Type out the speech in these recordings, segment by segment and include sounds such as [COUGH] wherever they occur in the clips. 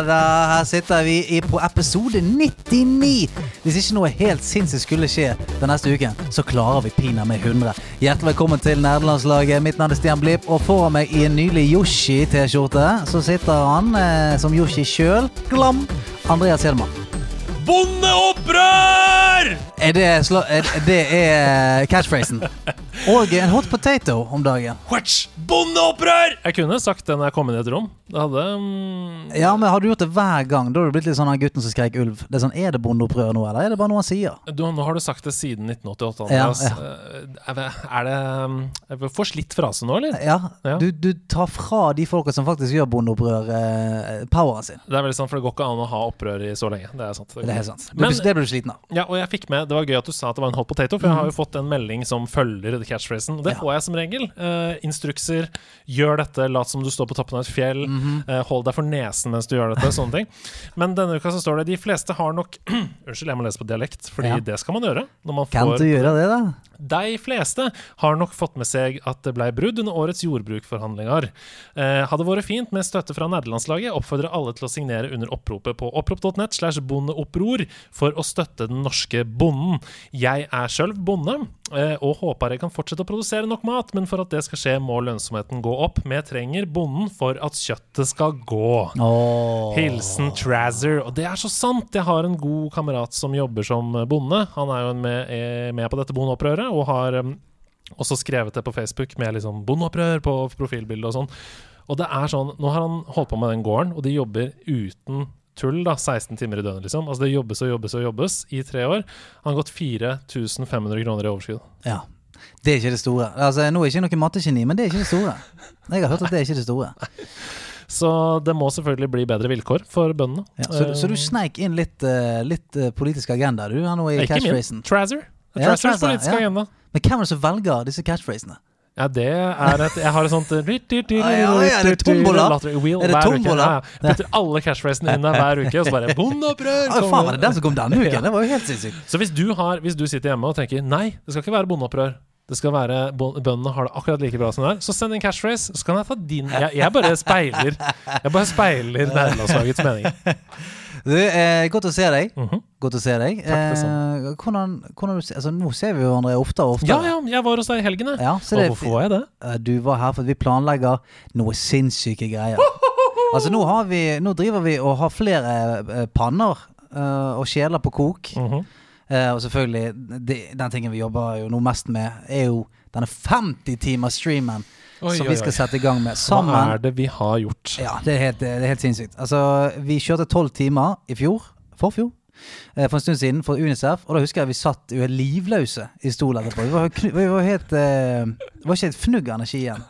Nerdelandslaget! Da, her sitter vi i, på episode 99. Hvis ikke noe helt sinnssykt skulle skje den neste uken, så klarer vi pinadø med 100. Hjertelig velkommen til Nerdelandslaget. Mitt navn er Stian Blipp, og foran meg i en nylig Yoshi-T-skjorte så sitter han eh, som Yoshi sjøl. Glam! Andreas Hedman. Bondeopprør! Er det, er, det er catchphrasen. Og en hot potato om dagen. Watch! Bondeopprør! Jeg kunne sagt det når jeg kom inn i et rom. Det hadde mm, Ja, men Har du gjort det hver gang? Da har du blitt litt sånn han gutten som skrek ulv. Det Er sånn, er det bondeopprør nå, eller er det bare noe han sier? du, Nå har du sagt det siden 1988, Ja, Andreas. ja. Eh, Er det, er det mm, er det for slitt frase nå, eller? Ja, Ja. Du, du tar fra de folka som faktisk gjør bondeopprør, eh, poweren sin. Det er veldig sant, for det går ikke an å ha opprør i så lenge. Det er sant. Det er helt sant. Det, Men- det blir du sliten av. Ja, og jeg fikk med, Det var gøy at du sa at det var en hot potato, for jeg har jo fått en melding som følger catchphrasen. Og det Ja. får jeg som regel. Uh, instrukser. Gjør dette, lat som du står på toppen av et fjell. Mm -hmm. uh, hold deg for nesen mens du gjør dette. Sånne ting. Men denne uka så står det de fleste har nok [CLEARS THROAT] Unnskyld, jeg må lese på dialekt, Fordi Ja. det skal man gjøre. Når man Kan du gjøre det, da? De fleste har nok fått med seg at det ble brudd under årets jordbrukforhandlinger. Eh, hadde vært fint med støtte fra nederlandslaget. Oppfordrer alle til å signere under oppropet på opprop.nett slash bondeoppror for å støtte den norske bonden. Jeg er sjøl bonde og håper jeg kan fortsette å produsere nok mat, men for at det skal skje, må lønnsomheten gå opp. Vi trenger bonden for at kjøttet skal gå. Oh. Hilsen Trazer. Og det er så sant! Jeg har en god kamerat som jobber som bonde. Han er jo med, er med på dette bondeopprøret, og har um, også skrevet det på Facebook med liksom bondeopprør på profilbildet og sånn. Og det er sånn Nå har han holdt på med den gården, og de jobber uten tull, da. 16 timer i døgnet, liksom. Altså det jobbes og jobbes og jobbes i tre år. Han har gått 4500 kroner i overskudd. Ja. Det er ikke det store. Altså, Nå er jeg ikke noe mattegeni, men det er ikke det store. Jeg har hørt at det er ikke det store. [LAUGHS] Så det må selvfølgelig bli bedre vilkår for bøndene. Ja, så, så du sneik inn litt, eh, litt eh, politisk agenda, du, nå i Eh, Ikke min. Trazer. Trazers Ja, politiske ja. agenda. Men hvem er det som velger disse catchphrasene? Ja, det er et Jeg har et sånt tombola. Wheel Er det tombola? Putter alle cashfrasene inn der hver uke, og så bare [LAUGHS] Bondeopprør! Faen, var det den som kom denne [LAUGHS] uken? Det var jo helt sinnssykt. Så hvis du, har, hvis du sitter hjemme og tenker Nei, det skal ikke være bondeopprør. Det skal være Bøndene har det akkurat like bra som det er. Så send en catchphrase, så kan jeg ta din Jeg, jeg bare speiler Jeg bare speiler nederlandslagets meninger. [LAUGHS] Du, eh, godt å se deg. Mhm. Godt å se deg. Eh, hvordan, hvordan du, altså, nå ser vi hverandre oftere og oftere. Ja, ja, jeg var hos deg i helgen, jeg. Ja, Og hvorfor var jeg det? Eh, Du var her fordi vi planlegger noe sinnssyke greier. Altså nå, har vi, nå driver vi og har flere eh, panner uh, og kjeler på kok. Mm -hmm. uh, og selvfølgelig, det, den tingen vi jobber jo nå mest med, er jo denne 50-timers-streamen Oi, som vi skal sette i gang med. Sammen, Hva er det vi har gjort? Ja, det er helt, det er helt sinnssykt. Altså, vi kjørte tolv timer i fjor. Forfjor. eh, For en stund siden for Unicef, og da husker jeg vi satt jo livløse i stol etterpå. Vi var, vi var helt eh, Det var ikke et fnugg av energi igjen.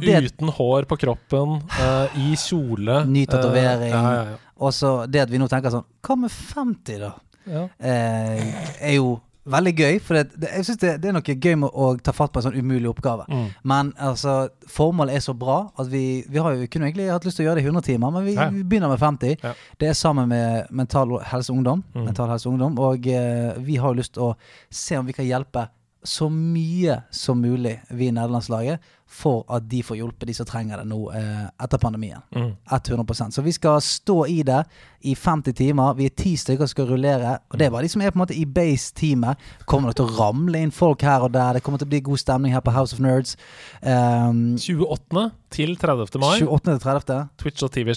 Det, Uten hår på kroppen, uh, i kjole. Ny tatovering. Uh, ja, ja, ja. og så det at vi nå tenker sånn Hva med 50, da? Ja. Eh, er jo veldig gøy. For det, det, jeg synes det, det er noe gøy med å ta fatt på en sånn umulig oppgave. Mm. Men altså, formålet er så bra at vi, vi har jo kunne egentlig hatt lyst til å gjøre det i 100 timer, men vi, Ja. vi begynner med 50. Ja. Det er sammen med Mental Helse Ungdom. Mm. Mental Helse Ungdom og eh, vi har jo lyst til å se om vi kan hjelpe så mye som mulig, vi i nederlandslaget, for at de får hjulpet de som trenger det nå eh, etter pandemien. Mm. 100% Så vi skal stå i det i 50 timer. Vi er ti stykker som skal rullere. Og det er bare de som er på en måte i base-teamet. Kommer det til å ramle inn folk her og der. Det kommer til å bli god stemning her på House of Nerds. Um, 28. til 30. mai. 28. til 30. Twitch og TV.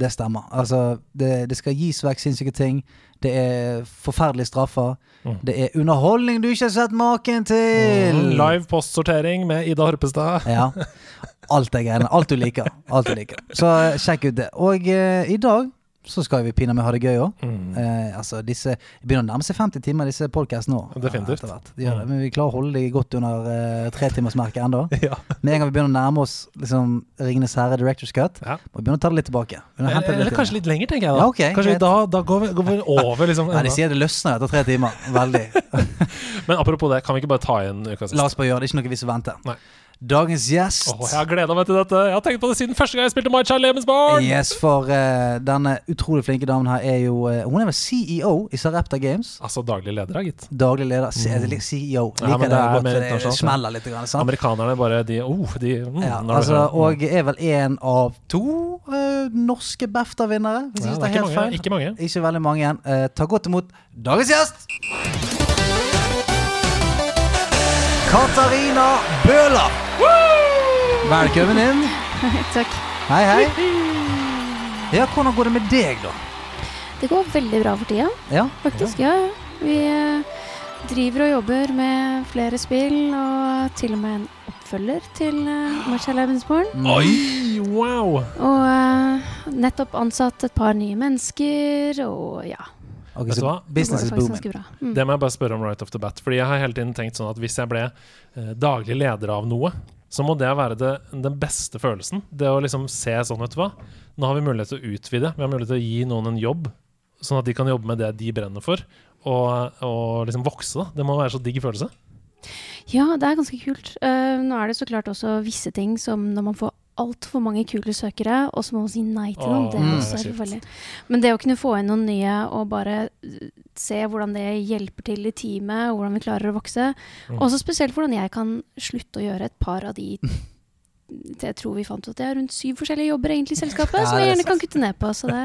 Det stemmer. Altså, det, det skal gis vekk sinnssyke ting. Det er forferdelige straffer. Mm. Det er underholdning du ikke har sett maken til! Mm, Live postsortering med Ida Horpestad. [LAUGHS] Ja. Alt er greiene. Alt du liker. Alt du liker. Så eh, sjekk ut det. Og eh, i dag så skal vi pinadø ha det gøy òg. Mm. Eh, altså, disse det begynner å nærme seg 50 timer, disse podkastene nå. Definitivt. eh. De gjør det, men vi klarer å holde de godt under uh, tretimersmerket ennå. [LAUGHS] Ja. Med en gang vi begynner å nærme oss liksom, Ringenes herre Directors Cut, Ja. må vi begynne å ta det litt tilbake. Eller, litt Eller kanskje litt lenger, tenker jeg da. Ja, okay, kanskje da, da går, vi, går vi over, liksom. Nei, de sier det løsner etter tre timer. Veldig. [LAUGHS] Men apropos det, kan vi ikke bare ta igjen uka sist? La oss bare gjøre det. Det er Ikke noe vi skal vente. Nei. Dagens gjest Åh, jeg har gleda meg til dette. Jeg har tenkt på det siden første gang jeg spilte My Child Lebensborn. Yes, for uh, denne utrolig flinke damen her er jo uh, Hun er vel CEO i Sarepta Games. Altså daglig leder, gitt. Daglig leder. Liker CEO. Ja, Liker men det, det det smeller litt. Grann, sant? Amerikanerne bare de, oh, de mm, Ja, altså, mm. og er vel en av to uh, norske BAFTA-vinnere, hvis Ja, ikke det er helt mange, feil. ikke mange. Ikke veldig mange igjen. Eh, ta godt imot dagens gjest! Katarina Bøhler. Velkommen inn. [LAUGHS] Takk. Hei, hei. Ja, hvordan går det med deg, da? Det går veldig bra for tida, Ja, faktisk. Ja. Vi eh, driver og jobber med flere spill, og til og med en oppfølger til uh, Marcel Lebensborn. Mm. Oi, wow! Og uh, nettopp ansatt et par nye mennesker, og ja. Okay, Vet du hva? business is booming. Mm. Det må jeg bare spørre om right off the bat. Fordi jeg har hele tiden tenkt sånn at hvis jeg ble uh, daglig leder av noe, så må det være det, den beste følelsen. Det å liksom se sånn, vet du hva. Nå har vi mulighet til å utvide. Vi har mulighet til å gi noen en jobb, sånn at de kan jobbe med det de brenner for. Og, og liksom vokse. Det må være så digg følelse. Ja, det er ganske kult. Uh, nå er det så klart også visse ting som når man får altfor mange kule søkere, og så må man si nei til noen. Det er mm. også er forferdelig. Men det å kunne få inn noen nye og bare eh, se hvordan det hjelper til i teamet, og hvordan vi klarer å vokse, Mm. og så spesielt hvordan jeg kan slutte å gjøre et par av de jeg tror vi fant ut at det er rundt syv forskjellige jobber egentlig i selskapet, Ja, som jeg er gjerne kan kutte ned på. Så det,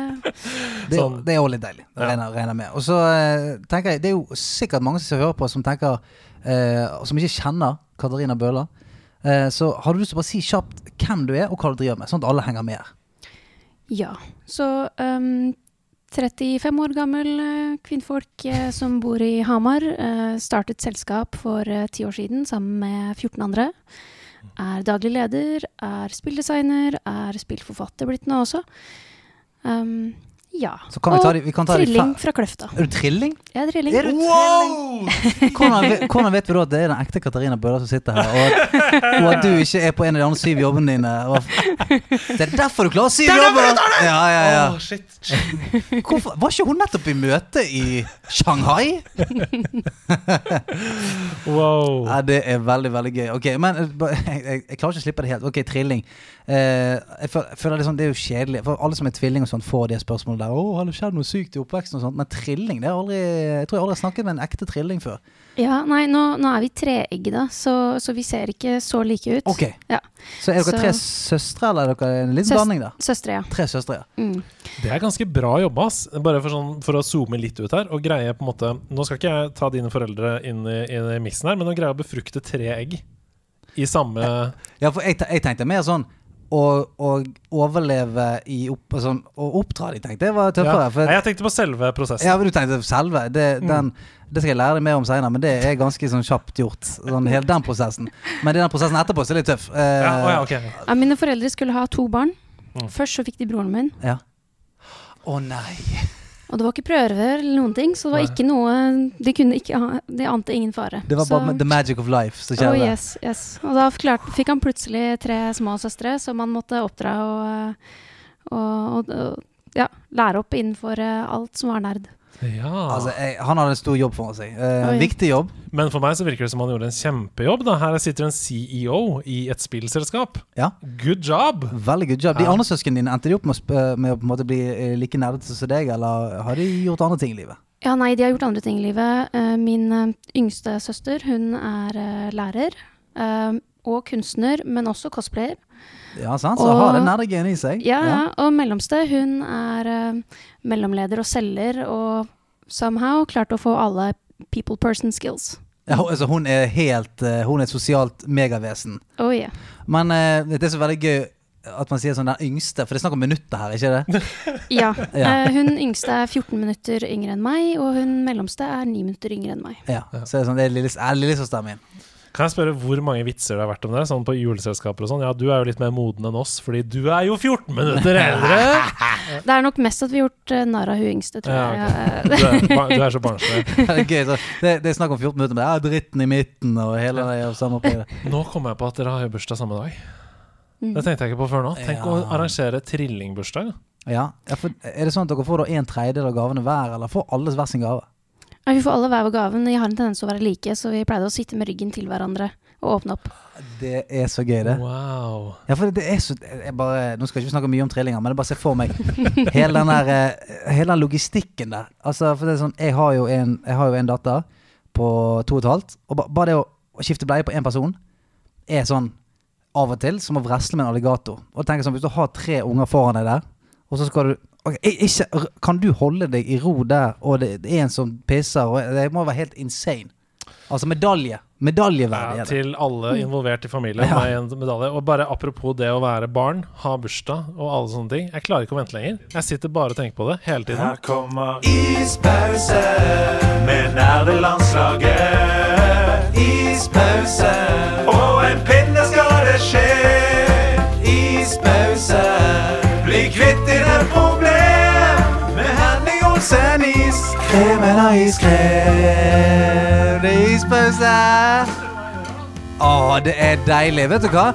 [LAUGHS] Det, er- Sånn. det er jo litt deilig. Det regner, regner med. Og så eh, tenker jeg, det er jo sikkert mange som hører på, som tenker eh, Som ikke kjenner Katarina Bøhler. Eh, så har du lyst til å bare si kjapt hvem du er, og hva du driver med, sånn at alle henger med? ja. Så um, 35 år gammel eh, kvinnfolk eh, som bor i Hamar. startet selskap for ti år siden sammen med 14 andre. Er daglig leder, er spilldesigner, er spillforfatter blitt nå også. Um, ja. Så kan vi ta de, vi kan ta de trilling fra Kløfta. Er du trilling? Er trilling. Er du trilling? Hvordan, hvordan vet vi da at det er den ekte Katarina Bøhler som sitter her, og at, og at du ikke er på en av de andre syv jobbene dine? Og, det er derfor du klarer syv jobber! Ja, ja, ja. Oh, shit. Hvorfor, var ikke hun nettopp i møte i Shanghai? Wow. Ja, det er veldig, veldig gøy. Ok, men eh, jeg, jeg, jeg klarer ikke å slippe det helt. Ok, trilling. Eh, jeg føler, jeg føler liksom, Det er jo kjedelig. For alle som er tvilling og sånn får de spørsmålene der. 'Å, har det skjedd noe sykt i oppveksten?' og sånt. Men trilling det er aldri Jeg tror jeg aldri har snakket med en ekte trilling før. Ja, nei, nå, nå er vi treeggede, så, så vi ser ikke så like ut. Ok, Ja. Så er dere Så- tre søstre, eller er dere en liten Søs- blanding, da? Søstre, ja. Tre søstre, ja. Mm. Det er ganske bra jobba, ass. Bare for, sånn, for å zoome litt ut her. Og greie på en måte Nå skal ikke jeg ta dine foreldre inn i, inn i miksen her, men å greie å befrukte tre egg i samme Ja, for jeg, jeg tenkte mer sånn å, å overleve i opp, altså, Å oppdra de, tenkte jeg var tøffere. Ja. Jeg tenkte på selve prosessen. Ja, men du tenkte selve. Det, Mm. den, det skal jeg lære deg mer om senere, men det er ganske sånn kjapt gjort. Sånn, hele den prosessen. Men den prosessen etterpå så er litt tøff. Eh, Ja, oh, ja, ok. Ja, mine foreldre skulle ha to barn. Mm. Først så fikk de broren min. ja. Å nei. Og det var ikke prøver eller noen ting, så det var ikke noe De kunne ikke De ante ingen fare. Det var så, bare the magic of life som Oh, yes, yes. Og da klarte, fikk han plutselig tre små søstre som han måtte oppdra og, og, og, og ja, lære opp innenfor eh, alt som var nerd. Ja. Altså, jeg, han hadde en stor jobb foran seg. Eh, viktig jobb. Men for meg så virker det som han gjorde en kjempejobb. da Her sitter en CEO i et spillselskap. Ja. Good job! Veldig good job. De andre søsknene dine, endte de opp med å, sp- med å på en måte bli eh, like nerdete som deg, eller har de gjort andre ting i livet? Ja, nei, de har gjort andre ting i livet. Eh, min eh, yngste søster, hun er eh, lærer. eh, og kunstner, men også cosplayer. Ja, sant? Så Og- har det nerdegenen i seg. Ja, ja. Og mellomste, hun er uh, mellomleder og selger, og somehow klarte å få alle people person skills. Ja, altså, hun er helt uh, Hun er et sosialt megavesen. Oh yeah. Men uh, det er så veldig gøy at man sier sånn den yngste, for det er snakk om minutter her, ikke det? [LAUGHS] Ja. [LAUGHS] Ja. hun yngste er 14 minutter yngre enn meg, og hun mellomste er 9 minutter yngre enn meg. Ja. Så er det sånn, det er er lillesøsteren min. Kan jeg spørre hvor mange vitser det har vært om det? Sånn på juleselskaper og sånn. Ja, du er jo litt mer moden enn oss, fordi du er jo 14 minutter eldre! [LAUGHS] Det er nok mest at vi har gjort uh, narr av hun yngste, tror Ja, jeg. [LAUGHS] Du er, du er så barnslig. [LAUGHS] Det det, det er snakk om 14 minutter, men det er dritten i midten og hele det og samme opplegget. Nå kom jeg på at dere har jo bursdag samme dag. Mm. Det tenkte jeg ikke på før nå. Tenk å arrangere trillingbursdag. Ja. ja, for Er det sånn at dere får da en tredjedel av gavene hver, eller får alle hver sin gave? Ja, vi får alle hver vår gave, men jeg har en tendens til å være like, så vi pleide å sitte med ryggen til hverandre og åpne opp. Det er så gøy, det. Wow. Ja, for det er så jeg bare, Nå skal ikke snakke mye om trillinger, men det bare ser for meg hele den der eh, Hele den logistikken der. Altså, for det er sånn Jeg har jo en, jeg har jo en datter på to og et halvt, og ba, bare det å, å skifte bleie på én person er sånn av og til som å vresle med en alligator. Og tenk sånn, Hvis du har tre unger foran deg der, og så skal du ok, i- ikke, Kan du holde deg i ro der, og det, det er en som pisser, og det må være helt insane. Altså medalje. Medaljeverdig. Ja, til alle involvert i familien Ja. med en medalje. Og bare apropos det å være barn, ha bursdag og alle sånne ting. Jeg klarer ikke å vente lenger. Jeg sitter bare og tenker på det hele tiden. Her kommer ispause med nerdelandslaget. Ispause, og en pinne skal det skje. Ispause, kvitt dine problem med Henning Olsen is. Kremen av iskrem. Det er ispause! Å, det er deilig. Vet du hva?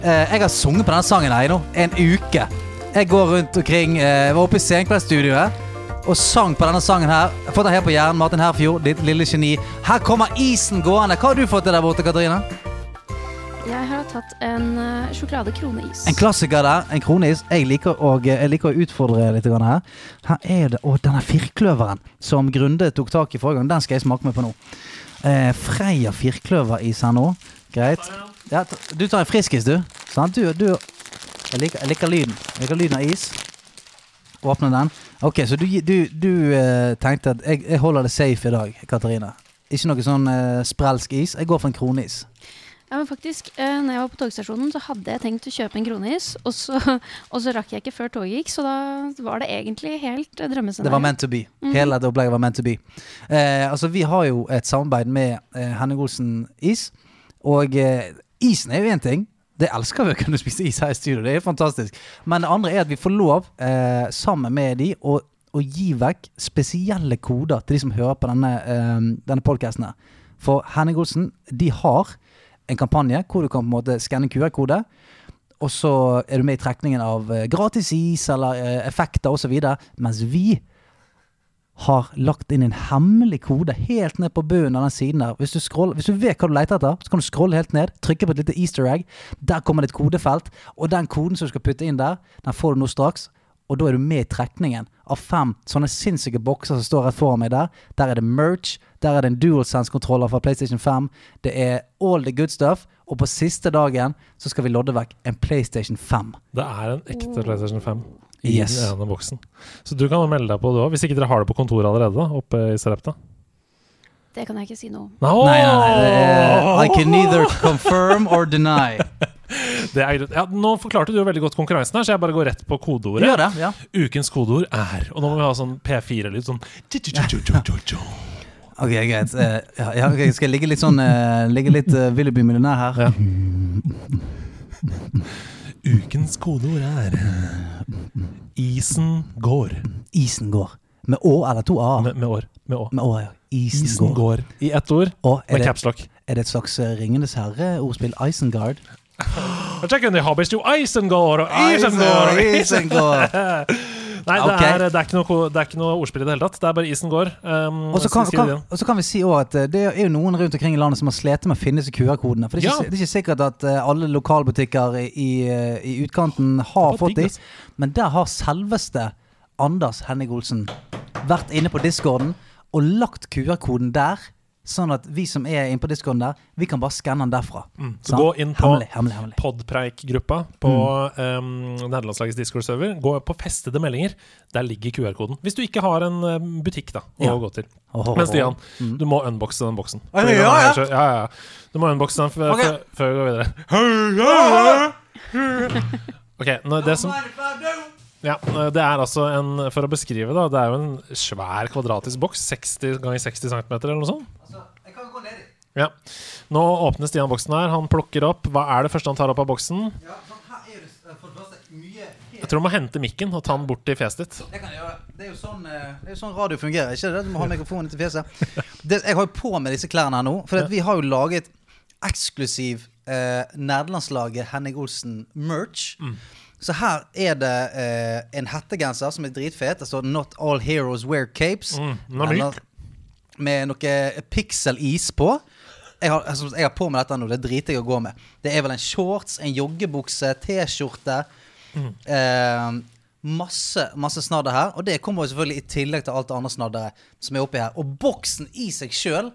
Eh, jeg har sunget på denne sangen her i nå en uke. Jeg går rundt omkring Jeg Var oppe i Senkveldstudioet og sang på denne sangen her. Jeg har fått den her på hjernen. Martin Herfjord, ditt lille geni. Her kommer isen gående. Hva har du fått til der borte, Katrine? Jeg har tatt en uh, sjokolade-kroneis. En klassiker der. En kroneis. Jeg liker å, jeg liker å utfordre litt her. Her er det Å, denne firkløveren som Grunde tok tak i forrige gang, den skal jeg smake med på nå. Eh, Freia firkløveris her nå. Greit. Ja, du tar en friskis, du. Sant? Du, du jeg, liker, liker lyden. Jeg liker lyden av is. Åpne den. Ok, så du, du, eh, tenkte at jeg, jeg holder det safe i dag, Katarina. Ikke noe sånn uh, sprelsk is. Jeg går for en kronis. Ja, men faktisk, eh, når jeg var på togstasjonen, så hadde jeg tenkt å kjøpe en kroneis, og så, [LAUGHS] og så rakk jeg ikke før toget gikk, så da var det egentlig helt uh, drømmescenario. Det var meant to be. Hele det opplegget var meant to be. Eh, altså, vi har jo et samarbeid med eh, Henning Olsen Is. Og eh, isen er jo én ting. Det elsker vi å kunne spise is her i studio. Det er fantastisk. Men det andre er at vi får lov, eh, sammen med de, å, å gi vekk spesielle koder til de som hører på denne, eh, denne podcasten her. For Henning Olsen, de har en kampanje hvor du kan på en måte skanne QR-kode. Og så er du med i trekningen av eh, gratis is eller eh, effekter osv. Mens vi har lagt inn en hemmelig kode helt ned på bunnen av den siden der. Hvis du, scroller, hvis du vet hva du leter etter, så kan du scrolle helt ned, trykke på et lite easter egg. Der kommer det et kodefelt, og den koden som du skal putte inn der, den får du nå straks. Og da er du med i trekningen av fem sånne sinnssyke bokser som står rett foran meg der. Der er det merch, der er det en DualSense-kontroller fra PlayStation 5. Det er all the good stuff. Og på siste dagen så skal vi lodde vekk en PlayStation 5. Det er en ekte PlayStation 5 i Yes. den ene boksen. Så du kan melde deg på, du òg. Hvis ikke dere har det på kontoret allerede, da, oppe i Serepta. Det kan jeg ikke si noe om. Nei, Nei, nei, nei. Det er, I can neither [LAUGHS] confirm or deny. [LAUGHS] Det er greit. Ja, nå forklarte du jo veldig godt konkurransen her, så jeg bare går rett på kodeordet. Gjør det, ja. Ukens kodeord er Og nå må vi ha sånn P4-lyd. Sånn Ok, greit. Eh, ja, ja, ok, skal jeg ligge litt sånn uh, Ligge litt uh, Ville millionær her? Ja. Ukens kodeord er Isen går. Isen går. Med Å eller to A-er? Med, med år. Med å. Med Å, ja. Isen, Isen går. går. I ett ord. Med capslock. er det et slags eh, Ringenes herre-ordspill? Isengard? [GASPS] Checken under habis jo Isengård og Isengård! Isengård! [LAUGHS] Nei, det, okay. er, det, er ikke noe, det er ikke noe ordspill i det hele tatt. Det er bare isen går. Um, Og så kan, kan, og så kan vi si også at eh, det er jo noen rundt omkring i landet som har slitt med å finne disse QR-kodene. For det er, ikke, Ja. det er ikke sikkert at eh, alle lokalbutikker i, i, eh, utkanten har fått de. Men der har selveste Anders Henning Olsen vært inne på discorden og lagt QR-koden der. Sånn at vi som er inne på discoen der, vi kan bare skanne den derfra. Mm. Så sånn? gå inn på. Podpreik-gruppa på Mm. um, nederlandslagets Discord-server. Gå på festede meldinger. Der ligger QR-koden. Hvis du ikke har en butikk da å Ja. gå til. Oh, Men Stian, Mm. du må unboxe den boksen. Ja, ja, ja. ja, ja. Du må unboxe den før, Ok. før, før vi går videre. [LAUGHS] Ok, nå, det som ja, Det er altså en For å beskrive, da. Det er jo en svær kvadratisk boks. 60 ganger 60 cm eller noe sånt. Altså, jeg kan gå ned i. Ja. Nå åpner Stian boksen her. Han plukker opp. Hva er det første han tar opp av boksen? Ja, sånn, her er det for det første mye Jeg tror du må hente mikken og ta den bort til fjeset ditt. Det er jo sånn, eh, det er jo sånn radio fungerer. Ikke det? Du må ha mikrofonen til fjeset. Det, jeg har jo på meg disse klærne her nå, for at vi har jo laget eksklusiv eh, Nerdelandslaget Henning Olsen-merch. Så her er det eh, en hettegenser som er dritfet. Det står 'Not all heroes wear capes'. Mm, er. Eller- med noe pixel-is på. Jeg har, altså, jeg har på meg dette nå. Det driter jeg å gå med. Det er vel en shorts, en joggebukse, T-skjorte. Mm. Eh, masse, masse snadder her. Og det kommer jo selvfølgelig i tillegg til alt det andre snadderet som er oppi her. Og boksen i seg sjøl,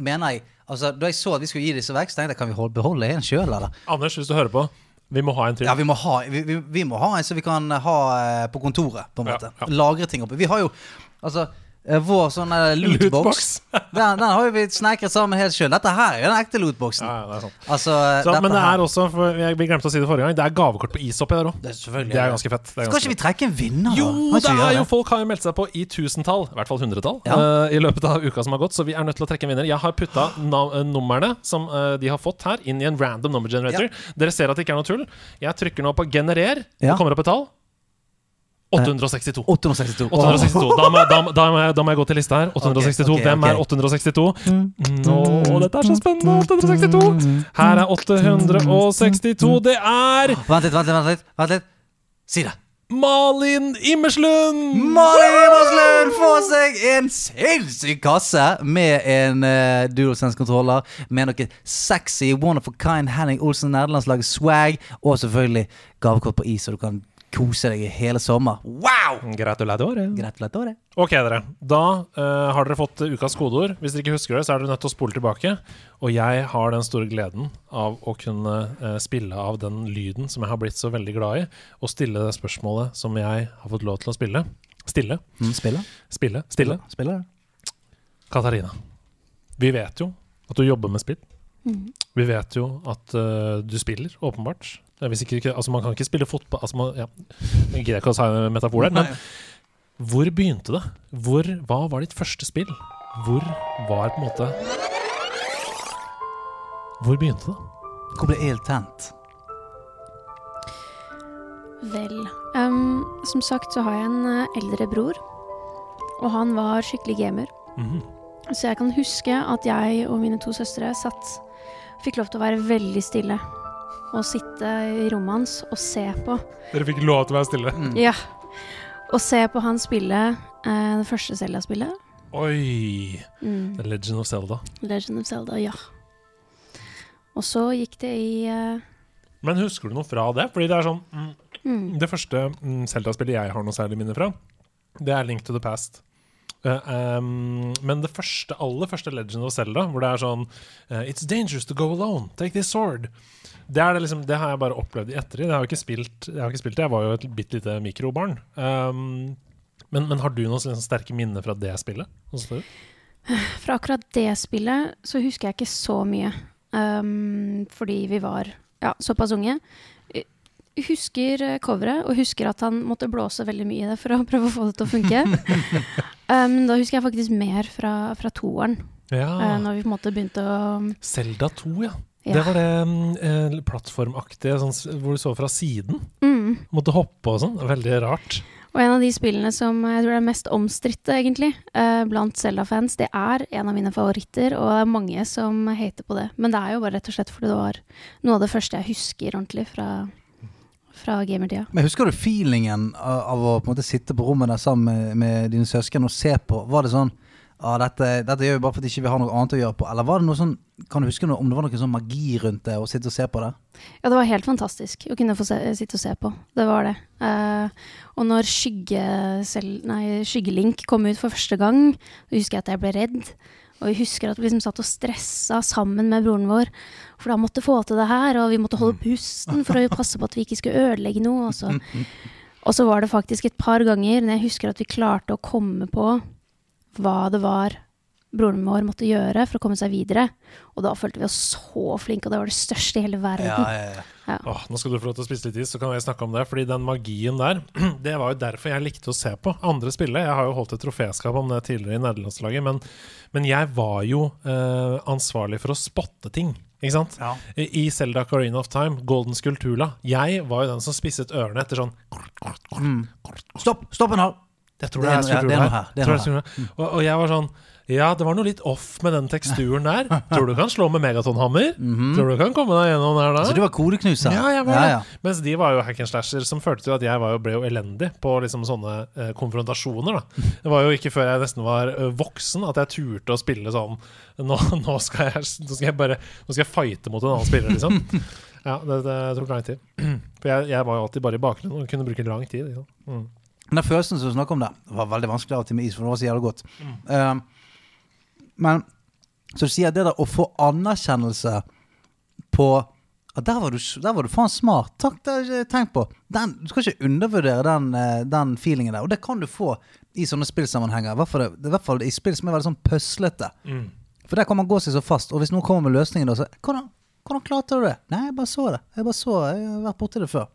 mener jeg Altså, Da jeg så at vi skulle gi disse vekk, så tenkte jeg kan vi beholde en sjøl, eller? Anders, hvis du hører på, vi må ha en til. Ja, vi må, ha, vi, vi, vi må ha en som vi kan ha eh, på kontoret, på en måte. ja. Lagre ting oppi. Vi har jo altså vår sånn eh, lootbox. [LAUGHS] Den, den har vi snekret sammen helt sjøl. Dette her er jo den ekte lootboxen. Ja, ja, det er sant. Altså, eh, Så, men det er også, for jeg, vi glemte å si det forrige gang, det er gavekort på is oppi der òg. det Det er ganske fett. Det er Skal ganske ikke vi trekke en vinner, da? Jo, det er jo folk har jo meldt seg på i tusentall, i hvert fall hundretall, Ja. uh, i løpet av uka som har gått, så vi er nødt til å trekke en vinner. Jeg har putta eh, numrene som uh, de har fått her, inn i en random number generator. Dere ser at det ikke er noe tull. Jeg trykker nå på generer. Det kommer opp et tall. 862. 862. 862. Da må, da, da, må jeg, da må jeg gå til lista her. 862. Okay, okay, Hvem er 862? Nå, dette er så spennende! 862. Her er 862. Det er Vent litt, vent litt. vent litt, vent litt. Si det. Malin Immerslund! Malin Immerslund får seg en sinnssyk kasse med en uh, DualSense-kontroller, med noe sexy one of a kind Henning Olsen nederlandslag swag, og selvfølgelig gavekort på is, så du kan kose deg i hele sommer. Wow! Gratulatore. Gratulatore. Ok, dere. Da uh, har dere fått ukas kodeord. Hvis dere ikke husker det, så er dere nødt til å spole tilbake. Og jeg har den store gleden av å kunne uh, spille av den lyden som jeg har blitt så veldig glad i, og stille det spørsmålet som jeg har fått lov til å spille. Stille. Mm, spille. Spille. Stille. Spille. Katarina. Vi vet jo at du jobber med spill. Vi vet jo at uh, du spiller, åpenbart. Hvis ikke, ikke- altså man kan ikke spille fotball altså man, ja. Jeg gidder ikke å si en metafor der, men hvor begynte det? Hvor, hva var ditt første spill? Hvor var på en måte Hvor begynte det? Hvor ble ild tent? Vel, um, som sagt så har jeg en eh, eldre bror, og han var skikkelig gamer. Mhm. Så jeg kan huske at jeg og mine to søstre satt Fikk lov til å være veldig stille og sitte i rommet hans og se på. Dere fikk lov til å være stille. Ja. Og se på han spille eh, det første Zelda-spillet. Oi! Mm. The Legend of Zelda. Legend of Zelda, ja. Og så gikk det i eh, Men husker du noe fra det? Fordi det er sånn mm, mm, Det første mm, Zelda-spillet jeg har noe særlig minne fra, det er Link to the Past. Um, men det første, aller første Legend of Zelda, hvor det er sånn eh, It's dangerous to go alone. Take this sword. Det, det, liksom, det har jeg bare opplevd i ettertid. Jeg har ikke spilt, jeg, har ikke spilt det. Jeg var jo et bitte lite mikrobarn. Um, men, men har du noen sånne sterke minner fra det spillet? [SIGHS] Fra akkurat det spillet så husker jeg ikke så mye. Um, fordi vi var ja, såpass unge. Husker eh, coveret, og husker at han måtte blåse veldig mye i det for å [LAUGHS] prøve å få det til å funke. [LAUGHS] um, da husker jeg faktisk mer fra, fra toeren, Ja. uh, når vi på en måte begynte å Zelda 2, ja. Ja. Det var det eh, plattformaktige sånn, hvor du så fra siden. mm. Måtte hoppe og sånn. Veldig rart. Og en av de spillene som jeg tror er mest omstridte, egentlig, blant Zelda-fans, det er en av mine favoritter, og det er mange som hater på det. Men det er jo bare rett og slett fordi det var noe av det første jeg husker ordentlig fra, fra gamertida. Men Husker du feelingen av, å på en måte sitte på rommet der sammen med, med dine søsken og se på? Var det sånn ah, dette, dette gjør vi bare fordi vi ikke har noe annet å gjøre på? Eller var det noe sånn Kan du huske noe, om det var noe sånn magi rundt det å sitte og se på det? Ja, det var helt fantastisk å kunne få se, sitte og se på. Det var det. Uh, og når skygge, nei, Skyggelink kom ut for første gang, husker jeg at jeg ble redd. Og vi husker at vi liksom satt og stressa sammen med broren vår. For da måtte få til det her, og vi måtte holde pusten for å passe på at vi ikke skulle ødelegge noe. Og så, og så var det faktisk et par ganger når jeg husker at vi klarte å komme på hva det var broren vår måtte gjøre for å komme seg videre. Og da følte vi oss så flinke, og det var det største i hele verden. Ja, ja, ja. Åh, nå skal du få lov til å spise litt is, så kan jeg snakke om det. Fordi den magien der, [CLEARS THROAT] det var jo derfor jeg likte å se på andre spille. Jeg har jo holdt et troféskap om det tidligere i nederlandslaget, men, men jeg var jo eh, ansvarlig for å spotte ting. Ikke sant? Ja. I Selda Zelda Carina of Time, Golden Skultula. Jeg var jo den som spisset ørene etter sånn Stopp! Stopp en hal! Jeg tror Det det er er noe- ja, det er noe her. her, det er noe det er Og, og jeg var sånn Ja, det var noe litt off med den teksturen der. Tror du kan slå med megatonhammer? Tror du kan komme deg gjennom der da? Så du var kodeknuser? Ja, jeg var ja, det. ja. Mens de var jo hack and slasher som følte til at jeg var jo, ble jo elendig på liksom sånne eh, konfrontasjoner. da Det var jo ikke før jeg nesten var eh, voksen at jeg turte å spille sånn Nå, [LAUGHS] nå, skal, jeg, nå skal jeg bare Nå skal jeg fighte mot en annen spiller, liksom. [LAUGHS] Ja, det, det tok lang tid. [CLEARS THROAT] For jeg, jeg var jo alltid bare i bakgrunnen og kunne bruke lang tid. Liksom. Mm. Den følelsen som du snakker om der, var veldig vanskelig av og til med is, for det var så jævlig godt. Mm. Um, men så du sier det der å få anerkjennelse på at der var, du, der var du faen smart. Takk, det har jeg ikke tenkt på. Den, du skal ikke undervurdere den, eh, den feelingen der. Og det kan du få i sånne spillsammenhenger. I hvert fall, I hvert fall i spill som er veldig sånn pøslete. Mm. For der kan man gå seg så fast. Og hvis noen kommer med løsningen, da, så hvordan, hvordan klarte du det? Nei, jeg bare så det. Jeg bare så, jeg har vært borti det før.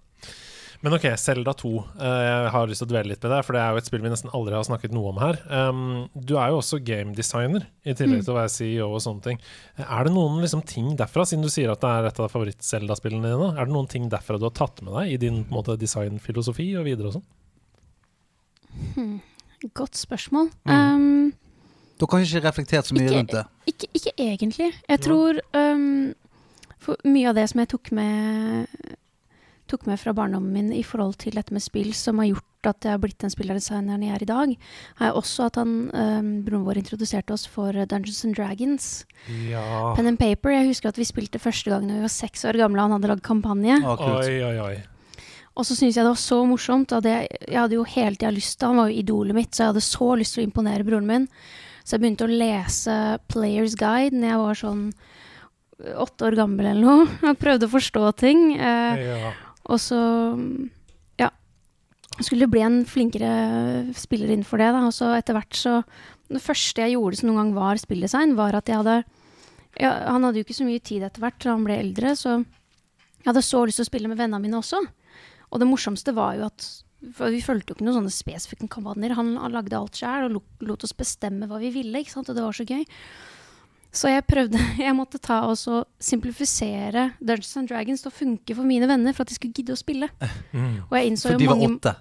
Men ok, Selda 2. eh, jeg har lyst til å dvele litt med deg, for det er jo et spill vi nesten aldri har snakket noe om her. Um, du er jo også gamedesigner, i tillegg til å være CEO og sånne ting. Er det noen liksom, ting derfra, siden du sier at det er et av favoritt-Selda-spillene dine, er det noen ting derfra du har tatt med deg i din måte, designfilosofi og videre og sånn? Godt spørsmål. Um, Du har kanskje ikke reflektert så mye Ikke- rundt det? Ikke, ikke egentlig. Jeg tror um, For mye av det som jeg tok med Tok med fra barndommen min i forhold til dette med spill, som har gjort at jeg har blitt den spillerdesigneren jeg er i dag, er også at han, um, broren vår introduserte oss for Dungeons and Dragons. Ja. Pen and Paper. Jeg husker at vi spilte første gang da vi var seks år gamle, og han hadde lagd kampanje. Ah. Oi, oi, oi. Og så syntes jeg det var så morsomt. Og det, jeg hadde jo hele tida lyst til Han var jo idolet mitt, så jeg hadde så lyst til å imponere broren min. Så jeg begynte å lese Players Guide når jeg var sånn åtte år gammel eller noe. [LAUGHS] Jeg prøvde å forstå ting. Eh, Ja. Og så ja. Skulle bli en flinkere spiller innenfor det. Da. Og så etter hvert så Det første jeg gjorde som noen gang var spilldesign, var at jeg hadde ja, Han hadde jo ikke så mye tid etter hvert da han ble eldre, så jeg hadde så lyst til å spille med vennene mine også. Og det morsomste var jo at for Vi fulgte jo ikke noen sånne spesifikke kampanjer. Han, han lagde alt sjøl og lot, oss bestemme hva vi ville. ikke sant? Og det var så gøy. Så jeg prøvde [LAUGHS] Jeg måtte ta og så simplifisere Dungeons and Dragons til å funke for mine venner, for at de skulle gidde å spille. Mm. Og jeg innså For jo de var mange åtte.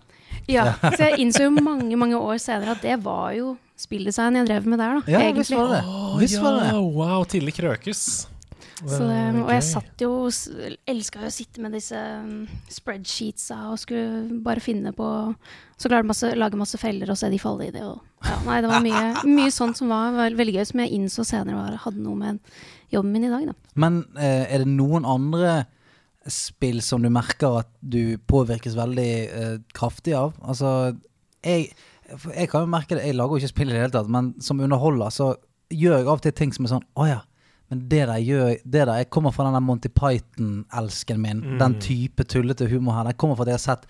ja, så jeg innså jo mange mange år senere at det var jo spilldesign jeg drev med der, da. Ja, visst egentlig. var det. Å, Visst var det. ja, wow, tidlig krøkes. Så det, og jeg satt jo Elska jo å sitte med disse um, spreadsheetsa og skulle bare finne på Så klarte masse, lage masse feller og se de falle i det. Og, ja, nei, det var mye, mye sånt som var veld- veldig gøy, som jeg innså senere var, hadde noe med jobben min i dag. Da. Men eh, er det noen andre spill som du merker at du påvirkes veldig eh, kraftig av? Altså, jeg, jeg kan jo merke det, jeg lager jo ikke spill i det hele tatt, men som underholder så gjør jeg av og til ting som er sånn Å ja, men det de gjør det der, Jeg kommer fra den der Monty Python-elsken min. Mm. Den type tullete humor her. Den kommer fra at jeg har sett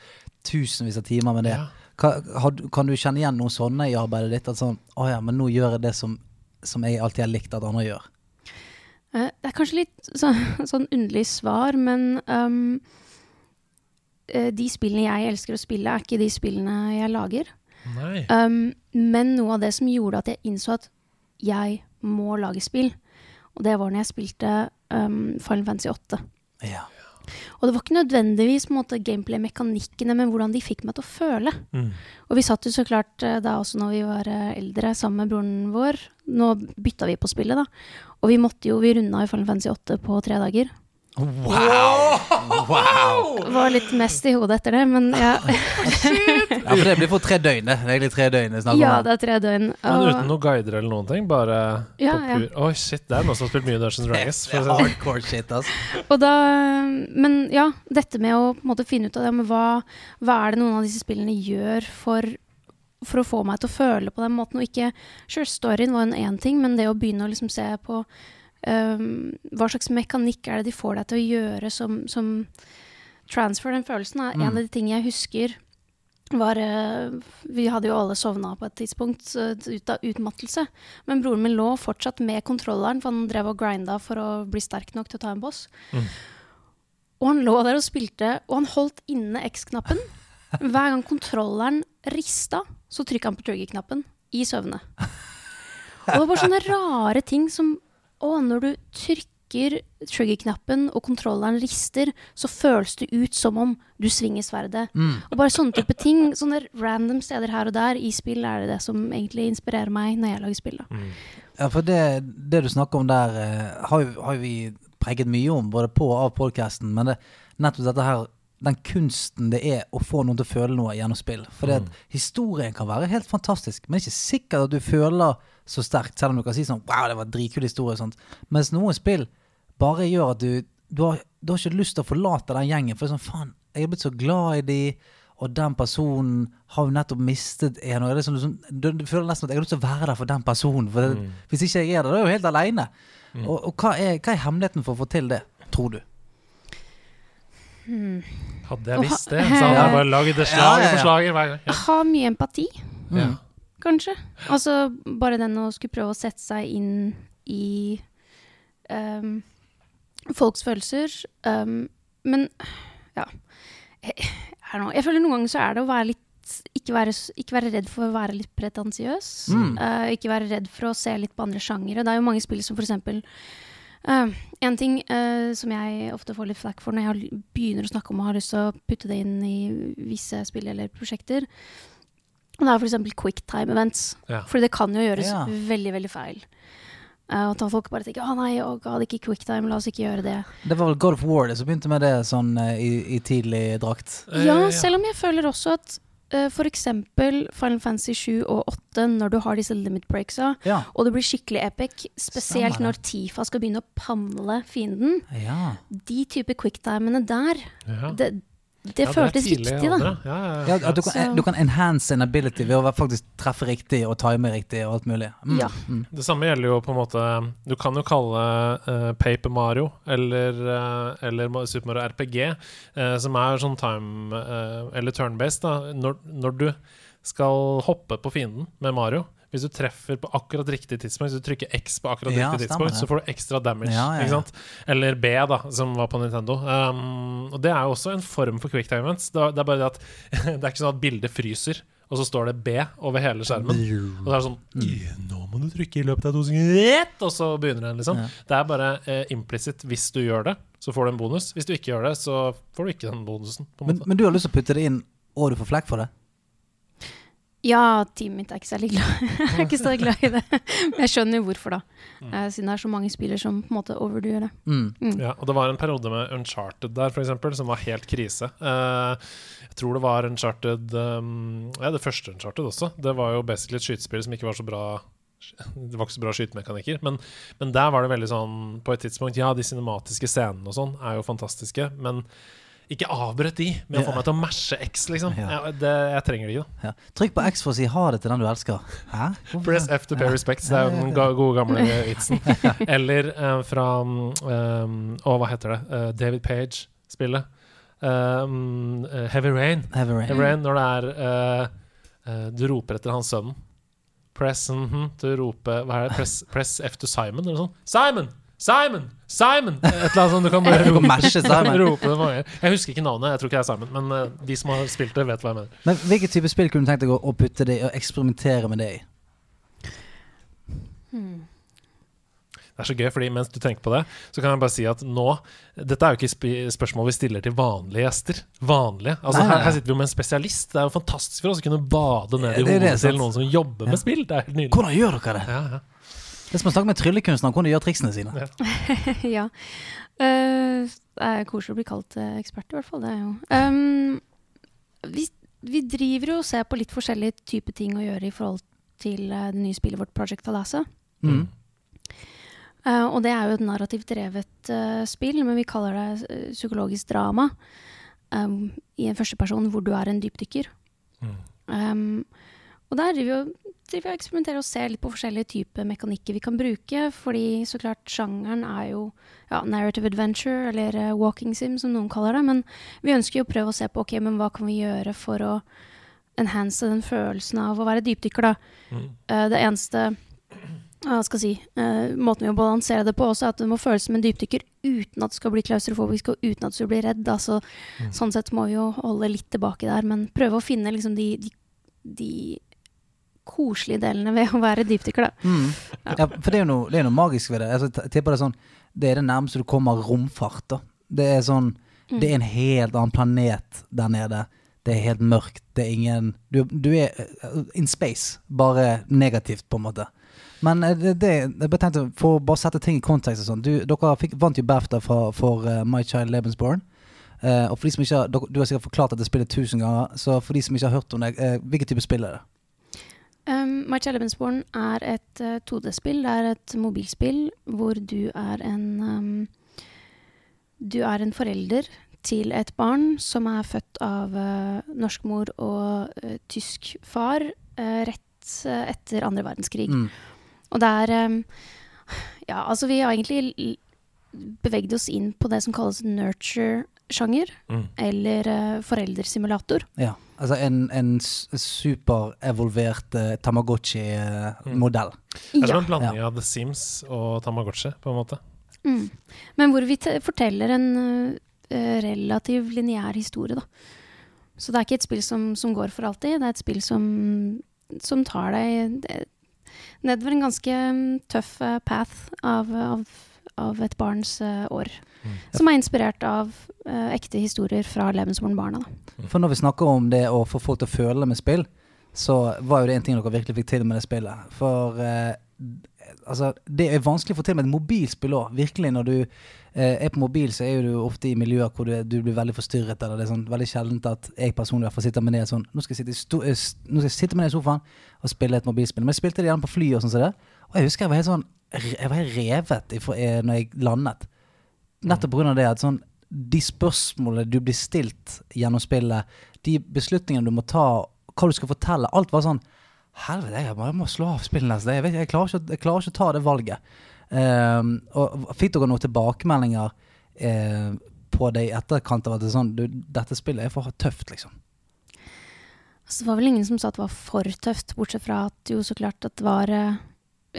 tusenvis av timer med det. Ja. Kan, har, du- kan du kjenne igjen noen sånne i arbeidet ditt? At sånn Å ja, men nå gjør jeg det som, som jeg alltid har likt at andre gjør. Eh, Det er kanskje litt så, [LAUGHS] sånn underlig svar, men um, eh, de spillene jeg elsker å spille, er ikke de spillene jeg lager. Nei. Um, men noe av det som gjorde at jeg innså at jeg må lage spill, og det var når jeg spilte um, Final Fantasy 8. Ja. Og det var ikke nødvendigvis gameplay-mekanikkene, men hvordan de fikk meg til å føle. Mm. Og vi satt jo så klart eh, da også når vi var eh, eldre sammen med broren vår. Nå bytta vi på spillet, da. Og vi måtte jo, vi runda jo Final Fantasy 8 på tre dager. Wow! wow! Var litt mest i hodet etter det, men ja, [LAUGHS] Ja, for det blir for tre døgn, det. Er egentlig tre døgn ja det er tre døgn. Men uten noen guider eller noen ting? Bare Ja, på ja. pur Oi, shit, det er noen som har spilt mye Dungeons Dragons. For å sånn. hardcore shit, altså. Og da, men ja, dette med å på en måte finne ut av det, men hva, hva er det noen av disse spillene gjør for, for å få meg til å føle på den måten, og ikke Sure, storyen var en én ting, men det å begynne å liksom se på øhm, hva slags mekanikk er det de får deg til å gjøre som, som transfer den følelsen, er en Mm. av de tingene jeg husker var uh, Vi hadde jo alle sovna på et tidspunkt uh, ut av utmattelse. Men broren min lå fortsatt med kontrolleren, for han drev og grinda for å bli sterk nok til å ta en boss. Mm. Og han lå der og spilte, og han holdt inne X-knappen. Hver gang kontrolleren rista, så trykka han på trigger-knappen i søvne. Og det var sånne rare ting som Å, når du trykker trigger-knappen og kontrolleren rister, så føles det ut som om du svinger sverdet. Og bare sånne type ting. Sånne random steder her og der i spill er det det som egentlig inspirerer meg når jeg lager spill. da. Ja, for det, det du snakker om der, eh, har, jo, har vi preget mye om, både på og av podkasten. Men det, nettopp dette her, den kunsten det er å få noen til å føle noe gjennom spill. For mm. historien kan være helt fantastisk, men det er ikke sikkert at du føler så sterkt, selv om du kan si sånn Wow, det var en dritkul historie og sånt. Mens noen spill bare gjør at du Du har, du har ikke lyst til å forlate den gjengen. For det er sånn, faen, jeg er blitt så glad i de og den personen har jo nettopp mistet en. Og det er sånn, du, du føler nesten at jeg har lyst til å være der for den personen. For det, Hvis ikke jeg er der, da er jeg jo helt aleine. Og, og hva, er, hva er hemmeligheten for å få til det, tror du? Hadde jeg visst det, så hadde jeg bare lagd det Ja, slaget ja, ja. for slaget hver gang. Ja. Ha mye empati, Ja. Kanskje. Altså bare den å skulle prøve å sette seg inn i um, folks følelser. Um, men ja jeg, jeg, føler noen ganger så er det å være litt ikke være, ikke være redd for å være litt pretensiøs. Mm. Uh, ikke være redd for å se litt på andre sjangere. Det er jo mange spill som for eksempel eh, En ting uh, som jeg ofte får litt flack for når jeg begynner å snakke om og har lyst til å putte det inn i visse spill eller prosjekter, det er for eksempel quicktime events. Ja. For det kan jo gjøres Ja. veldig, veldig feil. Uh, og at folk bare tenker 'Å nei, å god, ikke quicktime, la oss ikke gjøre det'. Det var vel God of War det som begynte med det sånn eh, i, i tidlig drakt. Eh, Ja, selv om jeg føler også at uh, f.eks. Final Fantasy 7 og 8, når du har disse limit breaksa, Ja. og det blir skikkelig epic, spesielt Stemmer når Tifa skal begynne å pamle fienden, ja. de type quicktimene der, Ja. det, det Ja, føltes tidlig i da. Ja, ja, Ja, ja. at du, kan, du kan enhance en ability ved å faktisk treffe riktig og time riktig og alt mulig. Mm. Ja. Mm. Det samme gjelder jo på en måte Du kan jo kalle uh, Paper Mario eller, uh, eller Super Mario RPG, uh, som er sånn time eh, Eller turn-based, da. Når, når du skal hoppe på fienden med Mario hvis du treffer på akkurat riktig tidspunkt, hvis du trykker X på akkurat Ja, riktig tidspunkt, så får du ekstra damage. Ja? Eller B, da, som var på Nintendo. Um, og det er jo også en form for quick time events. Det er det bare det at [LAUGHS] det er ikke sånn at bildet fryser, og så står det B over hele skjermen. Og så er det sånn Nå må du trykke i løpet av to sekunder, og så begynner den, liksom. Ja. Det er bare eh, implisitt. Hvis du gjør det, så får du en bonus. Hvis du ikke gjør det, så får du ikke den bonusen. Men, men du har lyst til å putte det inn, og du får flekk for det? Ja, teamet mitt er ikke særlig glad, [LAUGHS] er ikke så glad i det. Men jeg skjønner jo hvorfor, da. Eh, siden det er så mange spillere som på en måte overdoer det. Mm. Ja, og det var en periode med Uncharted der, eksempel, som var helt krise. Eh, jeg tror det var Uncharted um, Ja, det første Uncharted også. Det var jo basically et skytespill som ikke var så bra det var ikke så bra skytemekanikker, men, men der var det veldig sånn På et tidspunkt Ja, de cinematiske scenene og sånn er jo fantastiske, men ikke avbrøt de med å få meg til å mashe X, liksom. Ja. Jeg, det, jeg trenger det ikke. Ja. Trykk på X for å si ha det til den du elsker. Hæ? Hvorfor? Press F to pay respects. Det er jo den gode gamle [LAUGHS] vitsen. Eller uh, fra um, Å, hva heter det? Uh, David Page-spillet. Um, eh, Heavy Rain. Heavy rain. Heavy Rain når det er uh, eh, Du roper etter hans sønnen. Press mhm, til å rope Hva er det? Press, press F to Simon, eller noe sånt. Simon! Simon! Simon! Et eller annet som Du kan [LAUGHS] bare rope, rope det mange. Jeg husker ikke navnet, jeg tror ikke det er Simon, men eh, de som har spilt det, vet hva jeg mener. Men hvilken type spill kunne du tenkt deg å, putte det i, og eksperimentere med det i? Det er så gøy, fordi mens du tenker på det, så kan jeg bare si at nå Dette er jo ikke sp spørsmål vi stiller til vanlige gjester. Vanlige. Altså Nei, nei, her, nei. her sitter vi jo med en spesialist. Det er jo fantastisk for oss å kunne bade ned i Det er det, hodet til noen som jobber Ja. med spill. Det er helt nydelig. Hvordan gjør dere det? Ja, ja. Det er som å snakke med tryllekunstnere om hvordan de gjør triksene sine. Ja. [LAUGHS] ja. Eh, det er koselig å bli kalt eh, ekspert, i hvert fall. Det er jo. Um, vi, vi driver jo og ser på litt forskjellige typer ting å gjøre i forhold til eh, det nye spillet vårt, Project Alasa. Mm. Uh, og det er jo et narrativt drevet uh, spill, men vi kaller det uh, psykologisk drama. um, I en førsteperson hvor du er en dypdykker. Mm. Um, og der driver vi og driver vi og eksperimenterer og ser litt på forskjellige typer mekanikker vi kan bruke. Fordi så klart sjangeren er jo ja, narrative adventure, eller uh, walking sim, som noen kaller det. Men vi ønsker jo å prøve å se på ok, men hva kan vi gjøre for å enhance den følelsen av å være dypdykker, da. Mm. Uh, det eneste hva skal jeg si, uh, måten vi må balansere det på også, er at det må føles som en dypdykker uten at du skal bli klaustrofobisk og uten at du blir redd. Altså, Mm. Sånn sett må vi jo holde litt tilbake der, men prøve å finne liksom de, de, de koselige delene ved å være dypdykker, da. Mm. Ja, for det er jo noe, det er noe magisk ved det. Altså, jeg tipper det er sånn Det er det nærmeste du kommer romfart. da Det er sånn Det er en helt annen planet der nede. Det er helt mørkt. Det er ingen Du, du er uh, in space, bare negativt, på en måte. Men eh, det, det jeg bare tenkte, for å bare sette ting i kontekst og sånn Dere fikk, vant jo BAFTA for, for uh, My Child Lebensborn. Uh, og for de som ikke har, dere, Du har sikkert forklart at det spillet tusen ganger, så for de som ikke har hørt om det, uh, hvilken type spill er det? Um, My Child Lebensborn er et uh, 2D-spill. Det er et mobilspill hvor du er en um, Du er en forelder til et barn som er født av uh, norsk mor og uh, tysk far uh, rett etter andre verdenskrig. Mm. Og det er um, Ja, altså, vi har egentlig bevegd oss inn på det som kalles nurture-sjanger. Mm. Eller foreldresimulator. Ja, altså en, en superevolvert uh, Tamagotchi-modell. Mm. Ja. som en blanding av The Sims og Tamagotchi, på en måte. Mm. Men hvor vi te forteller en uh, relativ lineær historie, da. Så det er ikke et spill som, som går for alltid. Det er et spill som, som tar deg nedover en ganske mm, tøff eh, path av, av, av et barns uh, år. Mm. Som er inspirert av uh, ekte historier fra Lebensborn-barna. da. For når vi snakker om det å få folk til å føle med spill, så var jo det en ting dere virkelig fikk til med det spillet. For uh, altså, det er vanskelig å få til med et mobilspill òg. Virkelig, når du eh, er på mobil, så er du ofte i miljøer hvor du, du blir veldig forstyrret. Eller det er sånn veldig sjeldent at jeg personlig hvert fall sitter meg ned sånn Nå skal jeg sitte, i sto, eh, nå skal jeg sitte med ned i sofaen og spille et mobilspill. Men jeg spilte det gjerne på fly og sånn som det. Og jeg husker jeg var helt sånn Jeg var helt revet ifra, når jeg landet. Nettopp pga. det at sånn de spørsmålene du blir stilt gjennom spillet, de beslutningene du må ta, hva du skal fortelle, alt var sånn Helvete, jeg må slå av spillet nesten. Jeg, jeg, klarer ikke, jeg klarer ikke å ta det valget. Um, og Fikk dere noen tilbakemeldinger uh, på det i etterkant av at det sånn du, Dette spillet er for tøft, liksom. Så det var vel ingen som sa at det var for tøft, bortsett fra at jo så klart at det var eh,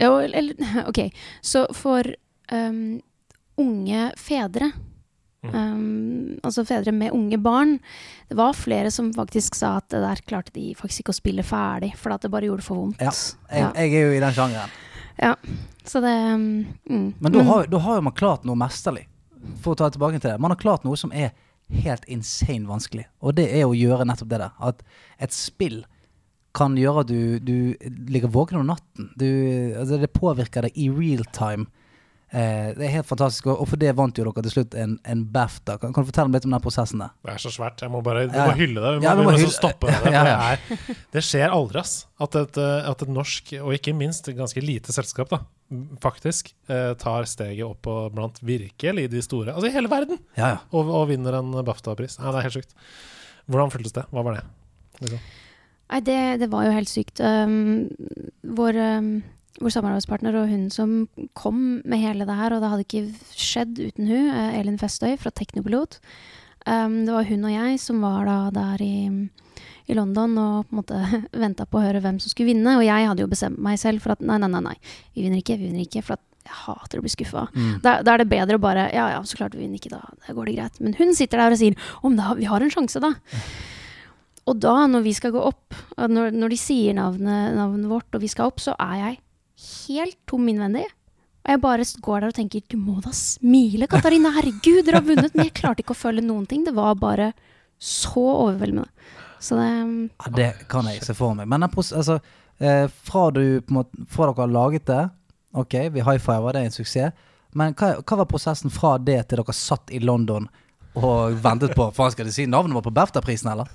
Jo, eller [LAUGHS] OK. Så for um, unge fedre um, Altså fedre med unge barn. Det var flere som faktisk sa at det der klarte de faktisk ikke å spille ferdig, for at det bare gjorde for vondt. Ja, Jeg, jeg er jo i den sjangeren. Ja. Så det um, mm. Men da har, da har jo man klart noe mesterlig. For å ta tilbake til det. Man har klart noe som er helt insane vanskelig. Og det er å gjøre nettopp det der. At et spill kan gjøre at du, du ligger våken om natten. Du, altså det påvirker deg i real time. Eh, det er helt fantastisk. Og for det vant jo dere til slutt en, en BAFTA. Kan, kan du fortelle meg litt om den prosessen der? Det er så svært. Jeg må bare Ja, må hylle det. Vi må, Ja, vi vi må må, hylle- stoppe [LAUGHS] det. Ja, det, er, det skjer aldri, ass. At et, eh, at et norsk, og ikke minst et ganske lite selskap, da, faktisk eh, tar steget opp og blant virkelig de store, altså i hele verden, Ja, ja. og, og vinner en BAFTA-pris. Ja, det er helt sjukt. Hvordan føltes det? Hva var det? Liksom. Nei, det, det var jo helt sykt. Um, vår, um, vår samarbeidspartner og hun som kom med hele det her, og det hadde ikke skjedd uten hun, eh, Elin Festøy fra Teknopilot. Um, det var hun og jeg som var da der i, i London og på en måte [LAUGHS] venta på å høre hvem som skulle vinne. Og jeg hadde jo bestemt meg selv for at nei, nei, nei, nei, vi vinner ikke, vi vinner ikke. For at jeg hater å bli skuffa. Mm. Da, da er det bedre å bare Ja, ja, så klart vi vinner ikke, da. Da går det greit. Men hun sitter der og sier om da, vi har en sjanse, da. Og da, når vi skal gå opp, når, når de sier navnet, navnet vårt, og vi skal opp, så er jeg helt tom innvendig. Og jeg bare går der og tenker du må da smile, Katarina. Herregud, dere har vunnet. Men jeg klarte ikke å føle noen ting. Det var bare så overveldende. Så det Ja, det kan jeg se for meg. Men altså, eh, fra, du, måte, fra dere har laget det, ok, vi high fiver, det er en suksess. Men hva, hva var prosessen fra det til dere satt i London og ventet på Faen, skal de si navnet vårt på BAFTA-prisen, eller?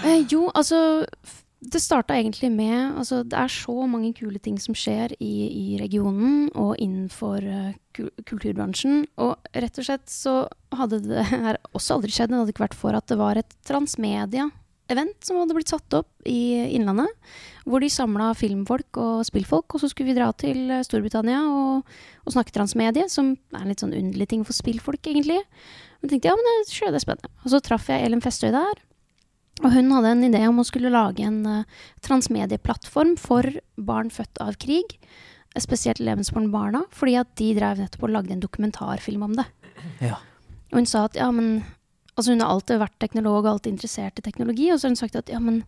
Eh, jo, altså Det starta egentlig med altså, Det er så mange kule ting som skjer i, i regionen og innenfor uh, kulturbransjen. Og rett og slett så hadde det [LAUGHS] her også aldri skjedd. Det hadde ikke vært for at det var et transmedia-event som hadde blitt satt opp i Innlandet. Hvor de samla filmfolk og spillfolk. Og så skulle vi dra til eh, Storbritannia og, og snakke transmedie, som er en litt sånn underlig ting for spillfolk, egentlig. Men tenkte ja, men det, det er spennende. Og så traff jeg Elen Festøy der. Og hun hadde en idé om å skulle lage en uh, transmedieplattform for barn født av krig. Spesielt Levensborn-barna, fordi at de drev nettopp og lagde en dokumentarfilm om det. Ja. Og hun sa at ja, men Altså hun har alltid vært teknolog og alltid interessert i teknologi, og så har hun sagt at ja, men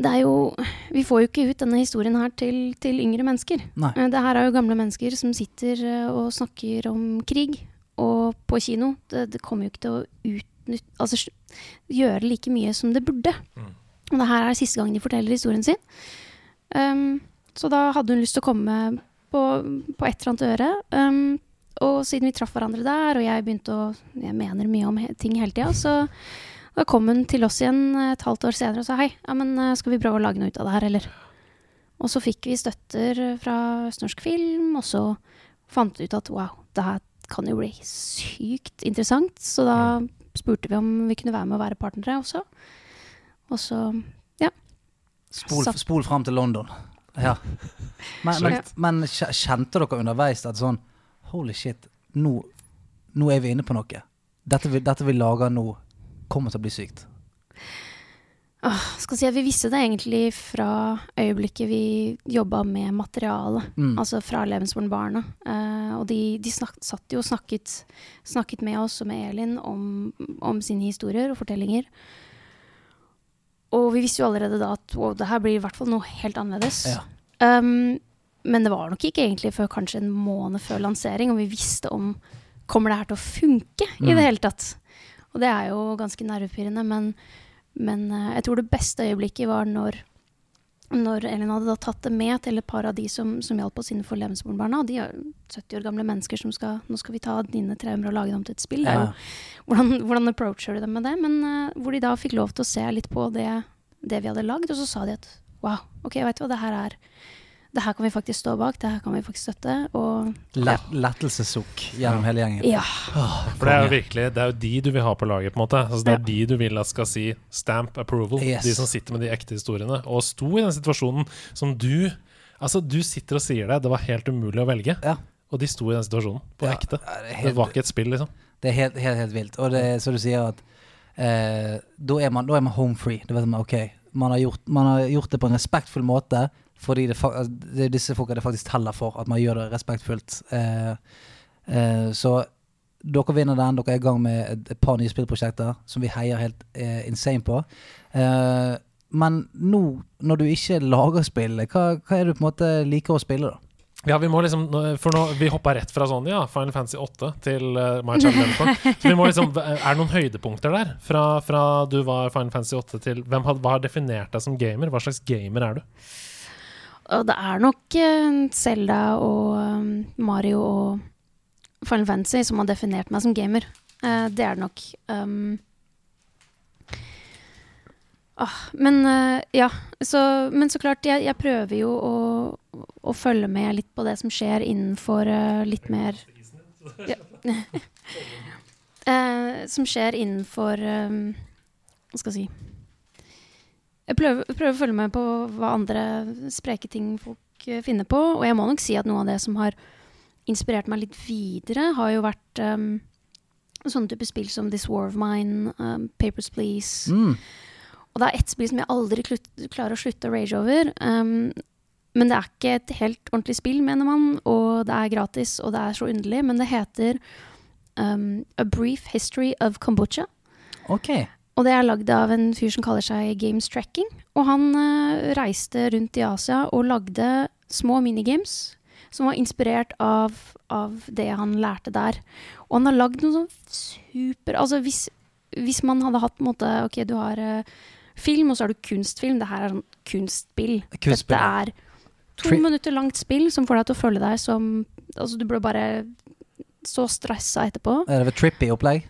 det er jo Vi får jo ikke ut denne historien her til, til yngre mennesker. Nei. Eh, Det her er jo gamle mennesker som sitter eh, og snakker om krig. Og på kino, det, det kommer jo ikke til å Altså gjøre like mye som det burde. Og det her er siste gang de forteller historien sin. Um, så da hadde hun lyst til å komme på, på et eller annet øre. Um, og siden vi traff hverandre der, og jeg begynte å Jeg mener mye om he ting hele tida, så da kom hun til oss igjen et halvt år senere og sa hei, ja, men eh, skal vi prøve å lage noe ut av det her, eller? Og så fikk vi støtter fra Østnorsk Film, og så fant vi ut at wow, det her kan jo bli sykt interessant. Så da spurte vi om vi kunne være med og være partnere også. Og så Spol, Satt- spol fram til London. Ja. Men, men, men kjente dere underveis at sånn Holy shit, nå, nå er vi inne på noe. Dette vi, dette vi lager nå, kommer til å bli sykt. Åh, skal si at Vi visste det egentlig fra øyeblikket vi jobba med materialet. Mm. Altså fra Levensborn-barna. Eh, og de, de snak, satt jo og snakket, snakket med oss og med Elin om, om sine historier og fortellinger. Og vi visste jo allerede da at wow, det her blir i hvert fall noe helt annerledes. Ja. Um, men det var nok ikke egentlig før kanskje en måned før lansering, og vi visste om Kommer det her til å funke i Mm. det hele tatt? Og det er jo ganske nervepirrende, men, men eh, jeg tror det beste øyeblikket var når når Elin hadde tatt det med til et par av de som, som hjalp oss innenfor Levensborn-barna. De er 70 år gamle mennesker som skal Nå skal vi ta dine traumer og lage dem til et spill. Ja. jo, hvordan, hvordan approacher du dem med det? Men uh, hvor de da fikk lov til å se litt på det, det vi hadde lagd, og så sa de at wow, ok, vet du hva, det her er Det her kan vi faktisk stå bak, det her kan vi faktisk støtte. Og ja. lettelsessukk gjennom hele gjengen. ja. For det er jo virkelig Det er jo de du vil ha på laget, på en måte. Altså, det er de du vil at skal si stamp approval. Yes. De som sitter med de ekte historiene. Og sto i den situasjonen som du Altså, du sitter og sier det. Det var helt umulig å velge. Ja. Og de sto i den situasjonen, på Ja, ekte. det helt, Det var ikke et spill, liksom. Det er helt, helt, helt vilt. Og det er så du sier at eh, da, er man, da er man home free. Det vet man ok, man har, gjort, man har gjort det på en respektfull måte, fordi det, altså, det er disse folka det faktisk teller for, at man gjør det respektfullt. Eh, eh, så dere vinner den. Dere er i gang med et, et par nye spillprosjekter som vi heier helt eh, insane på. Eh, men nå, når du ikke lager spill, hva, hva er det du på en måte liker å spille, da? Ja, vi må liksom For nå, vi hoppa rett fra sånn, ja, Final Fantasy 8 til uh, My Child Levensborn. Så vi må liksom Er det noen høydepunkter der? Fra, fra du var Final Fantasy 8 til hvem had, Hva har definert deg som gamer? Hva slags gamer er du? Og det er nok Selda Zelda og um, Mario og Final Fantasy som har definert meg som gamer. Eh, det er det nok. Um, ah, men eh, ja, så, men så klart, jeg, jeg prøver jo å, å følge med litt på det som skjer innenfor eh, litt mer ja. [LAUGHS] Eh, Som skjer innenfor Hva skal jeg si jeg prøver, prøver å følge med på hva andre spreke ting folk eh, finner på. Og jeg må nok si at noe av det som har inspirert meg litt videre, har jo vært um, sånne type spill som This War of Mine, um, Papers, Please. Mm. Og det er ett spill som jeg aldri klarer å slutte å rage over. Um, men det er ikke et helt ordentlig spill, mener man. Og det er gratis, og det er så underlig. Men det heter um, A Brief History of Kombucha. Ok. Og det er lagd av en fyr som kaller seg Games Tracking. Og han uh, reiste rundt i Asia og lagde små minigames som var inspirert av, av det han lærte der. Og han har lagd noe sånn super Altså hvis, hvis man hadde hatt på en måte Ok, du har uh, film, og så har du kunstfilm. Det her er sånn kunstspill. Kunstspill, Dette er to Tri- minutter langt spill som får deg til å føle deg som Altså, du blir bare så stressa etterpå. Er det trippy opplegg?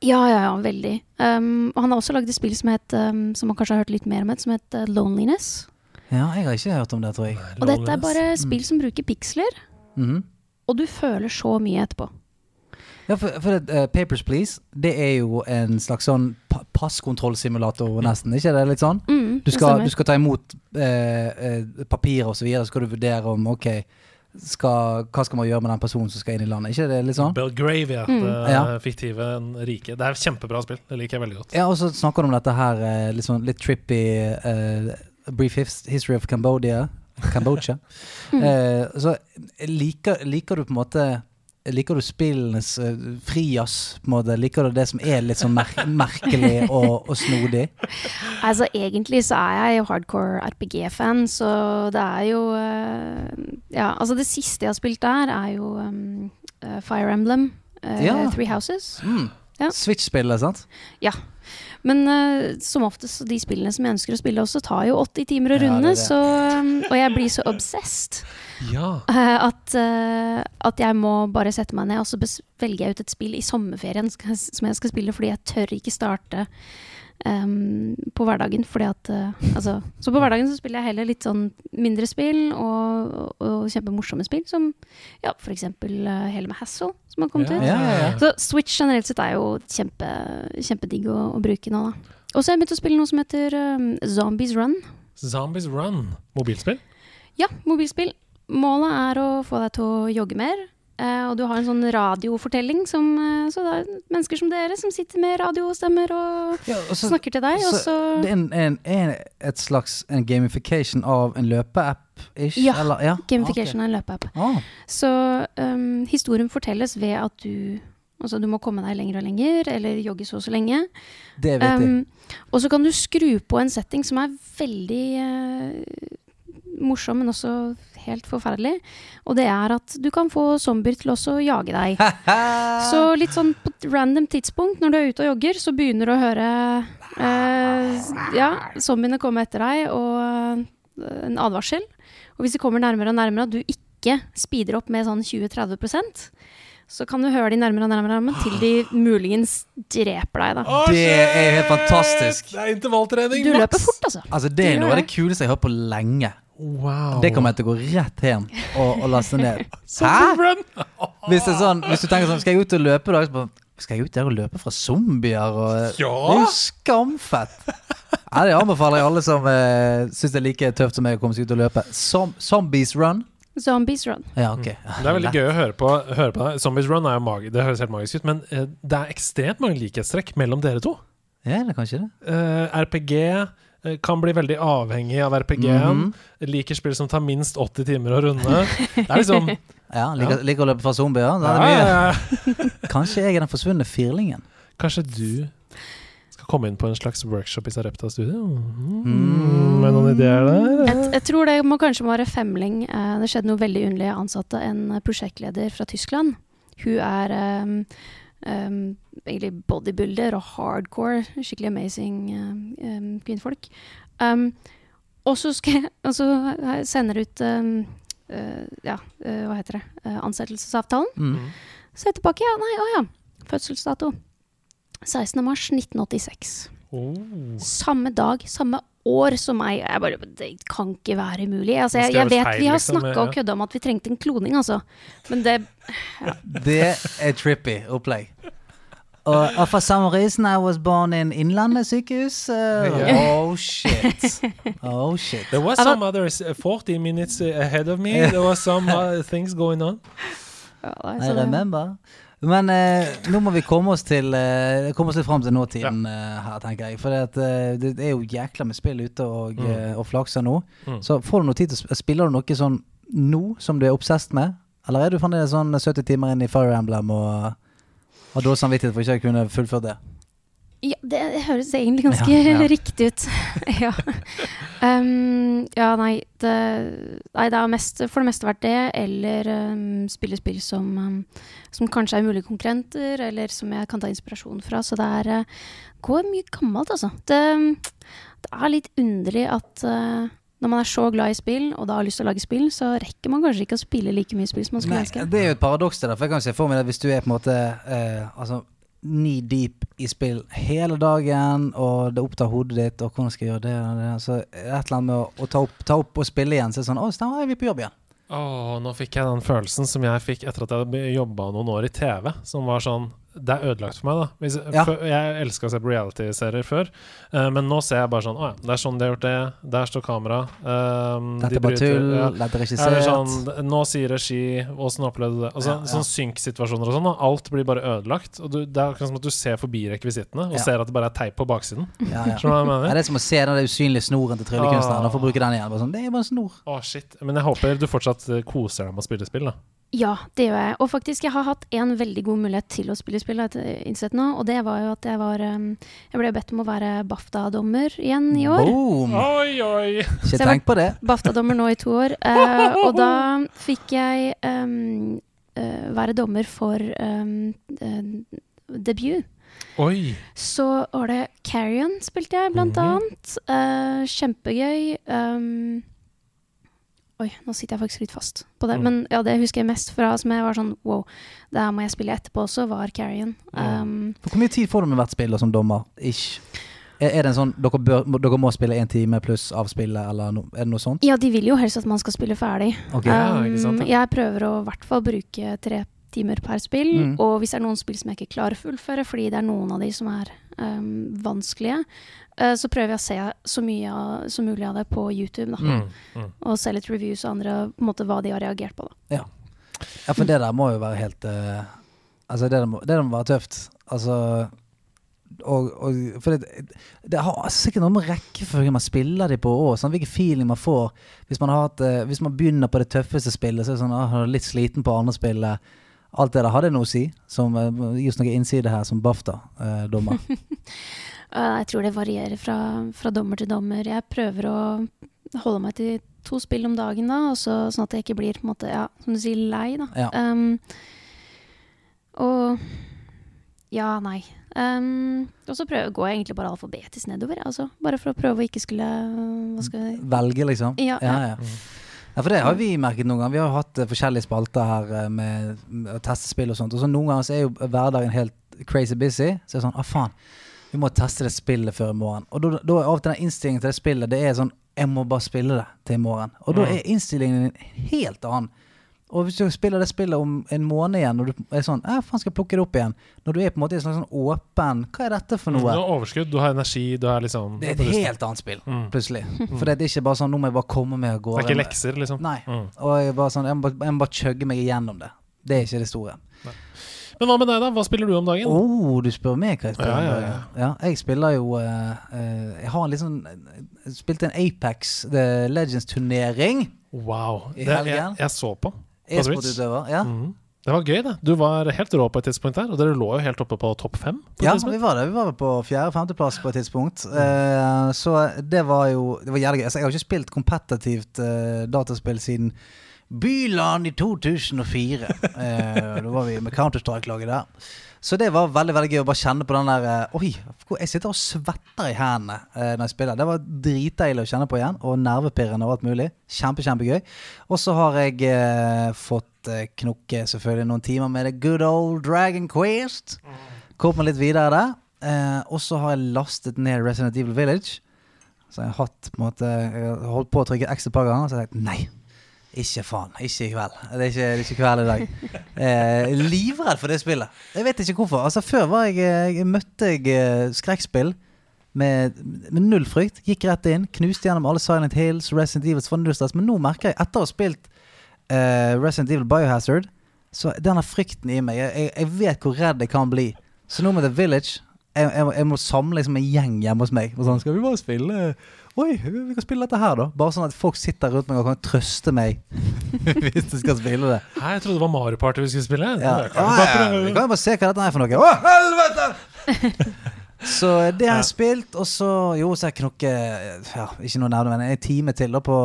Ja, ja, ja, veldig. Um, og han har også lagd et spill som, het, um, som man kanskje har hørt litt mer om, et, som heter Loneliness. Ja, jeg har ikke hørt om det, tror jeg. Og dette er bare spill som bruker piksler, mm. og du føler så mye etterpå. Ja, for, for eh, Papers, Please, det er jo en slags sånn pa passkontrollsimulator, nesten. Ikke det litt sånn? Mm, Du skal, du skal ta imot uh, eh, papirer og så videre, så skal du vurdere om ok, skal, hva skal man gjøre med den personen som skal inn i landet? ikke det litt sånn? Belgravia, Mm. det Ja. fiktive rike. Det er et kjempebra spill. Det liker jeg veldig godt. Ja, og så snakker du om dette her eh, litt sånn litt trippy uh, Brief History of Cambodia. Cambodia. uh, [LAUGHS] så liker, liker du på en måte Liker du spillenes uh, frijazz? på en måte? Liker du det som er litt sånn mer merkelig og, og snodig? [LAUGHS] Altså, egentlig så er jeg jo hardcore RPG-fan, så det er jo uh, Ja, altså det siste jeg har spilt der, er jo um, uh, Fire Emblem. eh, Ja. Three Houses. Mm. Ja. Switch-spillet, sant? Ja. Men uh, som oftest, de spillene som jeg ønsker å spille også, tar jo 80 timer å Ja, det runde, det. så um, Og jeg blir så obsessed Ja. uh, at, uh, at jeg må bare sette meg ned, og så velger jeg ut et spill i sommerferien som jeg skal spille, fordi jeg tør ikke starte em, på hverdagen. Fordi at uh, Altså, så på hverdagen så spiller jeg heller litt sånn mindre spill og, og, og kjempemorsomme spill, som ja, for eksempel uh, hele med Hassle, som har kommet ut. Ja, ja, ja. Så Switch generelt sett er jo kjempe, kjempedigg å, å bruke nå, da. Og så har jeg begynt å spille noe som heter um, Zombies Run. Zombies Run. Mobilspill. Ja, mobilspill. Målet er å få deg til å jogge mer. Eh, og du har en sånn radiofortelling, som, eh, så det er mennesker som dere som sitter med radiostemmer og Ja, og så- snakker til deg. Så det er en, en, en, et slags en gamification av en løpeapp-ish? Ja, eller? ja? gamification av en løpeapp. Ah, Så um, historien fortelles ved at du Altså du må komme deg lenger og lenger, eller jogge så og så lenge. det vet jeg. Um, og så kan du skru på en setting som er veldig uh, morsom, men også helt forferdelig. Og det er at du kan få zombier til også å jage deg. [LAUGHS] Så litt sånn på et random tidspunkt når du er ute og jogger, så begynner du å høre eh, ja, zombiene komme etter deg, og eh, en advarsel. Og hvis de kommer nærmere og nærmere, og du ikke speeder opp med sånn 20-30% så kan du høre de nærmere og nærmere, nærmere til de muligens dreper deg, da. Det er helt fantastisk. Det er intervalltrening. Du løper fort, altså. Altså, det er noe av det det. kuleste jeg har hørt på lenge. Wow. Det kommer jeg til å gå rett hjem og, og laste ned. [LAUGHS] Hæ?! [LAUGHS] Hvis, det er sånn, hvis du tenker sånn Skal jeg ut og løpe i dag? Skal jeg ut der og løpe fra zombier? Og, Ja. Det er jo skamfett! Ja, det anbefaler jeg alle som eh, syns det er like tøft som meg å komme seg ut og løpe. Som, zombies run. Zombies run. Ja, ok. Det er veldig gøy å høre på. Høre på det. Zombies Run er jo magi det høres helt magisk ut, men eh, det er ekstremt mange likhetstrekk mellom dere to. Ja, det er kanskje det. Eh, RPG eh, kan bli veldig avhengig av RPG-en. Mhm. Liker spill som tar minst 80 timer å runde. Det er liksom [LAUGHS] Ja, liker, liker å løpe fra zombier. Da er det ja, mye. ja, ja. [LAUGHS] Kanskje jeg er den forsvunne firlingen. Kanskje du skal komme inn på en slags workshop i Sarepta studio? Mm. Mm. Med noen ideer der? Jeg, jeg tror det må kanskje være femling. Eh, det skjedde noe veldig underlig. Jeg ansatte en prosjektleder fra Tyskland. Hun er um, egentlig bodybuilder og hardcore. Skikkelig amazing um, kvinnfolk. Um, og så sender ut uh, Ja, uh, hva heter det? Uh, ansettelsesavtalen. Mm. Så er jeg tilbake. Ja, nei, å ja. Fødselsdato. 16. mars 1986. Oh. Samme dag, samme år som meg. Jeg bare, det kan ikke være mulig. Altså, jeg, jeg vet vi har liksom, snakka og kødda om at vi trengte en kloning, altså. Men det Det er trippy opplegg. Og, og for samme reason I was born in Innlandet sykehus. Uh, yeah. Oh shit. Oh shit. There was some others uh, 40 minutes ahead of me. There was some uh, things going on. ja, I så det- remember. Men eh, nå må vi komme oss til eh, Komme oss litt fram til nåtiden eh, her, tenker jeg. For det, eh, det er jo jækla med spill ute og, Mm. eh, og flakser nå. Mm. Så får du noe tid til å sp- Spiller du noe sånn nå som du er obsessed med? Eller er du fremdeles sånn 70 timer inn i Fire Emblem og har dårlig samvittighet for ikke å kunne fullføre det? Ja, det, det høres egentlig ganske Ja, ja. [LAUGHS] riktig ut. [LAUGHS] ja. Um, ja, nei det, nei, det har mest, for det meste vært det, eller um, spille spill som, um, som kanskje er mulige konkurrenter, eller som jeg kan ta inspirasjon fra. Så det er, uh, går mye gammelt, altså. Det, det er litt underlig at uh, når man er så glad i spill, og da har lyst til å lage spill, så rekker man kanskje ikke å spille like mye spill som man skulle ønske. det er jo et paradoks til det. For jeg kan se for meg at hvis du er på en måte eh, altså, knee deep i spill hele dagen, og det opptar hodet ditt, og hvordan skal jeg gjøre det det Så et eller annet med å, å ta, opp, ta opp og spille igjen, så er det sånn Å, stemmer, er vi på jobb igjen? Åh, nå fikk jeg den følelsen som jeg fikk etter at jeg hadde jobba noen år i TV. Som var sånn det er ødelagt for meg, da. Hvis, Ja. for, jeg elska å se på reality-serier før, uh, men nå ser jeg bare sånn Å ja, det er sånn de har gjort det. Der står kamera. Um, Dette de er bryter- tull, ja. dette er Eller sett sånn, nå sier regi Åssen opplevde du det? Altså, Ja, ja. Sånn synk-situasjoner og sånn. Og Alt blir bare ødelagt. Og du, det er akkurat som at du ser forbi rekvisittene og ser at det bare er teip på baksiden. Ja, ja. Skjønner du hva jeg Ja, det er som å se den usynlige snoren til tryllekunstneren. Ah. Og få bruke den igjen. Bare sånn, det er bare en snor. Å, shit. Men jeg håper du fortsatt koser deg med å spille spill, da. Ja, det gjør jeg. Og faktisk, jeg har hatt en veldig god mulighet til å spille spill, har jeg innsett nå. Og det var jo at jeg var um, Jeg ble bedt om å være BAFTA-dommer igjen i år. Boom! Oi, oi! Ikke Så jeg tenk på det. BAFTA-dommer nå i to år. Uh, [LAUGHS] og da fikk jeg um, uh, være dommer for um, uh, debut. Oi. Så var det Carrion spilte jeg, blant mm. annet. Eh, kjempegøy. Um, oi, nå sitter jeg faktisk litt fast på det. Mm. Men ja, det husker jeg mest fra som jeg var sånn wow, det her må jeg spille etterpå også, var Carrion. Um, For Hvor mye tid får du med hvert spill som dommer? Ish. Er, det en sånn dere, bør, må- dere må spille én time pluss av spillet, eller no, er det noe sånt? ja, de vil jo helst at man skal spille ferdig. Ok. Ja, sant, Um, ja. jeg prøver å i hvert fall bruke tre timer per spill. Mm. Og hvis det er noen spill som jeg ikke klarer å fullføre, fordi det er noen av de som er um, vanskelige, så prøver jeg å se så mye av, som mulig av det på YouTube. Da. Mm. Mm. Og se litt reviews og andre, på en måte hva de har reagert på. Da. Ja, for det der må jo være helt uh, Altså, det der må, det der må være tøft. Altså og, og, for det, det har sikkert noe med rekkefølgen man spiller de på òg. Sånn, hvilken feeling man får. Hvis man, har hatt, uh, hvis man begynner på det tøffeste spillet, så er det sånn ah, litt sliten på andre spillet. Alt det der hadde noe å si. Som uh, Gi oss noe innside her som BAFTA-dommer. [LAUGHS] Eh, jeg tror det varierer fra, fra dommer til dommer. Jeg prøver å holde meg til to spill om dagen, da, også, sånn at jeg ikke blir på en måte, ja, som du sier, lei. Da. Ja. Um, og ja, nei. Um, og så prøver, går jeg egentlig bare alfabetisk nedover. Altså. Bare for å prøve å ikke skulle Hva skal jeg Velge, liksom. Ja, ja, ja. ja. Ja, for det har vi merket noen ganger. Vi har hatt uh, forskjellige spalter her uh, med, med å og sånt. Og så noen ganger så er jo hverdagen helt crazy busy. Så er det sånn, ah faen, vi må teste det spillet før i morgen. Og da er av og til den innstillingen til det spillet, det er sånn, jeg må bare spille det til i morgen. Og da Mm. er innstillingen din helt annen. Og hvis du spiller det spillet om en måned igjen, og du er sånn, ja faen skal jeg plukke det opp igjen. Når du er på en måte i en slags sånn åpen, hva er dette for noe? Du har overskudd, du har energi, du er liksom Det er et helt annet spill, Mm. plutselig. For det er ikke bare sånn, nå må jeg bare komme meg av Det er ikke lekser, liksom. Nei. Mm. Og jeg, bare sånn, jeg, må, jeg må bare chugge meg igjennom det. Det er ikke det store. Men hva med deg, da? Hva spiller du om dagen? Oh, du spør meg hva jeg spiller. Ja, om dagen. ja, jeg spiller jo uh, uh, Jeg har liksom Jeg spilte en Apex Legends-turnering. Wow. I Det, jeg, jeg så på. E-sportutøver. Ja. Mm. Det var gøy, det. Du var helt rå på et tidspunkt der, og dere lå jo helt oppe på topp fem. På ja, vi var det. Vi var på fjerde-femteplass på et tidspunkt. Uh, så det var jo Det var jævlig gøy. Altså, jeg har ikke spilt kompetitivt dataspill siden Byland i 2004. [LAUGHS] Eh, da var vi med Counter-Strike-laget der. Så det var veldig veldig gøy å bare kjenne på den der eh, Oi, jeg sitter og svetter i hendene eh, når jeg spiller. Det var dritdeilig å kjenne på igjen, og nervepirrende og alt mulig. Kjempe, kjempegøy. Og så har jeg eh, fått eh, knokke selvfølgelig noen timer med The Good Old Dragon Quest. Kom meg litt videre der. Eh, og så har jeg lastet ned Resident Evil Village. Så jeg har hatt på en måte holdt på å trykke X et par ganger, og så har jeg sagt nei. Ikke faen. Ikke i kveld. Det er ikke, det er ikke kveld i dag. Eh, livredd for det spillet. Jeg vet ikke hvorfor. Altså Før var jeg, jeg møtte jeg eh, skrekkspill med, med null frykt. Gikk rett inn, knuste gjennom alle Silent Hills, Resident Evil, Svandustas. Men nå merker jeg, etter å ha spilt eh, Resident Evil Biohazard, så denne frykten i meg jeg, jeg vet hvor redd jeg kan bli. Så nå med The Village jeg, jeg, jeg må samle liksom en gjeng hjemme hos meg. Og sånn, skal vi bare spille Oi, vi kan spille dette her, da. Bare sånn at folk sitter rundt meg og kan trøste meg [LAUGHS] hvis de skal spille det. Hæ, jeg trodde det var Mario Party vi skulle spille. Ja. Kan Ja, ja, Vi kan jo bare se hva dette er for noe. Å, helvete! [LAUGHS] Så det har jeg spilt, og så Jo, så jeg knokket ja, Ikke noe nevne, men en time til da på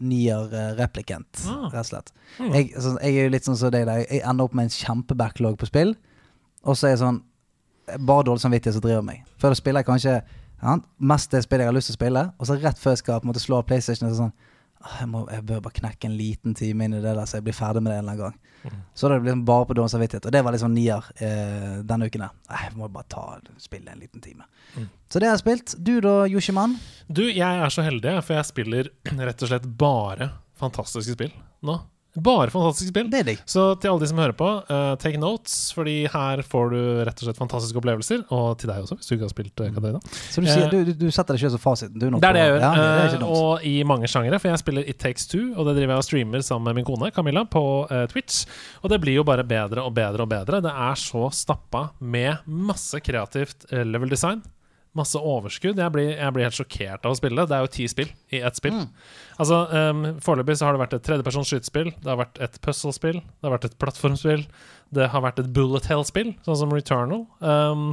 Nier replikant, Replicant, Ah. rett og slett. Mm. Jeg, altså, jeg er jo litt sånn som deg der. Jeg ender opp med en kjempebacklog på spill, og så er jeg sånn Bare dårlig samvittighet som driver meg. Før da spiller jeg kanskje ja, mest det spillet jeg har lyst til å spille, og så rett før jeg skal på en måte slå av PlayStation, så sånn jeg, må, jeg bør bare knekke en liten time inn i det der, så jeg blir ferdig med det en eller annen gang. Mm. Så da er det liksom bare på dårlig samvittighet. Og det var sånn nier eh, denne uken. Nei, Jeg må bare ta spille en liten time. Mm. Så det har jeg spilt. Du da, Yoshiman? Du, jeg er så heldig, for jeg spiller [CLEARS THROAT] rett og slett bare fantastiske spill nå. Bare fantastisk spill. Det er det Så til alle de som hører på, uh, take notes, fordi her får du rett og slett fantastiske opplevelser. Og til deg også, hvis du ikke har spilt uh, Katarina. Så du, sier, du, du, du setter deg selv som fasiten? Du, Det er det jeg gjør. Ja, det eh, og i mange sjangere, for jeg spiller It Takes Two, og det driver jeg og streamer sammen med min kone Camilla på eh, Twitch. Og det blir jo bare bedre og bedre og bedre. Det er så stappa med masse kreativt eh, level design. Masse overskudd. Jeg blir, jeg blir helt sjokkert av å spille det. Det er jo ti spill i ett spill. Mm. Altså, um, Foreløpig så har det vært et tredjepersons skytespill, det har vært et puzzlespill, det har vært et plattformspill, det har vært et bullet hell-spill, sånn som Returnal. Um,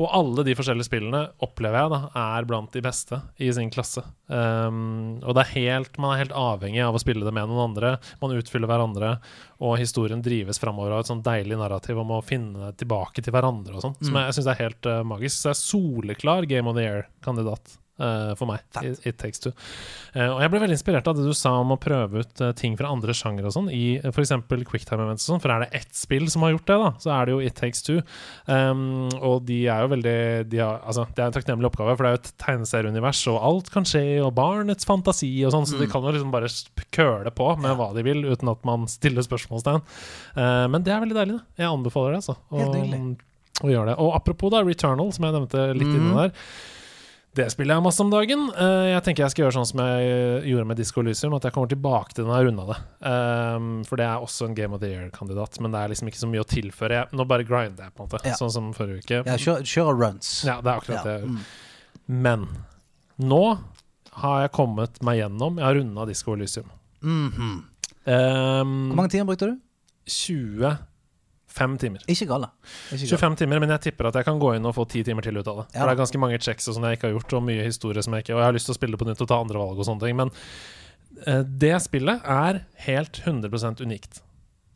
og alle de forskjellige spillene opplever jeg da er blant de beste i sin klasse. Um, og det er helt, man er helt avhengig av å spille det med noen andre. Man utfyller hverandre, og historien drives framover av et sånn deilig narrativ om å finne tilbake til hverandre og sånn. Som jeg, jeg syns er helt uh, magisk. Så jeg er soleklar Game of the Year-kandidat. Eh, for meg. It, It Takes Two. Uh, og jeg ble veldig inspirert av det du sa om å prøve ut uh, ting fra andre sjangere og sånn, i uh, f.eks. Quicktime Events og sånn. For er det ett spill som har gjort det, da, så er det jo It Takes Two. Um, og de er jo veldig de har, altså, Det er en takknemlig oppgave, for det er jo et tegneserieunivers, og alt kan skje, og barnets fantasi og sånn, så de kan jo liksom bare køle på med hva de vil, uten at man stiller spørsmålstegn. Men det er veldig deilig, det. Jeg anbefaler det, altså. Helt å- nydelig. det. Og apropos da, Returnal, som jeg nevnte litt mm. inni der. Det spiller jeg masse om dagen. Eh, jeg tenker jeg skal gjøre sånn som jeg eh, gjorde med Disco Elysium, at jeg kommer tilbake til den og runda det. Um, for det er også en Game of the Year-kandidat, men det er liksom ikke så mye å tilføre. Jeg, nå bare grinder jeg, på en måte, Ja. sånn som forrige uke. Ja, kjør, kjører runs. Ja, det er akkurat Ja, det. mm. Men nå har jeg kommet meg gjennom Jeg har runda Disco Elysium. -hmm. Um, Hvor mange timer brukte du? 25 timer. Ikke gale. Ikke gale. 25 timer, men jeg tipper at jeg kan gå inn og få ti timer til ut av det. Ja. For det er ganske mange checks og sånn jeg ikke har gjort, og mye historie som jeg ikke Og jeg har lyst til å spille på nytt og ta andre valg og sånne ting, men uh, det spillet er helt 100% unikt.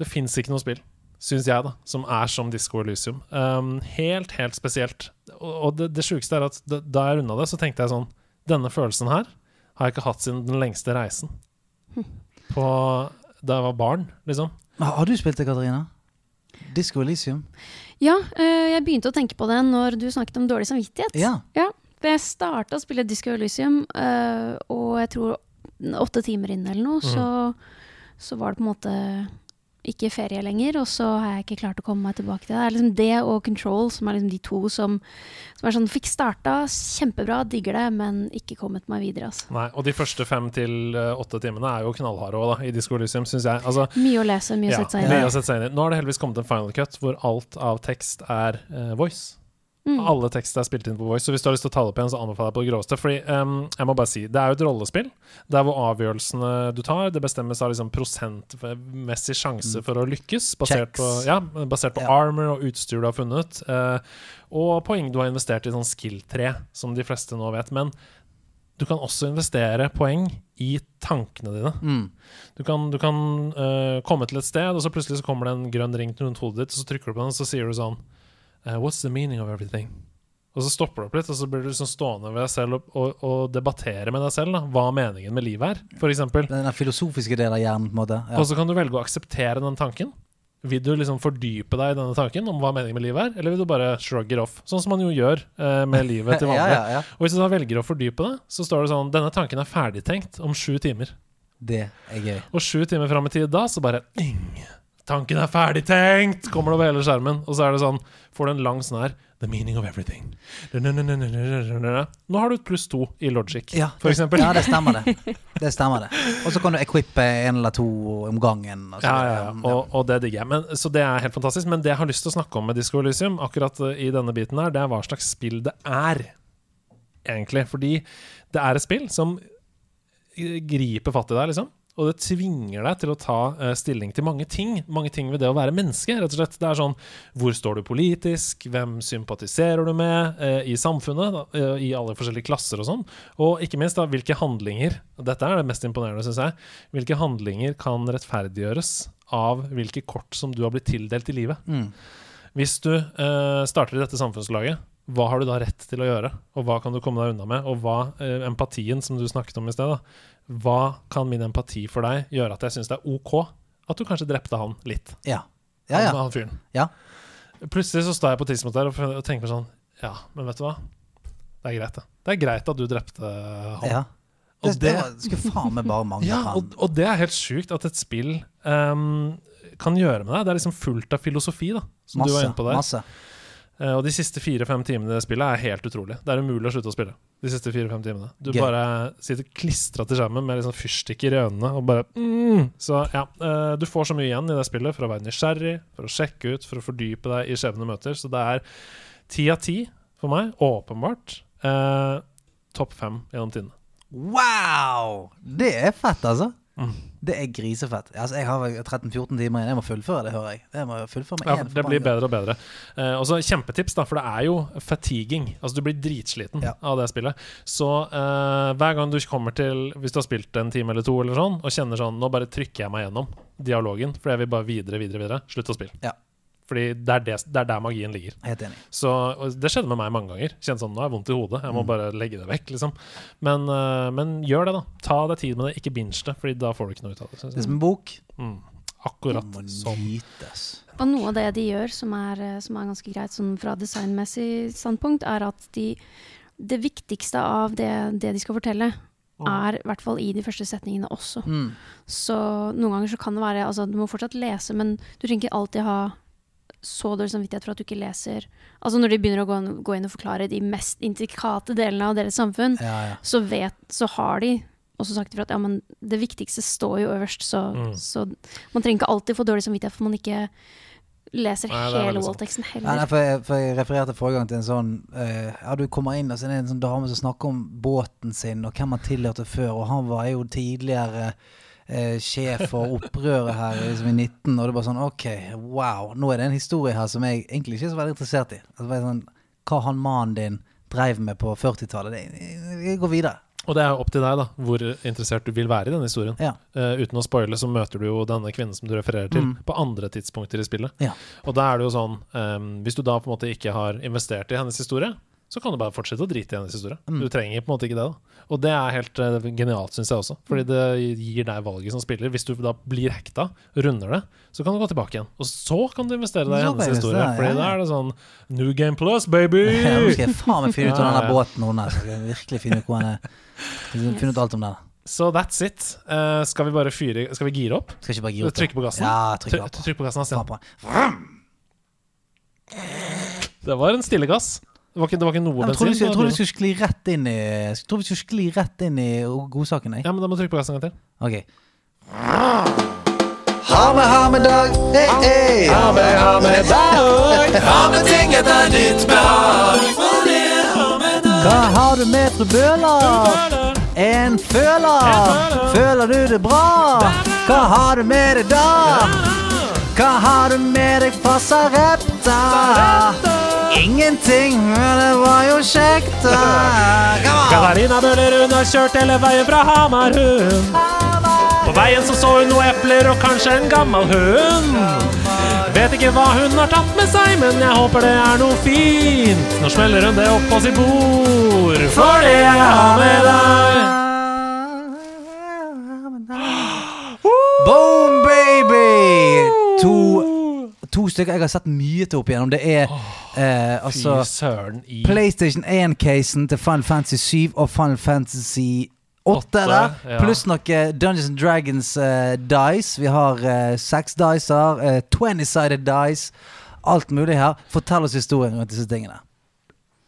Det fins ikke noe spill, syns jeg, da, som er som Disco Elysium. Um, helt, helt spesielt. Og, og det, det sjukeste er at da, da jeg runda det, så tenkte jeg sånn Denne følelsen her har jeg ikke hatt siden den lengste reisen. På Da jeg var barn, liksom. Har har du spilt det, Katarina? Disco Elysium? Ja, eh, jeg begynte å tenke på det når du snakket om dårlig samvittighet. Ja. ja For jeg starta å spille Disco Elysium, eh, og jeg tror åtte timer inn eller noe, så, så var det på en måte ikke ferie lenger, og så har jeg ikke klart å komme meg tilbake til det. Det er liksom det og Control som er liksom de to som, som er sånn Fikk starta kjempebra, digger det, men ikke kommet meg videre, altså. Nei, og de første fem til eh, åtte timene er jo knallharde òg, da, i Disco Elysium, syns jeg. Altså, Mye å lese, mye å ja, sette seg inn i. å sette seg inn i. Nå har det heldigvis kommet en final cut hvor alt av tekst er uh, voice. Mm. Alle tekster er spilt inn på voice, så hvis du har lyst til å ta det opp igjen, så anbefaler jeg på det groveste. Fordi, um, jeg må bare si, det er jo et rollespill der hvor avgjørelsene du tar, det bestemmes av liksom prosentmessig sjanse for å lykkes, basert Checks. på, ja, basert på Ja. armor og utstyr du har funnet, uh, og poeng du har investert i sånn skill-tre, som de fleste nå vet. Men du kan også investere poeng i tankene dine. Mm. Du kan, du kan uh, komme til et sted, og så plutselig så kommer det en grønn ring rundt hodet ditt, og så trykker du på den, og så sier du sånn eh, What's the meaning of everything? Og så stopper du opp litt, og så blir du liksom stående ved deg selv og, og, og debattere med deg selv da, hva meningen med livet er, eksempel. Den filosofiske delen av hjernen, på en måte. Ja. Og så kan du velge å akseptere den tanken. Vil du liksom fordype deg i denne tanken om hva meningen med livet er, eller vil du bare shrug it off? Sånn som man jo gjør eh, med livet til [LAUGHS] vanlig. ja, ja. Og hvis du da velger å fordype det, så står det sånn Denne tanken er ferdigtenkt om sju timer. Det er gøy. Og sju timer fram i tid da, så bare ding, Tanken er ferdigtenkt! Kommer det over hele skjermen. Og så er det sånn Får du en lang sånn her The meaning of everything. Nå har du et pluss to i logic, Ja, for eksempel. Ja, det stemmer det. Det stemmer det. Og så kan du equippe en eller to om gangen. Og så Ja, ja, ja. Og, og det digger jeg. Men, så det er helt fantastisk. Men det jeg har lyst til å snakke om med Disco Elysium, akkurat eh, i denne biten her, det er hva slags spill det er, egentlig. Fordi det er et spill som griper fatt i deg, liksom. Og det tvinger deg til å ta uh, stilling til mange ting. Mange ting ved det å være menneske. rett og slett. Det er sånn Hvor står du politisk? Hvem sympatiserer du med uh, i samfunnet? Da, uh, I alle forskjellige klasser og sånn. Og ikke minst da, hvilke handlinger Dette er det mest imponerende, syns jeg. Hvilke handlinger kan rettferdiggjøres av hvilke kort som du har blitt tildelt i livet? Mm. Hvis du starter i dette samfunnslaget, hva har du da rett til å gjøre? Og hva kan du komme deg unna med? Og hva, eh, empatien som du snakket om i sted, da. Hva kan min empati for deg gjøre at jeg syns det er OK at du kanskje drepte han litt? Ja. Ja, ja. han fyren. Ja. Plutselig så står jeg på tidspunktet der og, og tenker sånn Ja, men vet du hva? Det er greit, det. Det er greit at du drepte han. ja. Og Det, det det- skulle faen meg bare mangle. Ja, og, og det er helt sjukt at et spill um, kan gjøre med deg. Det er liksom fullt av filosofi, da, som du var inne på der. masse. Eh, og de siste fire-fem timene i det spillet er helt utrolig. Det er umulig å slutte å spille. De siste fire-fem timene Du Gøy. bare sitter klistra til skjermen med liksom fyrstikker i øynene og bare mm. Så ja, uh, du får så mye igjen i det spillet for å være nysgjerrig, for å sjekke ut, for å fordype deg i skjebne møter. Så det er ti av ti for meg, åpenbart. Uh, Topp fem gjennom tidene. Wow! Det er fett, altså. Mm. Det er grisefett. Altså, jeg har 13-14 timer igjen. Jeg må fullføre det, hører jeg. Det fullføre Ja, det blir bedre og bedre. Uh, og så Kjempetips, da, for det er jo fatiguing. Altså Du blir dritsliten Ja. av det spillet. Så uh, hver gang du kommer til Hvis du har spilt en time eller to, eller sånn og kjenner sånn Nå bare trykker jeg meg gjennom dialogen, for jeg vil bare videre, videre, videre. Slutt å spille. Ja. Fordi det er, det, det er der magien ligger. Helt enig. Så og Det skjedde med meg mange ganger. Kjente sånn, Nå har jeg vondt i hodet. Jeg må Mm. bare legge det vekk. liksom men, eh, men gjør det, da. Ta deg tid med det. Ikke binge det, Fordi da får du ikke noe ut av det. Det er som en bok. Mm. Akkurat som nytes. Og noe av det de gjør som er, eh, som er ganske greit sånn fra designmessig standpunkt, er at de Det viktigste av det, det de skal fortelle, er i hvert fall i de første setningene også. Mm. Så noen ganger så kan det være Altså, du må fortsatt lese, men du trenger ikke alltid ha så dårlig samvittighet for at du ikke leser Altså når de begynner å gå, gå inn og forklare de mest intrikate delene av deres samfunn, Ja, ja. så vet Så har de også sagt ifra at ja, men det viktigste står jo øverst, så, Mm. så man trenger ikke alltid få dårlig samvittighet for man ikke leser Nei, hele wallteksten Nei, heller. nei, for, jeg, for jeg refererte forrige gang til en sånn uh, Ja, du kommer inn, og så er det en sånn dame som snakker om båten sin, og hvem han tilhørte før, og han var jo tidligere eh, sjef for opprøret her liksom, i 19, og det er bare sånn OK, wow. Nå er det en historie her som jeg egentlig ikke er så veldig interessert i. Altså, sånn, hva han mannen din dreiv med på 40-tallet. Jeg Vi går videre. Og det er opp til deg da hvor interessert du vil være i denne historien. Ja. Uh, uten å spoile så møter du jo denne kvinnen som du refererer til, Mm. på andre tidspunkter i spillet. Ja. Og da er det jo sånn um, Hvis du da på en måte ikke har investert i hennes historie, så kan du bare fortsette å drite i hennes historie. Mm. Du trenger på en måte ikke det. da Og det er helt eh, genialt, syns jeg også. Fordi det gir deg valget som spiller. Hvis du da blir hekta, runder det, så kan du gå tilbake igjen. Og så kan du investere deg i hennes jeg historie. investere, Fordi ja, da er det sånn New Game Plus, baby! [LAUGHS] Ja, nå skal jeg faen meg finne ut av denne [LAUGHS] båten hennes. Jeg virkelig finne ut hvor han er. Finne ut alt om den. Så that's it. Uh, skal vi bare fyre Skal vi gire opp? Skal ikke bare gire opp. Trykke på gassen? Ja, trykk Tryk, på. trykk på gassen, på den. Det var en stille gass. Det var ikke, det var ikke noe Jeg bensin. skulle, jeg tror vi skulle skli rett inn i Jeg tror vi skulle skli rett inn i godsaken. Jeg. Ja, men da må du trykke på gassen en gang til. Ok. Ha med, ha med dag. Hey, hey. Ha med, ha med dag. Ha med ting etter ditt behag. Hva har du med, fru Bøhler? En føler. Føler du det bra? Hva har du med deg da? Hva har du med deg fra Sarepta? Ingenting, men det var jo kjekt. da. Katarina Bøhler hun har kjørt hele veien fra Hamar, hun. På veien så så hun noen epler og kanskje en gammel hund. Vet ikke hva hun har tatt med seg, men jeg håper det er noe fint. Nå smeller hun det opp på sitt bord, for det jeg har med deg. Boom, baby! To, to stykker jeg har sett mye til opp igjennom. Det er eh, altså søren i PlayStation 1-casen til Final Fantasy 7 og Final Fantasy 8 Åtte, der. ja. Pluss noe Dungeons and Dragons eh, dice. Vi har uh, seks dicer, uh, 20-sided dice. Alt mulig her. Fortell oss historien rundt disse tingene.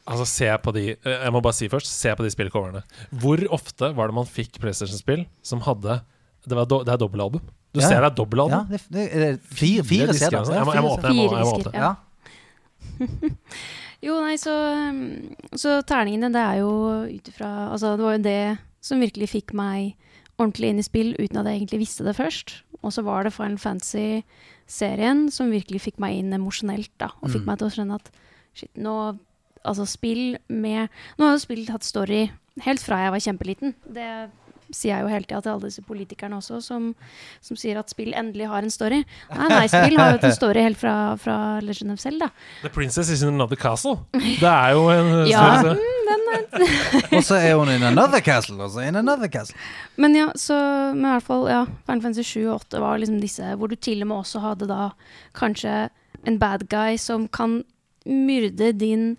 Altså, se på de eh, Jeg må bare si først, se på de spillcoverne. Hvor ofte var det man fikk PlayStation-spill som hadde Det, var do, det er dobbelalbum. Du Ja. ser det er av den? det, det, det, fire, fire CD-er. altså. Jeg må- jeg må åpne, jeg må- jeg må åpne. ja. Ja. [LAUGHS] Jo, nei, så, um, så terningene, det er jo ut ifra Altså, det var jo det som virkelig fikk meg ordentlig inn i spill, uten at jeg egentlig visste det først. Og så var det Final Fantasy-serien som virkelig fikk meg inn emosjonelt, da. Og fikk Mm. meg til å skjønne at shit, nå Altså, spill med Nå har jo spill hatt story helt fra jeg var kjempeliten. Det sier jeg jo hele tida til alle disse politikerne også, som, som sier at spill endelig har en story. Nei, nei, spill har jo en story helt fra, fra Legend of Zelda. The Princess is in another castle. Det er jo en [LAUGHS] Ja. størrelse. [LAUGHS] Og så er hun in another castle. Og så in another castle. Men ja, så men i hvert fall, ja, Final Fantasy 7 og 8 var liksom disse hvor du til og med også hadde da kanskje en bad guy som kan myrde din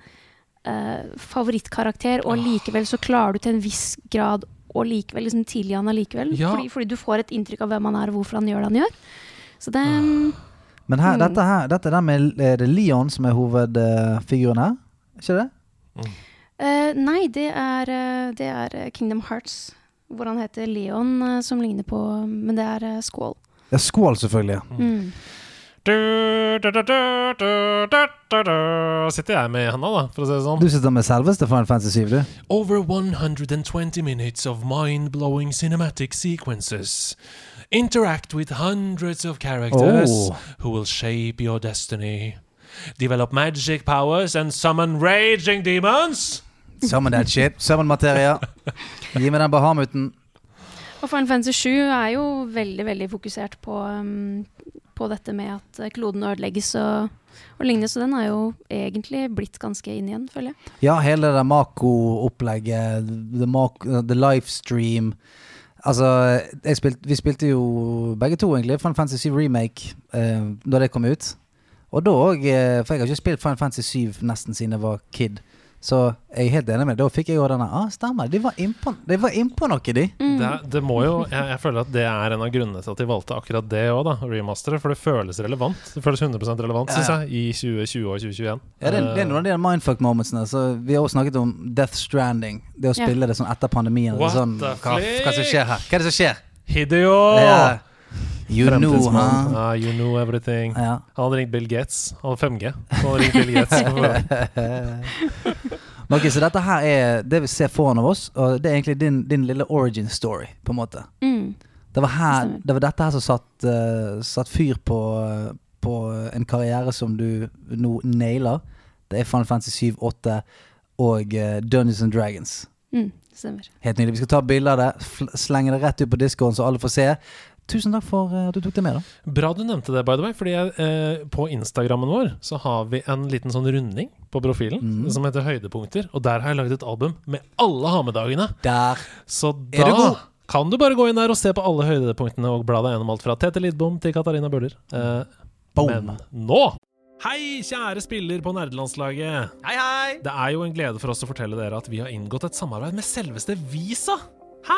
eh, favorittkarakter, og likevel så klarer du til en viss grad og likevel liksom tilgi han allikevel. Ja. Fordi, fordi du får et inntrykk av hvem han er, og hvorfor han gjør det han gjør. Så det Men her, Mm. dette her, dette der med Er det Leon som er hovedfiguren her? Ikke det? eh, Nei, det er, eh, det er eh, Kingdom Hearts, hvor han heter Leon, eh, som ligner på Men det er uh, Skål. Ja, Skål, selvfølgelig. Mm. Du, du, du. Sitter jeg med i henda, da, for å si det sånn. Du sitter med selveste Final Fantasy 7, du. Over 120 minutes of mind-blowing cinematic sequences. Interact with hundreds of characters Oh. who will shape your destiny. Develop magic powers and summon raging demons. Summon that shit. Summon materia. Gi meg den Bahamuten. Og Final Fantasy 7 er jo veldig, veldig fokusert på, um, på dette med at eh, kloden ødelegges og, og lignende, så den er jo egentlig blitt ganske inn igjen, føler jeg. Ja, hele det Mako-opplegget, the, Mako- the livestream Altså, spilt, vi spilte jo begge to, egentlig, Final Fantasy 7 Remake eh, da det kom ut. Og da òg, eh, for jeg har ikke spilt Final Fantasy 7 nesten siden jeg var kid. Så jeg er helt enig med. Da fikk jeg jo denne Ah, stemmer. De var innpå de var innpå noe, de. Mm. Det, det må jo, jeg, jeg føler at det er en av grunnene til at de valgte akkurat det òg, da. Remasteret. For det føles relevant. Det føles 100 relevant, Ja, syns jeg, i 2020 og 2021. Ja, det, det er noen av de mindfuck-momentsene. Så Vi har også snakket om Death Stranding. Det å Ja. spille det sånn etter pandemien. What sånn, the hva, hva som skjer her? Hva er det som skjer? Hideo! Ja. You know, huh? Ja, you know everything. Ja. Han hadde ringt Bill Gates. Han hadde 5G. Han hadde ringt Bill Gates. [LAUGHS] [LAUGHS] Ok, Så dette her er det vi ser foran oss, og det er egentlig din, din lille origin story, på en måte. Mm. Det var, her, det var dette her som satt, uh, satt fyr på, uh, på en karriere som du nå nailer. Det er Final Fantasy 7, 8 og uh, Dungeons and Dragons. Mm. Stemmer. Helt nydelig. Vi skal ta bilde av det, slenge det rett ut på discoen så alle får se. Tusen takk for eh, at du tok det med. da Bra du nevnte det, by the way. Fordi jeg, eh, på Instagrammen vår så har vi en liten sånn runding på profilen mm. som heter Høydepunkter. Og der har jeg lagd et album med alle ha-med-dagene. Der. Så Er du da god? kan du bare gå inn der og se på alle høydepunktene og bla deg gjennom alt fra Tete Lidbom til Katarina Bøhler. Eh, men nå Hei, kjære spiller på nerdelandslaget. Hei, hei! Det er jo en glede for oss å fortelle dere at vi har inngått et samarbeid med selveste Visa. Hæ?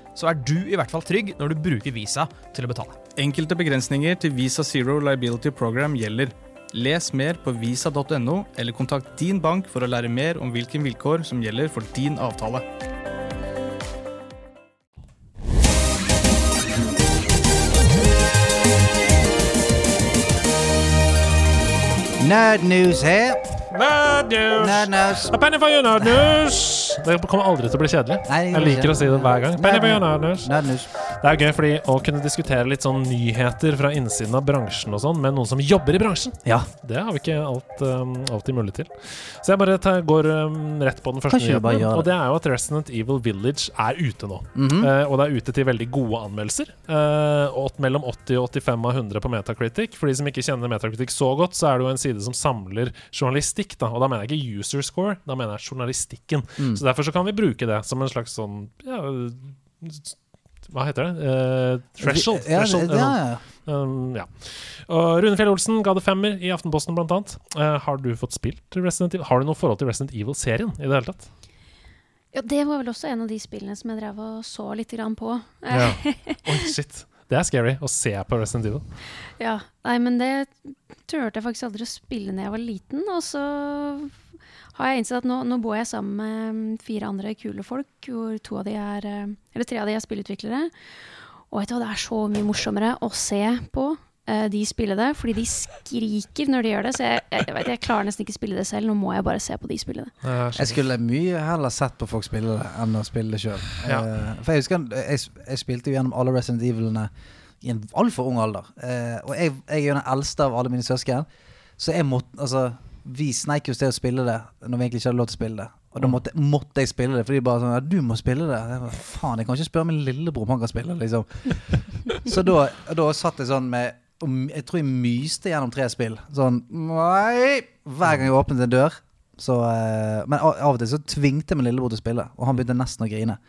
så er du i hvert fall trygg når du bruker Visa til å betale. Enkelte begrensninger til Visa Zero Liability Program gjelder. Les mer på visa.no, eller kontakt din bank for å lære mer om hvilke vilkår som gjelder for din avtale. Nerd news her. Nerd news! Nerd news. A penny for your nerd news! Det kommer aldri til å bli kjedelig. Nei, Jeg liker å si det hver gang. Penny for you, nerd news. Nerd. Det er gøy fordi å kunne diskutere litt sånn nyheter fra innsiden av bransjen og sånn med noen som jobber i bransjen, Ja. det har vi ikke alt, um, alltid mulig til. Så jeg bare tar, går um, rett på den første Kanskje bare nyheten. gjør Og det er jo at Resident Evil Village er ute nå. Mhm. Eh, og det er ute til veldig gode anmeldelser. Eh, og mellom 80 og 85 av 100 på Metacritic. For de som ikke kjenner Metacritic så godt, så er det jo en side som samler journalistikk. Da. Og da mener jeg ikke user score, da mener jeg journalistikken. Så derfor så kan vi bruke det som en slags sånn ja, Hva heter det? Uh, threshold. Ja, threshold ja, det. ja. Um, ja. Og Rune Fjell Olsen ga det femmer i Aftenposten, blant annet. Uh, har du fått spilt Resident Evil? Har du noe forhold til Resident Evil-serien i det hele tatt? Ja, det var vel også en av de spillene som jeg drev og så litt grann på. Ja. Oi, shit. Det er scary å se på Resident Evil. Ja, nei, men det turte jeg faktisk aldri å spille da jeg var liten. Og så har jeg innsett at nå, nå bor jeg sammen med mm, fire andre kule folk, hvor to av de er eh, Eller tre av de er spillutviklere. Og vet du det er så mye morsommere å se på eh, de spille det, fordi de skriker når de gjør det. Så jeg, jeg, vet, jeg klarer nesten ikke spille det selv. Nå må jeg bare se på de spille det. Jeg skulle mye heller sett på folk spille det enn å spille det sjøl. Ja. for jeg husker jeg, jeg spilte jo gjennom alle Resident Evilene i en altfor ung alder. Eh, og jeg, jeg er jo den eldste av alle mine søsken, så jeg måtte Altså, vi sneik oss til å spille det når vi egentlig ikke hadde lov til å spille det. Og da måtte, måtte jeg spille det, for de bare sånn ja, 'Du må spille det.' Jeg bare, Faen, jeg kan ikke spørre min lillebror om han kan spille det, liksom. [LAUGHS] så da, da satt jeg sånn med Jeg tror jeg myste gjennom tre spill. Sånn Nei! Hver gang jeg åpnet en dør. Så, eh, men av av og til så tvingte jeg min lillebror til å spille, og han begynte nesten å grine.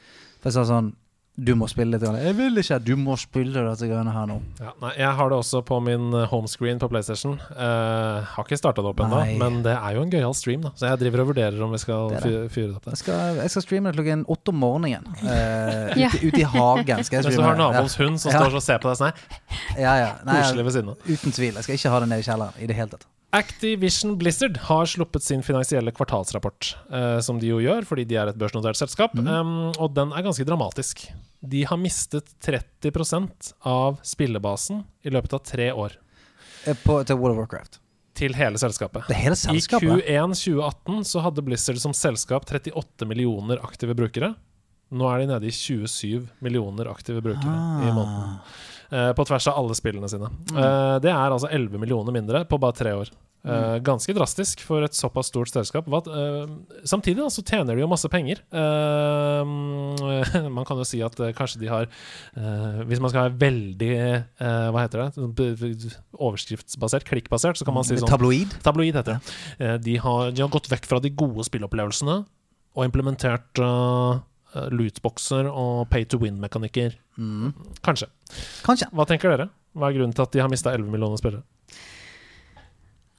For jeg sa sånn Du må spille litt. grann.» 'Jeg vil ikke. Du må spille dette greiene her nå.' Ja, nei, jeg har det også på min eh, homescreen på PlayStation. Uh, har ikke starta det opp ennå, men det er jo en gøyal stream, da. Så jeg driver og vurderer om vi skal Det er fyre, det opp. Jeg skal, jeg skal streame det klokken åtte om morgenen. Uh, [LAUGHS] Ja. ute, ut i hagen skal jeg streame har det. naboens hund som Ja. står og ser på deg sånn her, Ja, ja. Koselig ved siden av. uten tvil. Jeg skal ikke ha det nede i kjelleren i det hele tatt. Activision Blizzard har sluppet sin finansielle kvartalsrapport, eh, som de jo gjør fordi de er et børsnotert selskap, mm. um, og den er ganske dramatisk. De har mistet 30% av spillebasen i løpet av tre år Eh, På, til World of Warcraft. til hele selskapet. Det hele I. Q1 2018 så hadde Blizzard som selskap 38 millioner aktive brukere. Nå er de nede i 27 millioner aktive brukere i måneden. Eh, på tvers av alle spillene sine. Eh, det er altså 11 millioner mindre på bare tre år. Mm. ganske drastisk for et såpass stort selskap. Eh, samtidig da, så tjener de jo masse penger. Eh, [LAUGHS] man kan jo si at eh, kanskje de har eh, Hvis man skal være veldig eh, Hva heter det? Sånn Overskriftsbasert, klikkbasert, så kan man si sånn Tabloid. Tabloid heter det. Eh, De har, de har gått vekk fra de gode spillopplevelsene og implementert lootboxer og pay to win-mekanikker. Mm. Kanskje. Kanskje. Hva tenker dere? Hva er grunnen til at de har mista 11 millioner spillere?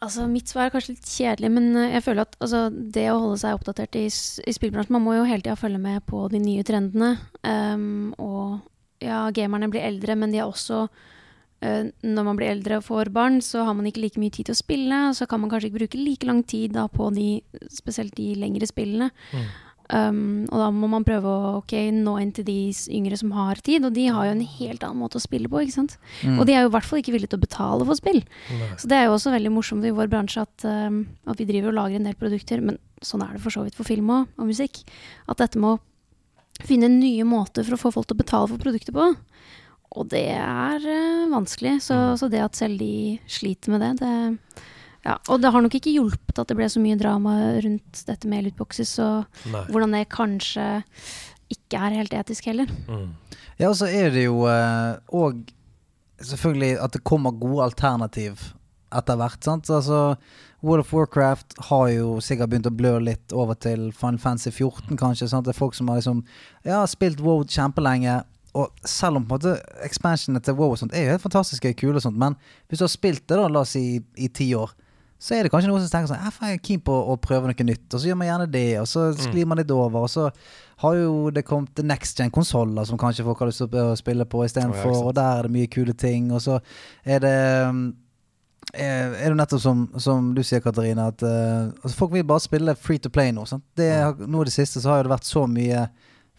Altså, Mitt svar er kanskje litt kjedelig, men eh, jeg føler at altså, det å holde seg oppdatert i, i spillbransjen Man må jo hele tida følge med på de nye trendene. Um, og ja, gamerne blir eldre, men de er også uh, Når man blir eldre og får barn, så har man ikke like mye tid til å spille. og Så kan man kanskje ikke bruke like lang tid da, på de, spesielt de lengre spillene. Mm. Um, og da må man prøve å okay, nå inn til de yngre som har tid, og de har jo en helt annen måte å spille på. ikke sant? Mm. Og de er jo i hvert fall ikke villige til å betale for spill. Nei. Så det er jo også veldig morsomt i vår bransje at, um, at vi driver og lager en del produkter, men sånn er det for så vidt for film og, og musikk. At dette må finne nye måter for å få folk til å betale for produkter på. Og det er uh, vanskelig. Så, Mm. så det at selv de sliter med det, det ja, Og det har nok ikke hjulpet at det ble så mye drama rundt dette med lootboxes, og Nei. hvordan det kanskje ikke er helt etisk heller. Mm. Ja, og så er det jo òg selvfølgelig at det kommer gode alternativ etter hvert. sant? Altså, World of Warcraft har jo sikkert begynt å blø litt over til Final Fantasy 14, kanskje. sant? Det er folk som har liksom Ja, spilt WoW kjempelenge. Og selv om på en måte expansionene til WoW og sånt er jo helt fantastiske og kule, og sånt, men hvis du har spilt det da, la oss si i ti år, så er det kanskje noen som tenker sånn Jeg er keen på å prøve noe nytt, og så gjør man gjerne det, og så sklir man litt over, og så har jo det kommet next gen-konsoller som kanskje folk har lyst til å spille på ja, istedenfor, ikke sant. og der er det mye kule ting, og så er det um, er det nettopp som, som du sier, Katarina, at uh, altså folk vil bare spille free to play nå. Sant? Det, nå i det siste så har det vært så mye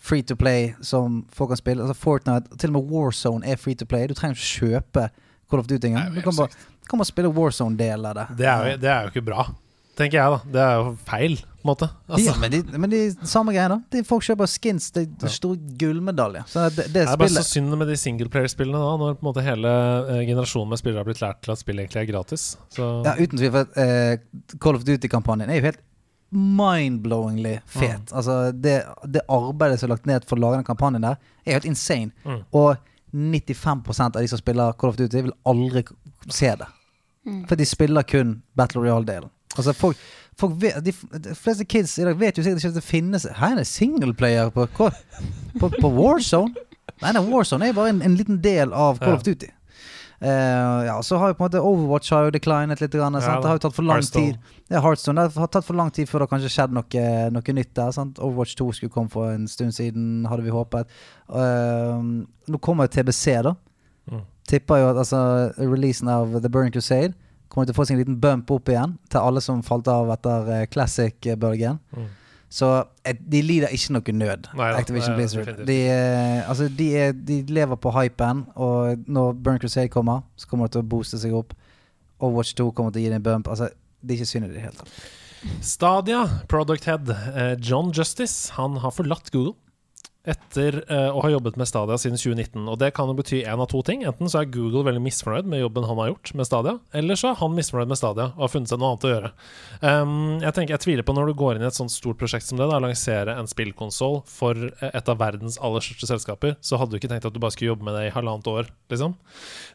free to play som folk kan spille. Altså Fortnite, til og med Warzone er free to play. Du trenger ikke kjøpe Call of Duty engang. Du kan bare, kan man spille Warzone-del av det. Det er, jo, det er jo ikke bra, tenker jeg, da. Det er jo feil, på en måte. Ja, Altså, men, de, men de samme greiene, da. De folk kjøper skins. Det er stor gullmedalje. Så det, det det er bare så synd med de singleplayer-spillene da, når på en måte hele eh, generasjonen med spillere har blitt lært til at spill egentlig er gratis. Så Ja, uten tvil. For eh, Call of Duty-kampanjen er jo helt mind-blowingly fet. Altså, det, det arbeidet som er lagt ned for å lage den kampanjen der, er helt insane. Mm. Og 95% av de som spiller Call of Duty, vil aldri se det. For de spiller kun Battle Royale-delen. Altså folk, folk vet, de, de fleste kids i dag vet jo sikkert ikke at det finnes Her er det singleplayer på, på, på Warzone. Nei, nei, Warzone er bare en, en liten del av Call Ja. of Duty. Uh, ja, så har jo på en måte Overwatch har jo declinet litt. Grann, sant? Det har jo tatt for lang Hearthstone. tid. Ja, Hearthstone. Det har tatt for lang tid før det har kanskje skjedd noe, noe nytt der. Sant? Overwatch 2 skulle komme for en stund siden, hadde vi håpet. Uh, nå kommer jo TBC, da. Tipper jo at altså, releasen av The Burning Crusade kommer til å få en liten bump opp igjen til alle som falt av etter uh, classic-bølgen. Mm. Så et, de lider ikke noe nød, Nei da, Activision er Blizzard. De, uh, altså, de, er, de lever på hypen, og når Burn Crusade kommer, så kommer det til å booste seg opp. Overwatch 2 kommer til å gi det en bump. Altså, det er ikke synd i det hele tatt. Stadia, product head eh, John Justice, han har forlatt Google. Etter uh, å ha jobbet med Stadia siden 2019. Og det kan jo bety en av to ting. Enten så er Google veldig misfornøyd med jobben han har gjort med Stadia, eller så er han misfornøyd med Stadia og har funnet seg noe annet å gjøre. Um, jeg tenker, jeg tviler på når du går inn i et sånt stort prosjekt som det, da, lansere en spillkonsoll for eh, et av verdens aller største selskaper, så hadde du ikke tenkt at du bare skulle jobbe med det i halvannet år, liksom.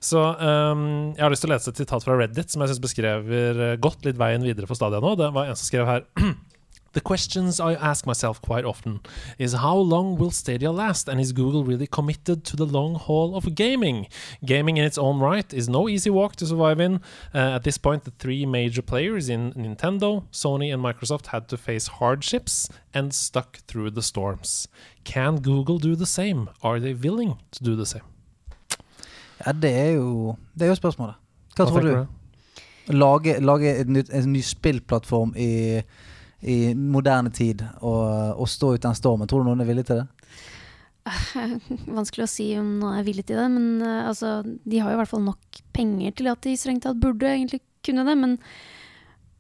Så um, jeg har lyst til å lese et sitat fra Reddit som jeg syns beskriver eh, godt litt veien videre for Stadia nå. Det var en som skrev her [CLEARS THROAT] The questions I ask myself quite often is how long will Stadia last, and is Google really committed to the long haul of gaming? Gaming in its own right is no easy walk to survive in. Uh, at this point, the three major players in Nintendo, Sony, and Microsoft had to face hardships and stuck through the storms. Can Google do the same? Are they willing to do the same? Ja, det er jo Det er jo spørsmålet. Hva, tror du? Lage, lage et nytt, en ny spillplattform i, i moderne tid og stå ut den stormen. Tror du noen er villig til det? [LAUGHS] Vanskelig å si om noen er villig til det, men uh, altså, de har jo i hvert fall nok penger til at de strengt tatt burde egentlig kunne det. Men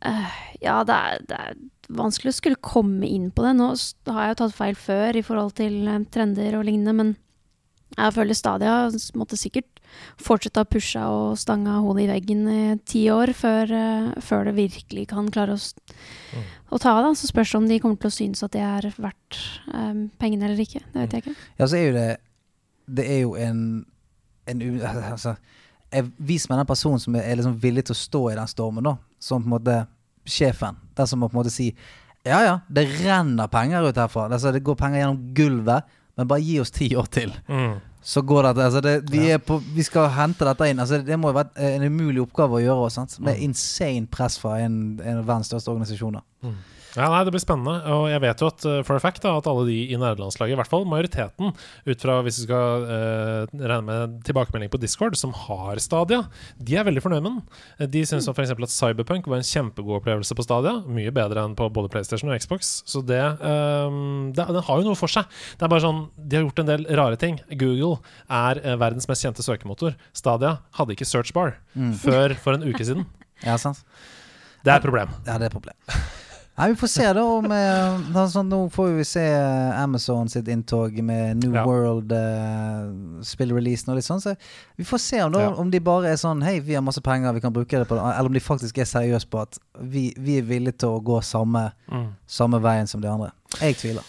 uh, ja, det er, det er vanskelig å skulle komme inn på det. Nå har jeg jo tatt feil før i forhold til eh, trender og lignende, men jeg føler stadig har måtte sikkert fortsette å pushe og stange hodet i veggen i ti år før, eh, før det virkelig kan klare å, mm. å ta av. Så spørs det om de kommer til å synes at det er verdt um, pengene eller ikke. Det vet jeg ikke. Ja, så er jo det Det er jo en, en [LAUGHS] altså, jeg, Vis meg den personen som er, er liksom villig til å stå i den stormen, da. Som på en måte sjefen. Den som må på en måte si Ja ja, det renner penger ut herfra. Altså, det går penger gjennom gulvet, men bare gi oss ti år til. Så går det altså det, vi, er på, vi skal hente dette inn. Altså det må jo være en umulig oppgave å gjøre. Sant? Med insane press fra en, en av verdens største organisasjoner. Ja, nei, Det blir spennende. Og jeg vet jo at uh, for a fact da, at alle de i nederlandslaget, i hvert fall majoriteten, ut fra hvis vi skal uh, regne med tilbakemelding på Discord, som har Stadia, de er veldig fornøyd med den. Uh, De syns mm. f.eks. at Cyberpunk var en kjempegod opplevelse på Stadia. Mye bedre enn på både PlayStation og Xbox. Så det, um, det Den har jo noe for seg. Det er bare sånn, De har gjort en del rare ting. Google er uh, verdens mest kjente søkemotor. Stadia hadde ikke search bar før for en uke siden. [LAUGHS] Ja, sant? Det er et problem. Ja, det er et problem. Nei, Vi får se da om eh, altså, Nå får vi se eh, Amazon sitt inntog med New Ja. World-spillreleasen og litt sånn. Så vi får se om, da, Ja. om de bare er sånn Hei, vi har masse penger, vi kan bruke det på det. Eller om de faktisk er seriøse på at vi, vi er villige til å gå samme, Mm. samme veien som de andre. Jeg tviler.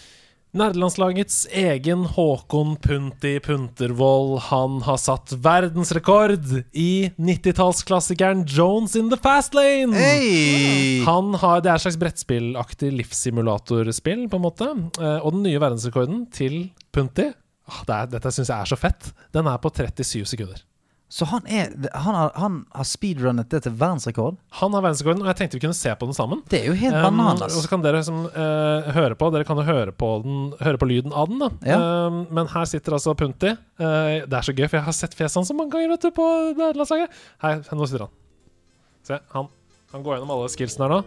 Nerdelandslagets egen Håkon Punti Puntervold, han har satt verdensrekord i 90-tallsklassikeren Jones in the Fast Lane! Hey! Han har, Det er et slags brettspillaktig livssimulatorspill, på en måte. Eh, og den nye verdensrekorden til Punti ah, det er, Dette syns jeg er så fett. Den er på 37 sekunder. Så han er Han har, han har speedrunnet det til verdensrekord? Han har verdensrekorden, og jeg tenkte vi kunne se på den sammen. Det er jo helt Um, bananas. og så kan dere som uh, høre på Dere kan jo høre på, den, høre på lyden av den. da Ja. Um, Men her sitter altså Punti. Uh, det er så gøy, for jeg har sett fjeset hans så mange ganger vet du, på nederlandslaget. Her, nå sitter han. Se, han, han går gjennom alle skillsene her nå.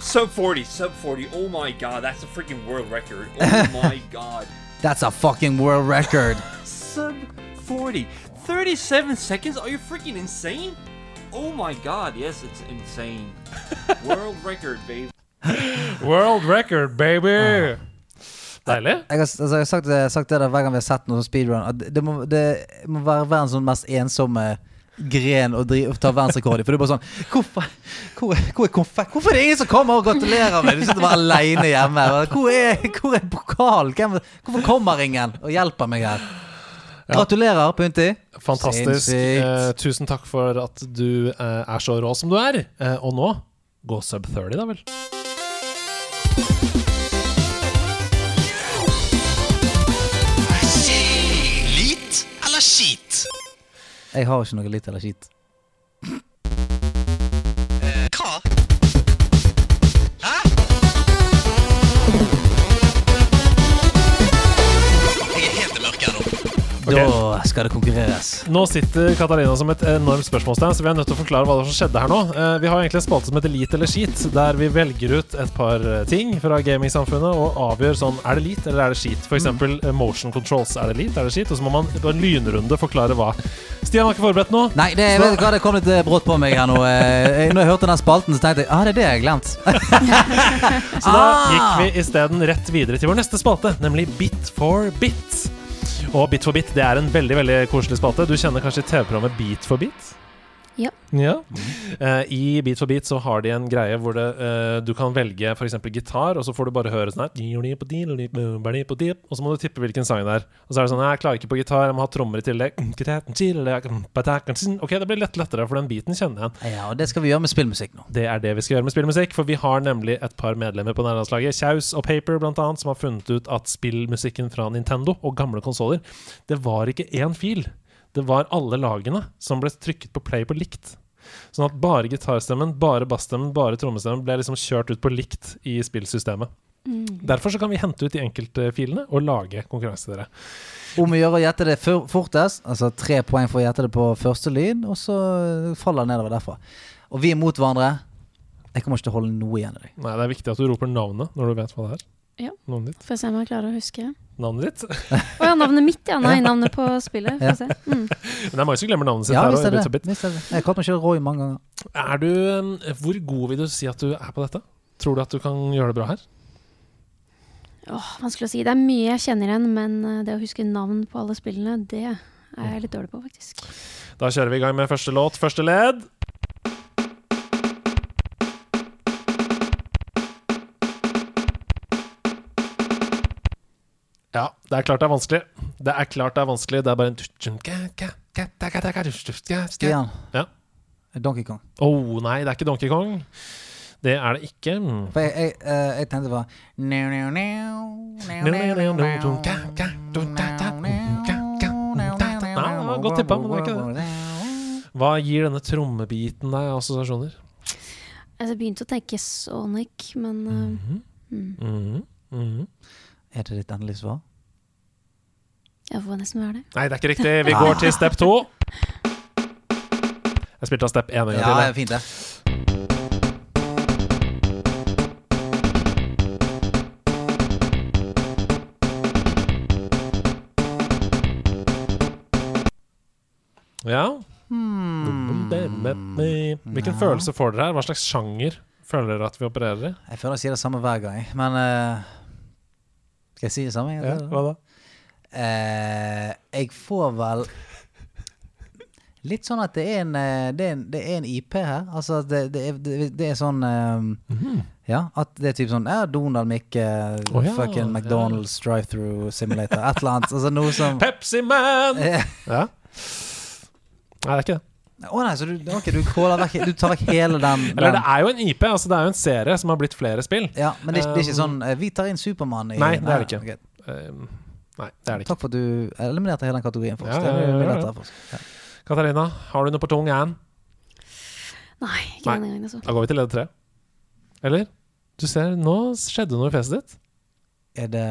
Sub 40, sub 40. Oh my god, that's a freaking world record. Oh my [LAUGHS] god. That's a fucking world record. Sub 40. 37 seconds? Are you freaking insane? Oh my god, yes, it's insane. [LAUGHS] world record, babe. [LAUGHS] World record, baby! Ah. Deilig. Jeg har, altså, jeg har sagt, det, sagt det der hver gang vi har sett noe speedrun. At det, det, må, det må være verdens sånn mest ensomme gren og, dri- å ta verdensrekord i. For det er bare sånn Hvorfor, hvor, hvor er konfekt? Hvorfor er det ingen som kommer og gratulerer meg? Du sitter bare aleine hjemme. Hvor er, hvor er pokalen? Hvem, hvorfor kommer ingen og hjelper meg her? Gratulerer, Punti. Fantastisk. Eh, tusen takk for at du eh, er så rå som du er. Eh, og nå gå sub 30, da vel. Lit eller skit? Jeg har ikke noe litt eller skit. Skal det konkurreres. Nå sitter Katarina som et enormt spørsmålstegn, så vi er nødt til å forklare hva som skjedde her nå. Eh, vi har egentlig en spalte som heter Lit eller skit, der vi velger ut et par eh, ting fra gamingsamfunnet og avgjør sånn er det lit eller er det skit. For eksempel eh, motion controls. Er det lit, er det skit? Og så må man på en lynrunde forklare hva. Stian har ikke forberedt noe. Nei, det, vet du hva, det kom litt brått på meg her nå. Når jeg hørte den spalten, så tenkte jeg ah, det er det jeg har glemt. [LAUGHS] Så da Ah! gikk vi isteden rett videre til vår neste spalte, nemlig Bit for bit. Og Bit for bit det er en veldig veldig koselig spalte. Du kjenner kanskje TV-programmet Beat for bit? Ja. Eh, I Beat for beat så har de en greie hvor det, uh, du kan velge f.eks. gitar, og så får du bare høre sånn her Og så må du tippe hvilken sang det er. Og så er det sånn Jeg klarer ikke på gitar, jeg må ha trommer i tillegg. Ok, det blir lett lettere, for den beaten kjenner jeg igjen. Ja, og det skal vi gjøre med spillmusikk nå. Det er det vi skal gjøre med spillmusikk, for vi har nemlig et par medlemmer på nærlandslaget, Kjaus og Paper blant annet, som har funnet ut at spillmusikken fra Nintendo og gamle konsoller, det var ikke én fil. Det var alle lagene som ble trykket på play på likt. Sånn at bare gitarstemmen, bare bassstemmen, bare trommestemmen ble liksom kjørt ut på likt i spillsystemet. Derfor så kan vi hente ut de enkelte filene og lage konkurranse til dere. Om vi gjør å gjette det fortest, altså tre poeng for å gjette det på første lyd, og så faller det nedover derfra. Og vi er mot hverandre. Jeg kommer ikke til å holde noe igjen i deg. Nei, det er viktig at du roper navnet når du vet hva det er. Ja. Navnet ditt. Får jeg se om jeg klarer å huske. Navnet ditt. Å ja, navnet mitt, ja. Nei, [LAUGHS] navnet på spillet. Får se. Mm. [LAUGHS] Men det er mange som glemmer navnet sitt Ja, visst er det. Bit Bit. Jeg har kalt meg selv Roy mange ganger. Er du, um, hvor god vil du si at du er på dette? Tror du at du kan gjøre det bra her? Åh, vanskelig å si. Det er mye jeg kjenner igjen, men eh, det å huske navn på alle spillene, det er jeg litt dårlig på, faktisk. Da kjører vi i gang med første låt, første ledd. Ja, det er klart det er vanskelig. Det er klart det er vanskelig. Det er bare en Stian. Ja. Donkey Kong. Oh, nei, det er ikke Donkey Kong. Det er det ikke. For jeg, jeg, eh, jeg tenkte var Nei, godt tippa, men det er ikke det. Hva gir denne trommebiten deg assosiasjoner? Altså, jeg begynte å tenke Sonic, men uh, mm. Mhm, mhm. Er det ditt endelige svar? ja, får nesten være det. Nei, det er ikke riktig. Vi går til step to. Jeg spilte av step én en gang Ja, til. Ja, fint, det. Ja. Hmm. Hvilken følelse får dere her? Hva slags sjanger føler dere at vi opererer i? Jeg føler jeg sier det samme hver gang, men eh, Skal jeg si det samme? Ja, hva da? Eh, jeg får vel Litt sånn at det er en, eh, det er en, det er en IP her. Altså det, det, er, det, er sånn eh, Ja, at det er typ sånn ja, Donald Mikke, oh, ja, fucking ja. McDonald's drive-through simulator. Et eller annet. Altså noe som Pepsi Man! Ja. Nei, det er ikke det. Å nei, så du, okay, du, vekk, du tar vekk hele den, [LAUGHS] Eller det er jo en IP. altså Det er jo en serie som har blitt flere spill. Ja, men det, er det er ikke sånn eh, Vi tar inn Supermann i Nei, det er det ikke. Okay. Um, Nei, det er det ikke. Takk for at du eliminerte hele den kategorien for oss. Ja, Det ja, ja, ja. oss. Ja. Katarina, har du noe på tung hand? Nei, ikke Nei. denne gangen, altså. Da går vi til ledd tre. Eller? Du ser, nå skjedde noe i fjeset ditt. Er det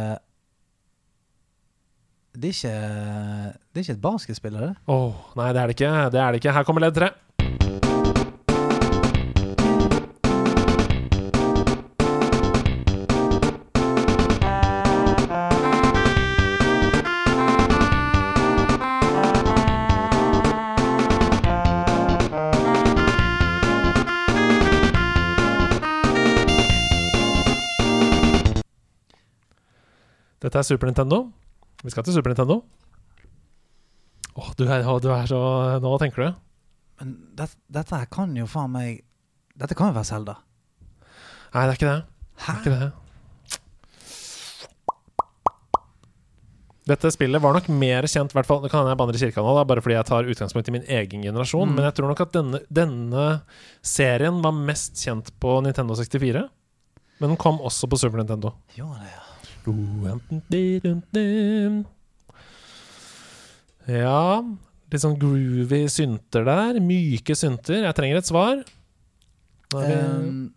Det er ikke Det er ikke et basketspill, er det? Åh, nei, det er det ikke. Det er det ikke. Her kommer ledd tre. Dette er Super Nintendo. Vi skal til Super Nintendo. Åh, du er, du er så Nå tenker du? Men det, dette her kan jo faen meg Dette kan jo være Selda. Nei, det er ikke det. Hæ? Det er ikke det. Dette spillet var nok mer kjent, i hvert fall, det kan hende jeg banner i kirka nå, da, bare fordi jeg tar utgangspunkt i min egen generasjon, Mm. men jeg tror nok at denne, denne serien var mest kjent på Nintendo 64. Men den kom også på Super Nintendo. Jo, det, ja. Ja Litt sånn groovy synter der. Myke synter. Jeg trenger et svar. Um,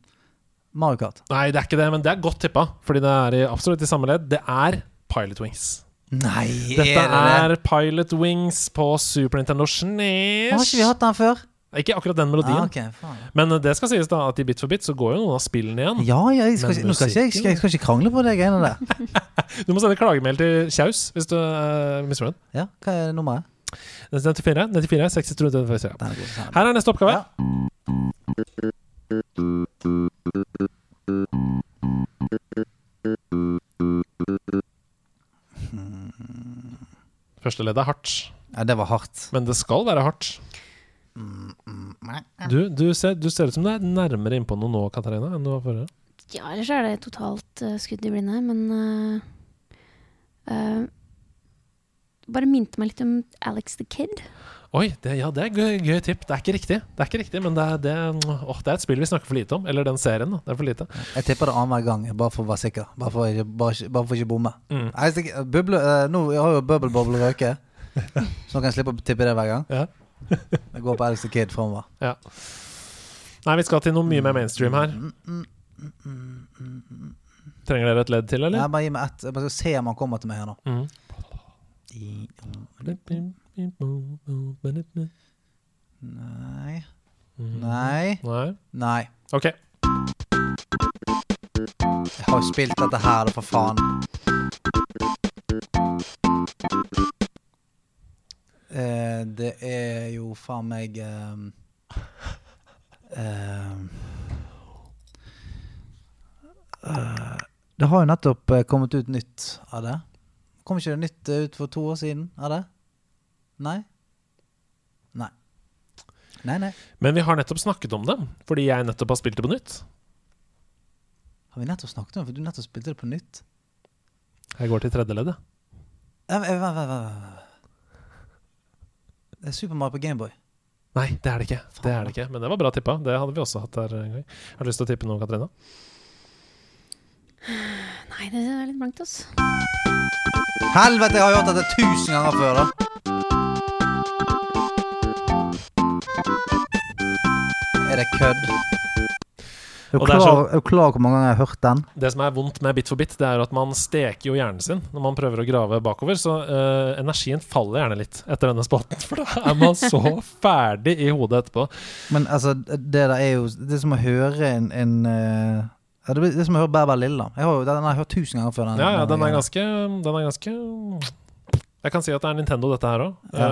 Mario Kart. Nei, det er ikke det, men det er godt tippa. Fordi det er i, absolutt i samme ledd. Det er Pilot Wings. Nei, Dette er det? er Pilot Wings på Super Nintendo SNES. Har ikke vi hatt den før? Ikke akkurat den melodien. Ah, okay. Men det skal sies da at i Bit for bit så går jo noen av spillene igjen. Ja, ja, jeg skal, ikke, skal jeg, skal, jeg skal ikke krangle på det greiene der. [LAUGHS] Du må sende klagemail til Kjaus hvis du uh, misfornøyd. Ja, Hva er nummeret? 94, 94, 63, 94. Er sånn. Her er neste oppgave. Ja. Første ledd er hardt. ja, det var hardt. Men det skal være hardt. Du, du, ser, du ser ut som du er nærmere innpå noe nå, Katarina, enn du var forrige. Ja, ellers er det totalt uh, skudd i blinde, men uh, uh, Bare minte meg litt om Alex the Kid. Oi, det, ja, det er gøy, gøy tipp. Det er ikke riktig, Det er ikke riktig, men det er, det, åh, det er et spill vi snakker for lite om. Eller den serien. da, Det er for lite. Jeg tipper det annenhver gang, bare for å være sikker. Bare for ikke, bare, bare for ikke bomme. Mm. Buble, eh, nå har jo Bubble Bobble røket, så nå kan jeg slippe å tippe det hver gang. Ja. Jeg går på Alex the Kid framover. Nei, vi skal til noe mye mer mainstream her. Trenger dere et ledd til, eller? Nei, bare gi meg ett. Jeg bare skal se om han kommer til meg her nå. Mm. Nei Mm. Nei Nei. Nei. Ok. Jeg har jo spilt dette her, da, for faen. Eh, det er jo faen meg ehm, ehm, eh, Det har jo nettopp eh, kommet ut nytt av det. Kom ikke det nytt eh, ut for to år siden av det? Nei? Nei. Nei, nei. Men vi har nettopp snakket om det, fordi jeg nettopp har spilt det på nytt. Har vi nettopp snakket om det? For du nettopp spilte det på nytt? Jeg går til tredje leddet. Eh, eh, vent, vent, vent. Det er Super Mario på Gameboy. Nei, det er det ikke. Det er det ikke. Men det var bra tippa. Det hadde vi også hatt her en gang. Har du lyst til å tippe noe, Katrine? Nei, det er litt blankt, altså. Helvete, jeg har gjort dette tusen ganger før, da. Er det kødd? Er du er klar, så- er du klar hvor mange ganger jeg har hørt den? Det som er vondt med Bit for bit, det er jo at man steker jo hjernen sin når man prøver å grave bakover, så uh, energien faller gjerne litt etter denne spalten, [LAUGHS] for da er man så ferdig i hodet etterpå. Men altså, det der er jo Det er som å høre en, en uh ja, det, er, som å høre Bær Bær Lilla. Jeg har den har jeg hørt tusen ganger før. Den, Ja, ja, den er ganske, den er ganske Jeg kan si at det er Nintendo, dette her òg. Ja.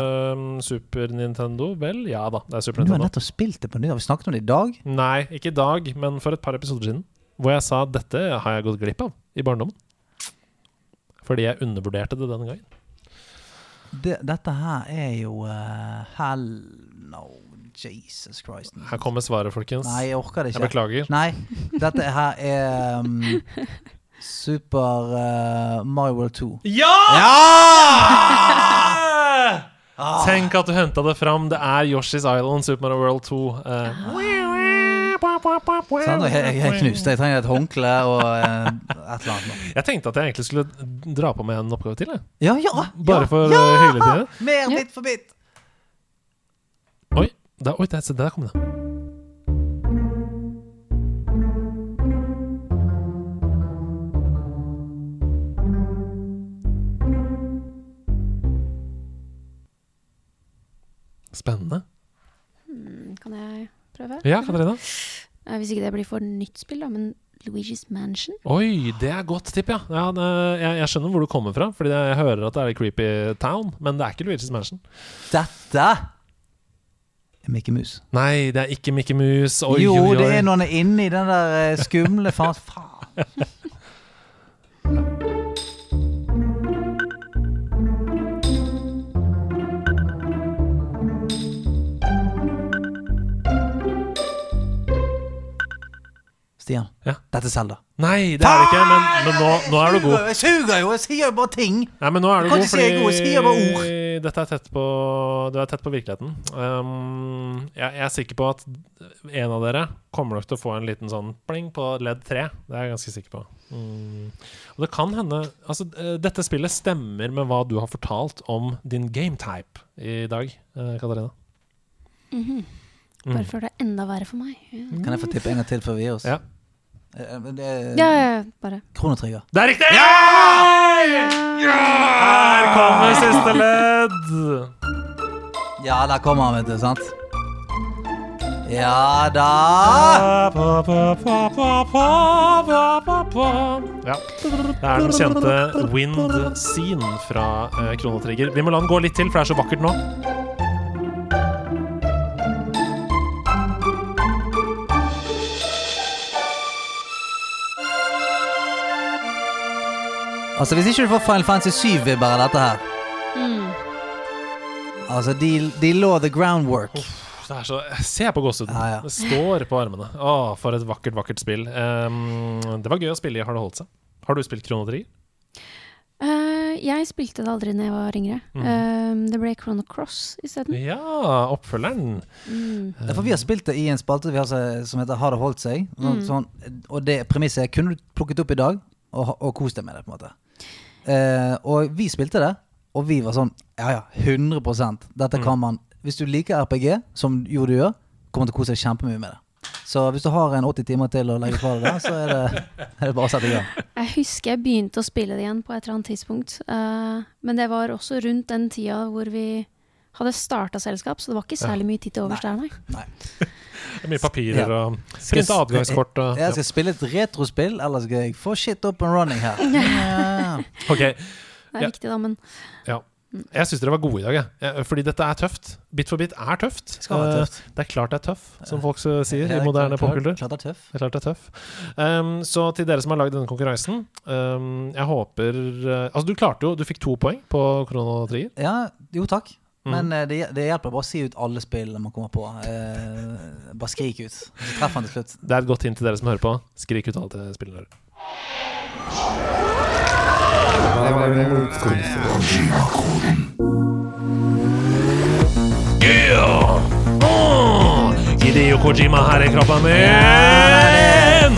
Super Nintendo, vel? Ja da, det er Super Nintendo. Du har nettopp spilt det på nytt. Har vi snakket om det i dag? Nei, ikke i dag, men for et par episoder siden. Hvor jeg sa dette har jeg gått glipp av i barndommen. Fordi jeg undervurderte det den gangen. Det, dette her er jo uh, Hell no, Jesus Christ. Her kommer svaret, folkens. Nei, jeg orker det ikke. Jeg beklager. Nei, dette her er um, [LAUGHS] Super uh, Mario World 2. Ja! [LAUGHS] Tenk at du henta det fram. Det er Yoshi's Island, Super Mario World 2. Uh? Og jeg, jeg knuste. Jeg trenger et håndkle og eh, et eller annet. Jeg tenkte at jeg egentlig skulle dra på med en oppgave til. Jeg. Ja, ja! Bare ja, for ja! uh. Mer Ja. bit for bit. Oi, der, oi der, der kom det. Spennende. Hmm, Kan jeg prøve? Ja, Katarina? Eh, Hvis ikke det blir for nytt spill, da, men Luigi's Mansion? Oi, det er godt tipp, ja. ja det, jeg, jeg skjønner hvor du kommer fra, Fordi jeg hører at det er creepy town, men det er ikke Luigi's Mansion. Dette er Mickey Mouse. Nei, det er ikke Mickey Mouse. Oi, jo, oi, oi. det er når han er inni den der eh, skumle [LAUGHS] faen. [LAUGHS] Stian, Ja. dette er Selda. Nei, det er det ikke, men, men nå, nå er du god. Jeg suger jo! Jeg sier bare ting! Nei, men nå er du god, si jeg er god, jeg sier bare ord. dette er tett på, du er tett på virkeligheten. Um, jeg, jeg er sikker på at en av dere kommer nok til å få en liten sånn pling på ledd tre. Det er jeg ganske sikker på. Mm. Og det kan hende Altså, eh, dette spillet stemmer med hva du har fortalt om din gametype i dag, eh, Katarina. Mm -hmm. Bare for det er enda verre for meg. Ja, Kan jeg få tippe en gang til før vi gir oss? Ja. Eh, det er ja, ja bare. Kronetrigger. Det er riktig! Ja! Her kommer siste ledd! Ja, der kommer han, vet du. Sant? Ja da! Ja. Det er den kjente Wind Scene fra Kronetrigger. Chrono Vi må la den gå litt til, for det er så vakkert nå. Altså, Hvis ikke du får Final Fantasy 7-vibber av dette her Mm. Altså, de, de lå the groundwork. Det er så, Se på gåsehuden. Ja, ja. Det står på armene. Å, for et vakkert, vakkert spill. Um, det var gøy å spille i Har det holdt seg? Har du spilt Chrono Trigger? Eh, jeg spilte det aldri da jeg var yngre. Mm. Uh, det ble Chrono Cross isteden. Ja, oppfølgeren. Mm. Uh, for Vi har spilt det i en spalte vi har som heter Har det holdt seg? Sånn, Mm. sånn, og det premisset kunne du plukket opp i dag og, og kost deg med det. på en måte eh, Og vi spilte det, og vi var sånn Ja ja, 100% Dette kan man Hvis du liker RPG, som jo du gjør, kommer du til å kose deg kjempemye med det. Så hvis du har en 80 timer til å legge fra deg så er det, [LAUGHS] er det bare å sette i gang. Jeg husker jeg begynte å spille det igjen på et eller annet tidspunkt. Uh, men det var også rundt den tida hvor vi hadde starta selskap, så det var ikke særlig mye tid til overs der, nei. Det er mye papirer Ja. og printe adgangskort. Og, Jeg skal spille et retrospill, eller skal jeg få shit up and running her? [LAUGHS] Ja. okay. Det er Ja. viktig, da, men ja. Jeg syns dere var gode i dag, jeg. Eh, Fordi dette er tøft. Bit for bit er tøft. Skal være Eh, tøft. Det er klart det er tøff, som folk så sier i moderne popkultur. Klart det er tøff. Det det. Um, så til dere som har lagd denne konkurransen um, Jeg håper uh, Altså, du klarte jo Du fikk to poeng på Chrono Trigger. Ja, jo takk. Mm. Men uh, det, det hjelper bare å si ut alle spillene man kommer på. Uh, bare skrik ut, så treffer han til slutt. Det er et godt hint til dere som hører på. Skrik ut alle spillene dere. Yeah! Oh! Hideo Kojima her i kroppen min!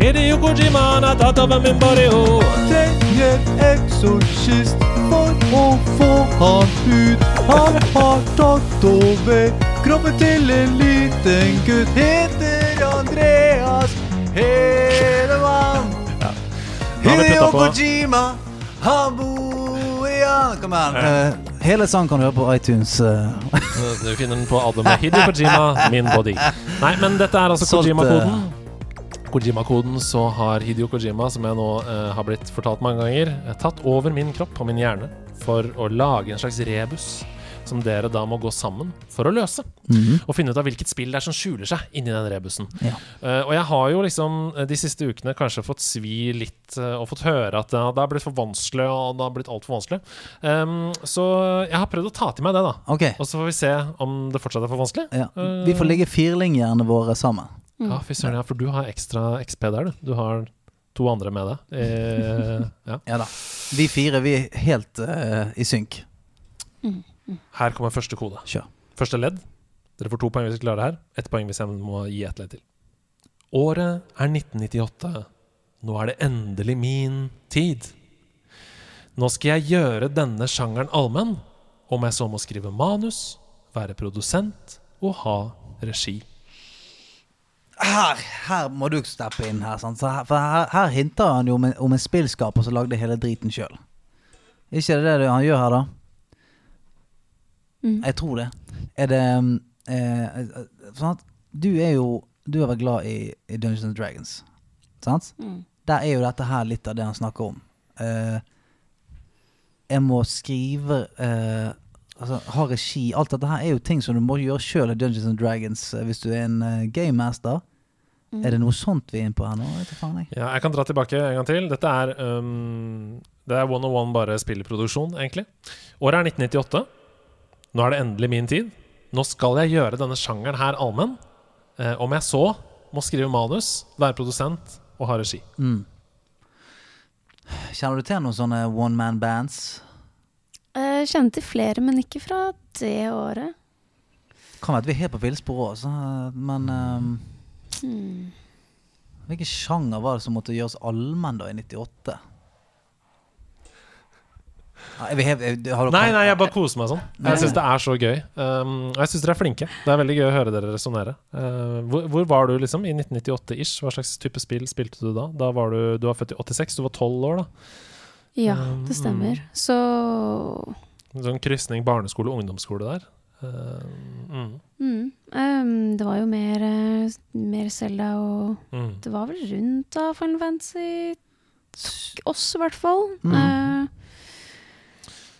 Hideo Kojima han har tatt over min body oh. Trenger eksorsist for å få han ut. Han har tatt over kroppen til en liten gutt. Heter Andreas Hedemann. Ja. på Kojima, han bor i Kom igjen. Eh, hele sangen kan du høre på iTunes. eh. Du finner den på albumet Hideo Kojima, Min Body. Nei, men dette er altså Kojima-koden. Kojima-koden så har Hideo Kojima, som jeg nå eh, har blitt fortalt mange ganger, eh, tatt over min kropp og min hjerne for å lage en slags rebus som dere da må gå sammen for å løse. Mhm. Og finne ut av hvilket spill det er som skjuler seg inni den rebusen. Ja. Uh, og jeg har jo liksom eh, de siste ukene kanskje fått svi litt uh, og fått høre at uh, det har blitt for vanskelig, og det har blitt altfor vanskelig. Um, så jeg har prøvd å ta til meg det, da. Okay. Og så får vi se om det fortsatt er for vanskelig. Ja. Vi får legge firlinjerne våre sammen. Ja, fy søren, ja, for du har ekstra XP der, du. Du har to andre med deg. Eh, [LAUGHS] ja. Ja da. Vi fire vi er helt uh, i synk. Her kommer første kode. Kjør. Første ledd. Dere får to poeng hvis dere klarer det her. Ett poeng hvis jeg må gi ett ledd til. Året er 1998. Nå er det endelig min tid. Nå skal jeg gjøre denne sjangeren allmenn, om jeg så må skrive manus, være produsent og ha regi. Her, her må du steppe inn her. Her for her, her hinter han jo om en, om en spillskaper som lagde hele driten sjøl. Ikke det det han gjør her, da? Mm. Jeg tror det. Er det eh, eh, sånn Du er jo Du har vært glad i, i Dungeons and Dragons, sant? Mm. Der er jo dette her litt av det han snakker om. Eh, jeg må skrive eh, Altså ha regi. Alt dette her er jo ting som du må gjøre sjøl i Dungeons and Dragons eh, hvis du er en uh, gamemaster. Mm. Er det noe sånt vi er inne på her nå? Jeg. Ja, jeg kan dra tilbake en gang til. Dette er um, Det er one on one bare spillproduksjon, egentlig. Året er 1998. Nå er det endelig min tid. Nå skal jeg gjøre denne sjangeren her allmenn. Eh, om jeg så må skrive manus, være produsent og ha regi. Mm. Kjenner du til noen sånne one man bands? Jeg kjenner til flere, men ikke fra det året. Kan være at vi er helt på villspor òg, men um, Hmm. Hvilken sjanger var det som måtte gjøres allmenn da i 98? Ja, jeg vil jeg- Nei, nei, jeg bare koser meg sånn. Jeg syns det er så gøy. Um, og jeg syns dere er flinke. Det er veldig gøy å høre dere resonnere. Uh, hvor, hvor var du liksom i 1998-ish? Hva slags type spill spilte du da? Da var Du du var født i 86, du var 12 år, da. Ja, Um, det stemmer. Så En sånn krysning barneskole og ungdomsskole der. Uh, mm, mm, ehm, Det var jo mer, eh, mer Zelda og mm. Det var vel rundt da Final Fantasy oss, i hvert fall. Mm. Uh,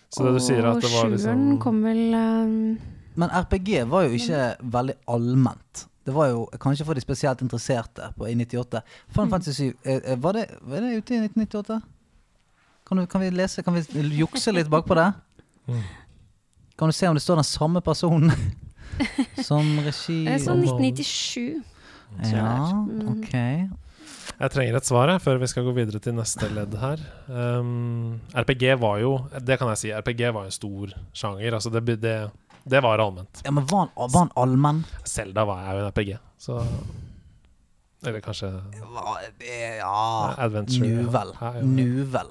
Så det du sier er at det var Og liksom sjueren kom vel um, Men RPG var jo ikke veldig allment. Det var jo kanskje for de spesielt interesserte på, i 98. Final Mm. Fantasy 7, eh, eh, var, var det ute i 1998? Kan, du, kan vi lese, kan vi jukse litt bakpå det? Mm. Kan du se om det står den samme personen [LAUGHS] som regi? Det er sånn 1997. tror jeg det er. Ja, Mm. ok. Jeg trenger et svar jeg, før vi skal gå videre til neste ledd her. Um, RPG var jo Det kan jeg si. RPG var en stor sjanger. Altså det, det, det var allment. Ja, men var han, var han allmenn? Selda var jeg jo en RPG, så Eller kanskje Ja Adventure. Nuvel. Ja, ja. Nu vel.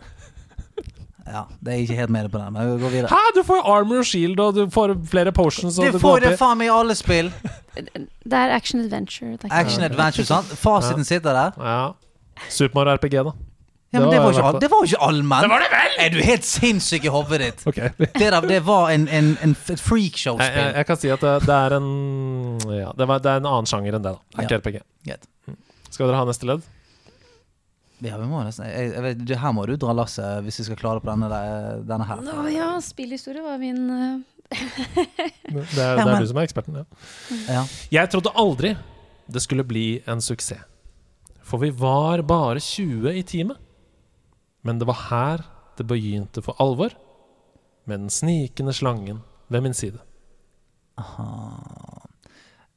Ja, det er ikke helt med på den, men vi går videre. Hæ, du får armor og shield, og du får flere potions. Og Du det får det faen meg i alle spill! [LAUGHS] Det er action adventure. Det er Action adventure, sant? Fasiten sitter der. Ja. Super Mario RPG, da. Ja, men Det var jo ikke, det var jo ikke allmenn. Det var det vel! Er du helt sinnssyk i hodet ditt? [LAUGHS] Okay. Det, der, det var en, en, en, freakshow-spill. jeg, jeg, jeg kan si at det, det er en Ja, det, var, det er en annen sjanger enn det, da. Det er ikke RPG. Greit. Skal dere ha neste ledd? Ja, vi må nesten jeg, jeg vet, Her må du dra lasset hvis vi skal klare det på denne, denne her. Nå, ja, spillhistorie var min uh... [LAUGHS] Det er, det er du som er eksperten. Ja. Ja. Jeg trodde aldri det skulle bli en suksess. For vi var bare 20 i teamet. Men det var her det begynte for alvor. Med den snikende slangen ved min side.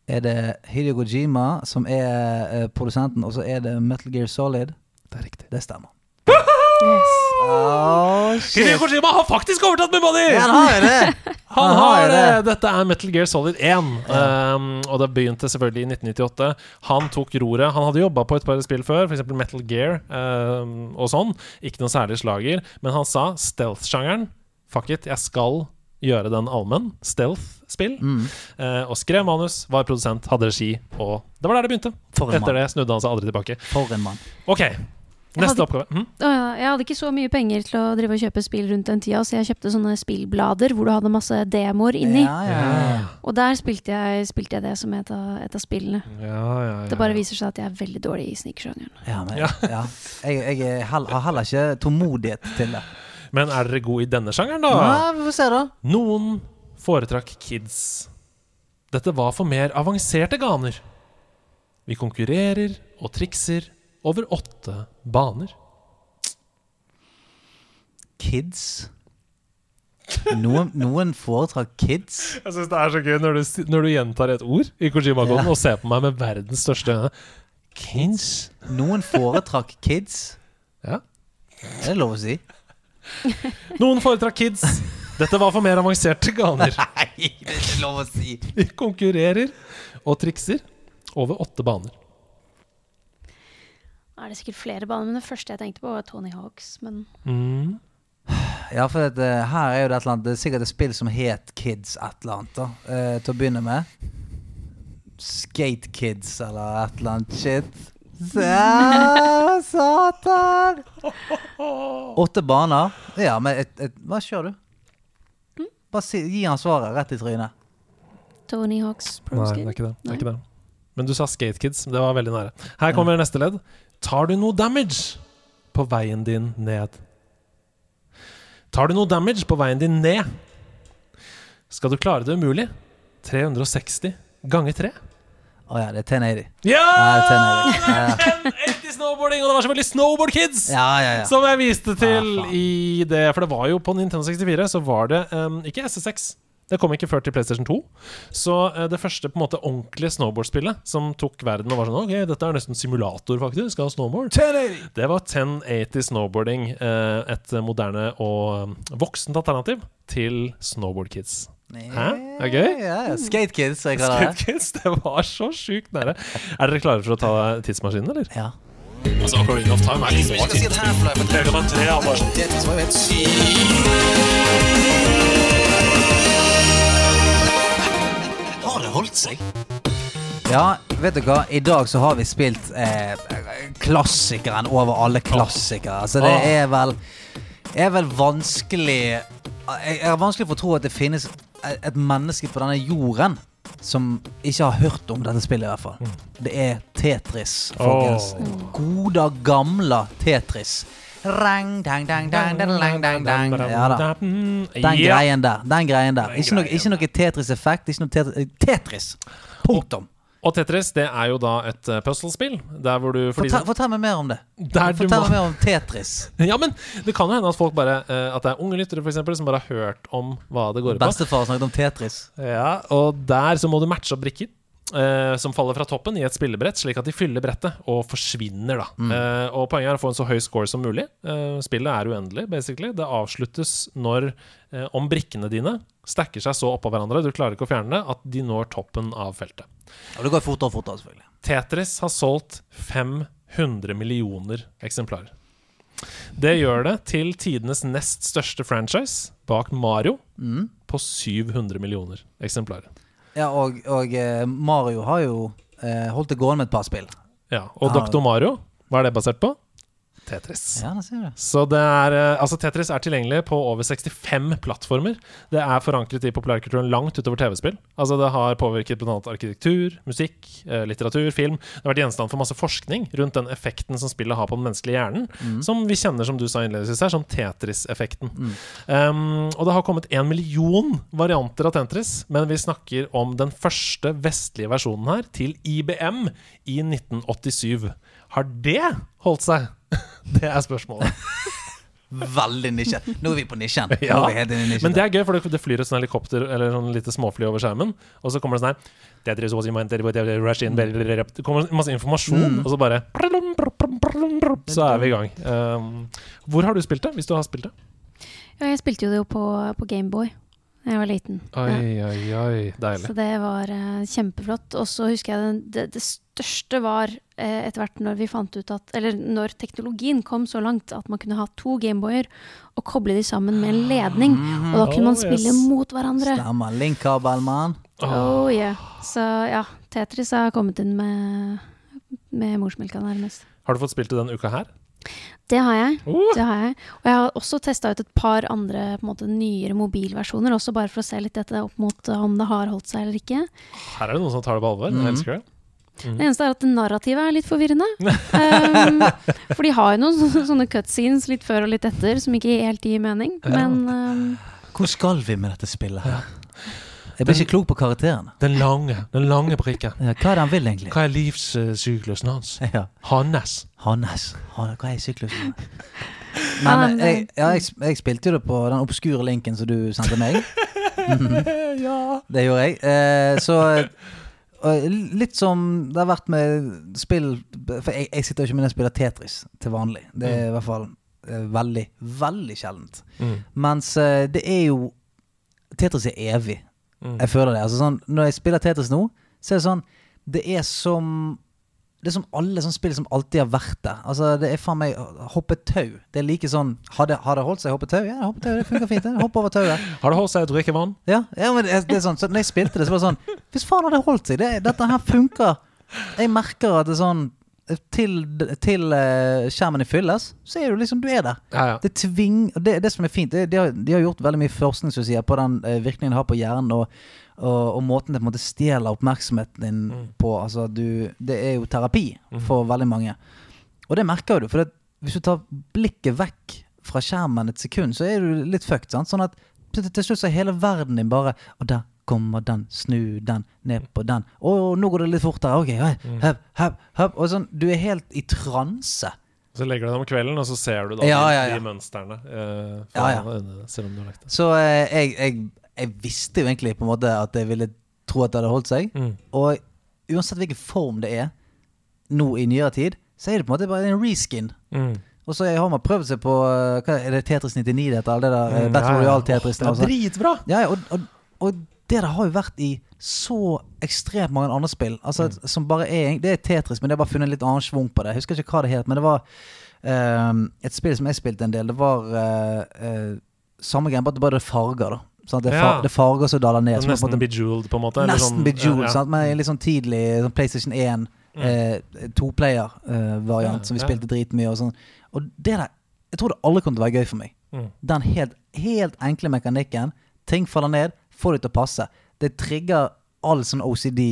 Er det Hideo Kojima som er uh, produsenten, og så er det Metal Gear Solid? Det er riktig. Det stemmer. yes. Oh, Hideo Kojima har faktisk overtatt med Body! Ja, han har det! [LAUGHS] Han har det! det. Dette er Metal Gear Solid 1. Um, og det begynte selvfølgelig i 1998. Han tok roret. Han hadde jobba på et par spill før, f.eks. Metal Gear um, og sånn. Ikke noe særlig slager. Men han sa stealth-sjangeren. Fuck it, jeg skal gjøre den allmenn. Stealth-spill. Mm. Eh, og skrev manus, var produsent, hadde regi. Og det var der det begynte. Etter det snudde han seg aldri tilbake. For en mann. OK. Neste hadde- oppgave. Mm. Jeg hadde ikke så mye penger til å drive og kjøpe spill rundt den tida, så jeg kjøpte sånne spillblader hvor du hadde masse demoer inni. Ja, ja, ja. Og der spilte jeg, spilte jeg det som et av, et av spillene. Ja, ja, ja, Det bare viser seg at jeg er veldig dårlig i sniksjangeren. ja, men, Ja. ja. Jeg, jeg har heller ikke tålmodighet til det. Men er dere gode i denne sjangeren, da? Ja, vi får se, da. Noen foretrakk kids. Dette var for mer avanserte ganer. Vi konkurrerer og trikser over åtte baner. Kids. Noen, noen foretrakk kids. Jeg syns det er så gøy når du, når du gjentar et ord i Kojima-koden Ja. og ser på meg med verdens største øyne. Kids? Noen foretrakk kids. Ja. Er lov å si? Noen foretrakk kids. Dette var for mer avanserte ganer. [LAUGHS] Nei, det er ikke lov å si. Vi konkurrerer og trikser over åtte baner. Er det sikkert flere baner, men det første jeg tenkte på, var Tony Hawks. Men Mm. Ja, for at, eh, her er jo det et eller annet Det er sikkert et spill som het Kids et eller annet, da. eh, til å begynne med. Skate Kids eller et eller annet shit. Ja, [LAUGHS] satan! [LAUGHS] Åtte baner. Ja, men et, et, hva kjører du? Bare si, gi han svaret rett i trynet. Tony Hawks Pro Nei, det er ikke det. det, er ikke det. Men du sa Skate Kids. Det var veldig nære. Her kommer neste ledd. Tar du noe damage på veien din ned? Tar du noe damage på veien din ned? Skal du klare det umulig? 360 ganger 3? Å ja, det er 1080. Ja! Ja, det er 1080. Ja, [LAUGHS] snowboarding, og det var selvfølgelig Snowboard Kids! ja, ja. ja. Som jeg viste til Ja, i det For det var jo på Nintendo 64 Så var det um, ikke SSX Det kom ikke før til PlayStation 2 Så eh, det første på en måte ordentlige snowboardspillet Som tok verden og var sånn Ok, dette er nesten simulator faktisk Skal ha snowboard 1080! Det var 1080 snowboarding eh, Et moderne og um, voksent alternativ Til Snowboard Kids Hæ? Er det gøy? Ja, ja. Skate Kids, jeg kaller Skate det. Kids, det var så sykt nære Er dere klare for å ta tidsmaskinen, eller? Ja. Altså, Ocarina of Time er liksom 3,3 av bare Har det holdt seg? Ja, vet du hva? I dag så har vi spilt eh, klassikeren over alle klassikere. Altså det er vel er vel vanskelig Jeg er vanskelig for å tro at det finnes et menneske på denne jorden som ikke har hørt om dette spillet, i hvert fall. Det er Tetris, folkens. Goda, gamle Tetris. Rang, dang, dang, dang, dang, dang, dang. Ja da. Den greien der. Den greien der. Ikke noe, ikke noe Tetris-effekt. Ikke noe tetris, tetris. Punktum. Og Tetris det er jo da et uh, puzzlespill. Der hvor du Fortell, fortell meg mer om det. Fortell må, meg mer om Tetris. [LAUGHS] Ja, men Det kan jo hende at folk bare eh, At det er unge lyttere for eksempel, som bare har hørt om hva det går på. Bestefar snakket om Tetris. Ja, og der så må du matche opp brikker. Eh, som faller fra toppen i et spillebrett, slik at de fyller brettet og forsvinner. da Eh, Og Poenget er å få en så høy score som mulig. Eh, spillet er uendelig, basically. Det avsluttes når eh, om brikkene dine stacker seg så oppå hverandre, du klarer ikke å fjerne det, at de når toppen av feltet. Og det går fortere og fortere, selvfølgelig. Tetris har solgt 500 millioner eksemplarer. Det gjør det til tidenes nest største franchise, bak Mario, Mm. på 700 millioner eksemplarer. Ja, og, og eh, Mario har jo eh, holdt det gående med et par spill. Ja, Og Doktor Mario, hva er det basert på? Tetris. Ja, det ser. Så det er, eh, altså Tetris er tilgjengelig på over 65 plattformer. Det er forankret i populærkulturen langt utover TV-spill. Altså Det har påvirket bl.a. arkitektur, musikk, eh, litteratur, film. Det har vært gjenstand for masse forskning rundt den effekten som spillet har på den menneskelige hjernen. Som vi kjenner, som du sa innledningsvis her, som Tetris-effekten. Um, og det har kommet en million varianter av Tetris, men vi snakker om den første vestlige versjonen her, til IBM i 1987. Har det holdt seg? [LAUGHS] Det er spørsmålet. [LAUGHS] Veldig nisje. Nå er vi på nisjen. Ja. er nisjen. Men det er gøy, for det- flyr et sånn helikopter eller sånn lite småfly over skjermen, og så kommer det sånn her Det kommer masse informasjon, og så bare Så er vi i gang. Um, hvor har du spilt det, hvis du har spilt det? Ja, jeg spilte jo det jo på, på Gameboy da jeg var liten. Oi, oi, oi. Deilig. Så det var uh, kjempeflott. Og så husker jeg det, det, det største var eh, etter hvert når vi fant ut at Eller når teknologien kom så langt at man kunne ha to Gameboyer og koble de sammen med en ledning. Og da kunne man Oh, spille yes. mot hverandre. Stemmer. Link-kabel, mann. Oh yeah. Så ja, Tetris har kommet inn med, med morsmelka nærmest. Har du fått spilt det denne uka her? Det har jeg. Oh. Det har jeg. Og jeg har også testa ut et par andre på en måte, nyere mobilversjoner, også bare for å se litt dette opp mot om det har holdt seg eller ikke. Her er det noen som tar det på alvor. Mm. Jeg elsker det. Det eneste er at narrativet er litt forvirrende. um, [LAUGHS] for de har jo noen sånne, cutscenes litt før og litt etter som ikke helt gir mening. Ja. Men um, Hvor skal vi med dette spillet her? Jeg blir ikke klok på karakterene. Den lange, den lange prikken. Ja, hva er det han vil, egentlig? Hva er livssyklusen hans? [LAUGHS] Ja. Hannes. Hannes. Han- Hva er syklusen? [LAUGHS] Men jeg, ja, jeg, jeg spilte jo det på den obskure linken som du sendte meg. ja. Det gjorde jeg. Eh, så litt som det har vært med spill For jeg, jeg sitter jo ikke med og spiller Tetris til vanlig. Det er i hvert fall eh, veldig, veldig sjeldent. Mm. Mens eh, det er jo Tetris er evig. Jeg føler det. Altså sånn, når jeg spiller Tetris nå, så er det sånn Det er som det er som alle sånne spill som alltid har vært der. Altså, det er faen meg hoppetau. Det er like sånn Har det, har det holdt seg hoppetau? Ja, hoppetau, det funker fint. Hopp over tauet. Har det holdt seg å drikke vann? Ja, ja men det det er sånn så Når jeg spilte det, så var det sånn Hvis faen hadde det holdt seg? Det, dette her funker. Jeg merker at det er sånn Til, til eh, skjermen fylles, så er du liksom Du er der. Ja, ja. Det tving det, det som er fint, det, de, har, de har gjort veldig mye forskning sier, på den eh, virkningen det har på hjernen, og, og, og måten det på en måte stjeler oppmerksomheten din Mm. på. Altså, du, det er jo terapi for veldig mange. Og det merker du, for det, hvis du tar blikket vekk fra skjermen et sekund, så er du litt fucked. Sant? Sånn at til slutt så er hele verden din bare Og der kommer den, snu den, ned på den. Å, nå går det litt fortere. Ok, oi, Mm. høp, høp. Og sånn, du er helt i transe. Så legger du deg om kvelden, og så ser du da Ja, ja, ja. de mønstrene. eh, Ja, ja. selv om du har lagt det. Så eh, jeg, jeg, jeg visste jo egentlig på en måte at jeg ville tro at det hadde holdt seg. Mm. Og uansett hvilken form det er nå i nyere tid, så er det på en måte bare en reskin. Mm. Og så har man prøvd seg på eh, hva Er det Tetris 99 det heter? Det der Mm, Battle? Åh, Det er dritbra! Ja, ja, og, og, og det der har jo vært i så ekstremt mange andre spill. Altså, Mm. Som bare er Det er Tetris, men det er bare funnet en litt annen schwung på det. Jeg husker ikke hva det het, men det var uh, et spill som jeg spilte en del. Det var uh, uh, samme greie, bare at det bare er farger. da Sånn det, er Ja. det er farger som daler ned. Som nesten måte- bejeweled, på en måte. Nesten sånn- bejeweled, ja, ja. sant? men litt sånn tidlig sånn PlayStation 1 Mm. eh, toplayer-variant Ja, som vi spilte dritmye. Og sånn Og det der Jeg tror det aldri kommer til å være gøy for meg. Mm. Den helt, helt enkle mekanikken. Ting faller ned, få det til å passe. Det trigger all sånn OCD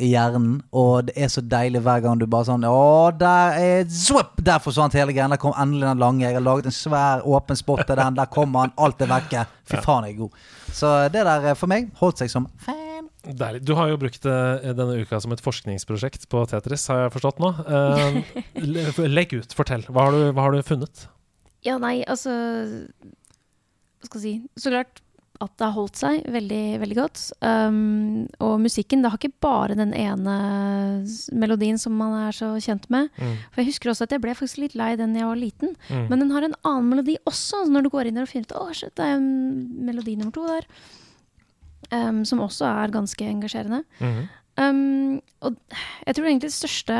i hjernen, og det er så deilig hver gang du bare sånn Å, der er Swoop! Der forsvant hele greia. Der kom endelig den lange. Jeg har laget en svær, åpen spot til den. Der kommer han. Alt er vekke. Fy faen, jeg er god. Så det der eh, for meg holdt seg som fan. Deilig. Du har jo brukt det denne uka som et forskningsprosjekt på Tetris, har jeg forstått nå. Uh, [LAUGHS] legg ut, fortell. Hva har du, hva har du funnet? Ja, nei, altså Hva skal jeg si Så klart at det har holdt seg veldig, veldig godt. Um, og musikken, det har ikke bare den ene melodien som man er så kjent med. Mm. For jeg husker også at jeg ble faktisk litt lei den jeg var liten. Mm. Men den har en annen melodi også, når du går inn der og finner ut Å, shit, det er en melodi nummer to der. Um, som også er ganske engasjerende. Mhm. Um, og jeg tror egentlig det største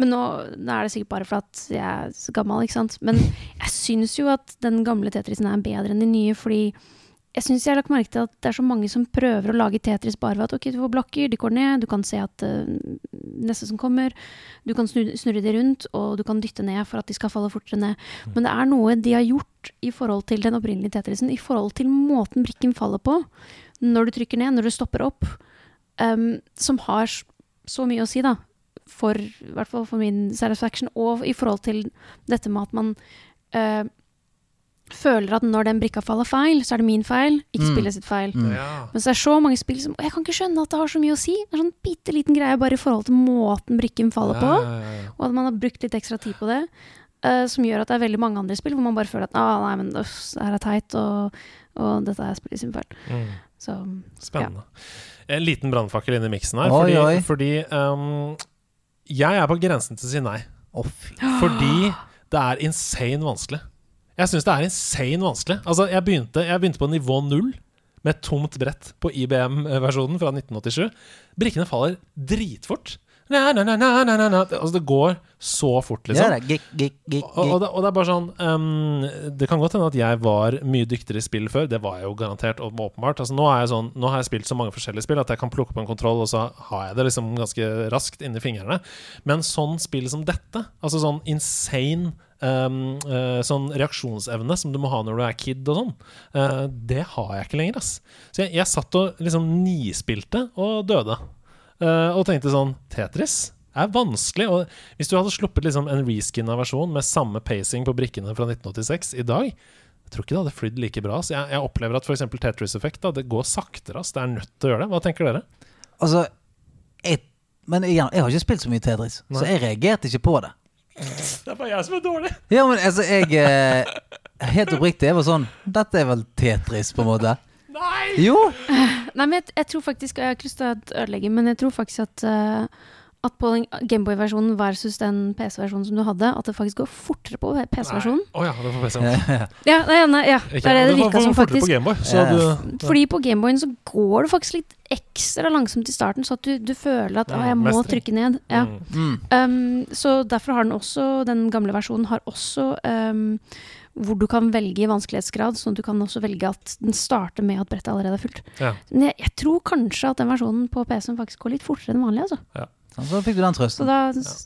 Men nå, nå er det sikkert bare for at jeg er så gammel, ikke sant. Men [LAUGHS] jeg syns jo at den gamle Tetrisen er bedre enn de nye, fordi jeg syns jeg har lagt merke til at det er så mange som prøver å lage Tetris bare ved at ok, du får blokker, de går ned, du kan se at uh, neste som kommer, du kan snurre, snurre de rundt, og du kan dytte ned for at de skal falle fortere ned. Men det er noe de har gjort i forhold til den opprinnelige Tetrisen, i forhold til måten brikken faller på, når du trykker ned, når du stopper opp, um, som har så mye å si, da. For, I hvert fall for min satisfaction, og i forhold til dette med at man eh, føler at når den brikka faller feil, så er det min feil, ikke Mm. spillet sitt feil. Mm. Ja. Men så er det så mange spill som Jeg kan ikke skjønne at det har så mye å si. Det er sånn bitte liten greie bare i forhold til måten brikken faller på, Ja, ja, ja, ja. og at man har brukt litt ekstra tid på det. Uh, som gjør at det er veldig mange andre spill hvor man bare føler at ah, nei, men uff, det her er teit, og, og dette er spillet sin feil. Mm. Så Spennende. En liten brannfakkel inn i miksen her. Oi, fordi oi. fordi um, jeg er på grensen til å si nei. Oh. Fordi det er insane vanskelig. Jeg syns det er insane vanskelig. Altså, jeg begynte, jeg begynte på nivå null med tomt brett på IBM-versjonen fra 1987. Brikkene faller dritfort. Na, na, na. Altså, det går så fort, liksom. Og, og, det, og det er bare sånn um, Det kan godt hende at jeg var mye dyktigere i spill før. Det var jeg jo garantert og åpenbart. Altså, nå, er jeg sånn, nå har jeg spilt så mange forskjellige spill at jeg kan plukke opp en kontroll, og så har jeg det liksom ganske raskt inni fingrene. Men sånn spill som dette, altså sånn insane ehm, uh, sånn reaksjonsevne som du må ha når du er kid og sånn, uh, det har jeg ikke lenger, ass. Så jeg, jeg satt og liksom nispilte og døde. Uh, og tenkte sånn Tetris er vanskelig. Og hvis du hadde sluppet liksom en reskinna versjon med samme pacing på brikkene fra 1986 i dag, jeg tror ikke det hadde flydd like bra. Så jeg, jeg opplever at f.eks. Tetris Effect det går saktere. ass. Det er nødt til å gjøre det. Hva tenker dere? Altså jeg, Men jeg, jeg har ikke spilt så mye Tetris, så jeg reagerte ikke på det. Det er bare jeg som er dårlig. Ja, men altså, jeg eh, Helt oppriktig, jeg var sånn Dette er vel Tetris, på en måte. Nei! Jo! Nei, men jeg, jeg tror faktisk, og jeg har ikke lyst til å ødelegge, men jeg tror faktisk at, eh, at på den Gameboy-versjonen versus den PC-versjonen som du hadde, at det faktisk går fortere på PC-versjonen. Å ja, det på PC. Ja, nei, nei, ja, det er det det virka som, faktisk. på Gameboy, så Ja. du Fordi på Gameboyen så går det faktisk litt ekstra langsomt i starten, så at du, du føler at ja, å, jeg må mestring. trykke ned. Ja. Mm. Mm. Um, så derfor har den også, den gamle versjonen har også um, hvor du kan velge i vanskelighetsgrad, sånn at du kan også velge at den starter med at brettet allerede er fullt. Ja. Men jeg, jeg tror kanskje at den versjonen på PC-en faktisk går litt fortere enn vanlig. Altså. Sånn, så fikk du den Så trøsten. da,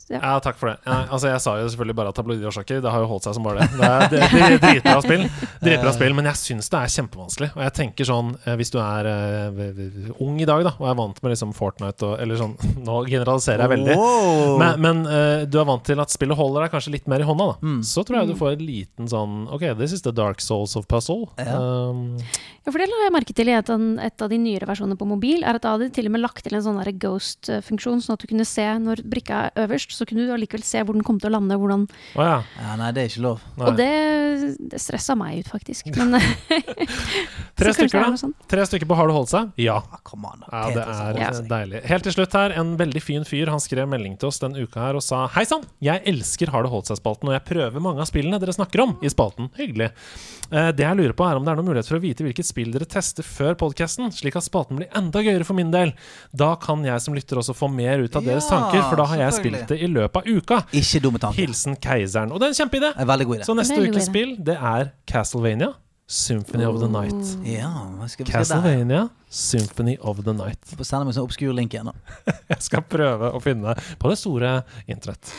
ja. Ja, takk for det. Ja, altså, jeg sa jo selvfølgelig bare av tabloide årsaker. Det har jo holdt seg som bare det. Det er, det, det er dritbra spill, dritbra spill men jeg syns det er kjempevanskelig. Og jeg tenker sånn, eh, hvis du er uh, ung i dag da, og er vant med liksom Fortnite og Eller sånn, [LAUGHS] nå generaliserer jeg veldig. Wow. Men, men uh, du er vant til at spillet holder deg kanskje litt mer i hånda, da. Mm. Så tror jeg du får en liten sånn Ok, this is the dark souls of puzzle. Ja. Um, ja, for det la jeg merke til i et, et av de nyere versjonene på mobil, er at da hadde de til og med lagt til en sånn ghost-funksjon, sånn at du kunne se når brikka er øverst, så kunne du allikevel se hvor den kom til å lande, hvordan oh, ja. Ja, nei, det er ikke lov. Nei. Og det, det stressa meg ut, faktisk. Men [LAUGHS] Tre stykker, er da. Sånn. Tre stykker på Har du holdt seg? Ja. Ah, come on. Ja, det er deilig. Helt til slutt her, en veldig fin fyr. Han skrev melding til oss denne uka her og sa Hei sann, jeg elsker Har det holdt seg-spalten, og jeg prøver mange av spillene dere snakker om i spalten. Hyggelig. Eh, det jeg lurer på, er om det er noen mulighet for å vite hvilket spill dere tester før podkasten, slik at spalten blir enda gøyere for min del. Da kan jeg som lytter også få mer ut av deres Ja, tanker, for da har jeg spilt det i løpet av uka. Ikke dumme tanker. Hilsen Keiseren. Og det er en kjempeidé! Så neste Veldig ukes spill, det er Castlevania. Symphony of the Night. Ja, hva skal vi se? Castlevania, Symphony of the Night. Få sende meg en sånn obskur link igjen, da. [LAUGHS] Jeg skal prøve å finne på det store internett.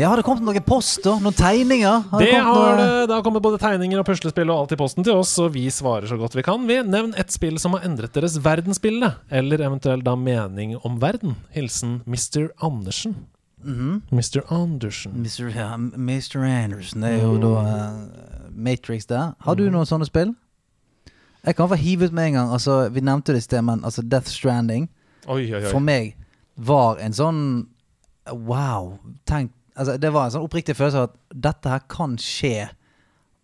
Ja, har det kommet noen post, og Noen tegninger? Har Det det har noe- det. Det har kommet både tegninger og puslespill og alt i posten til oss, og vi svarer så godt vi kan. Vi Nevn et spill som har endret deres verdensbilde, eller eventuelt da mening om verden. Hilsen Mr. Andersen. Mhm. Mr. Andersen. Mr. Ja, Mr. Andersen. det er jo Mm. da uh, Matrix der. Har du noen sånne spill? Jeg kan få hive ut med en gang. Altså, Vi nevnte det i sted, men altså Death Stranding Oi, oi, for meg var en sånn Wow. Tenk altså, Det var en sånn oppriktig følelse av at dette her kan skje,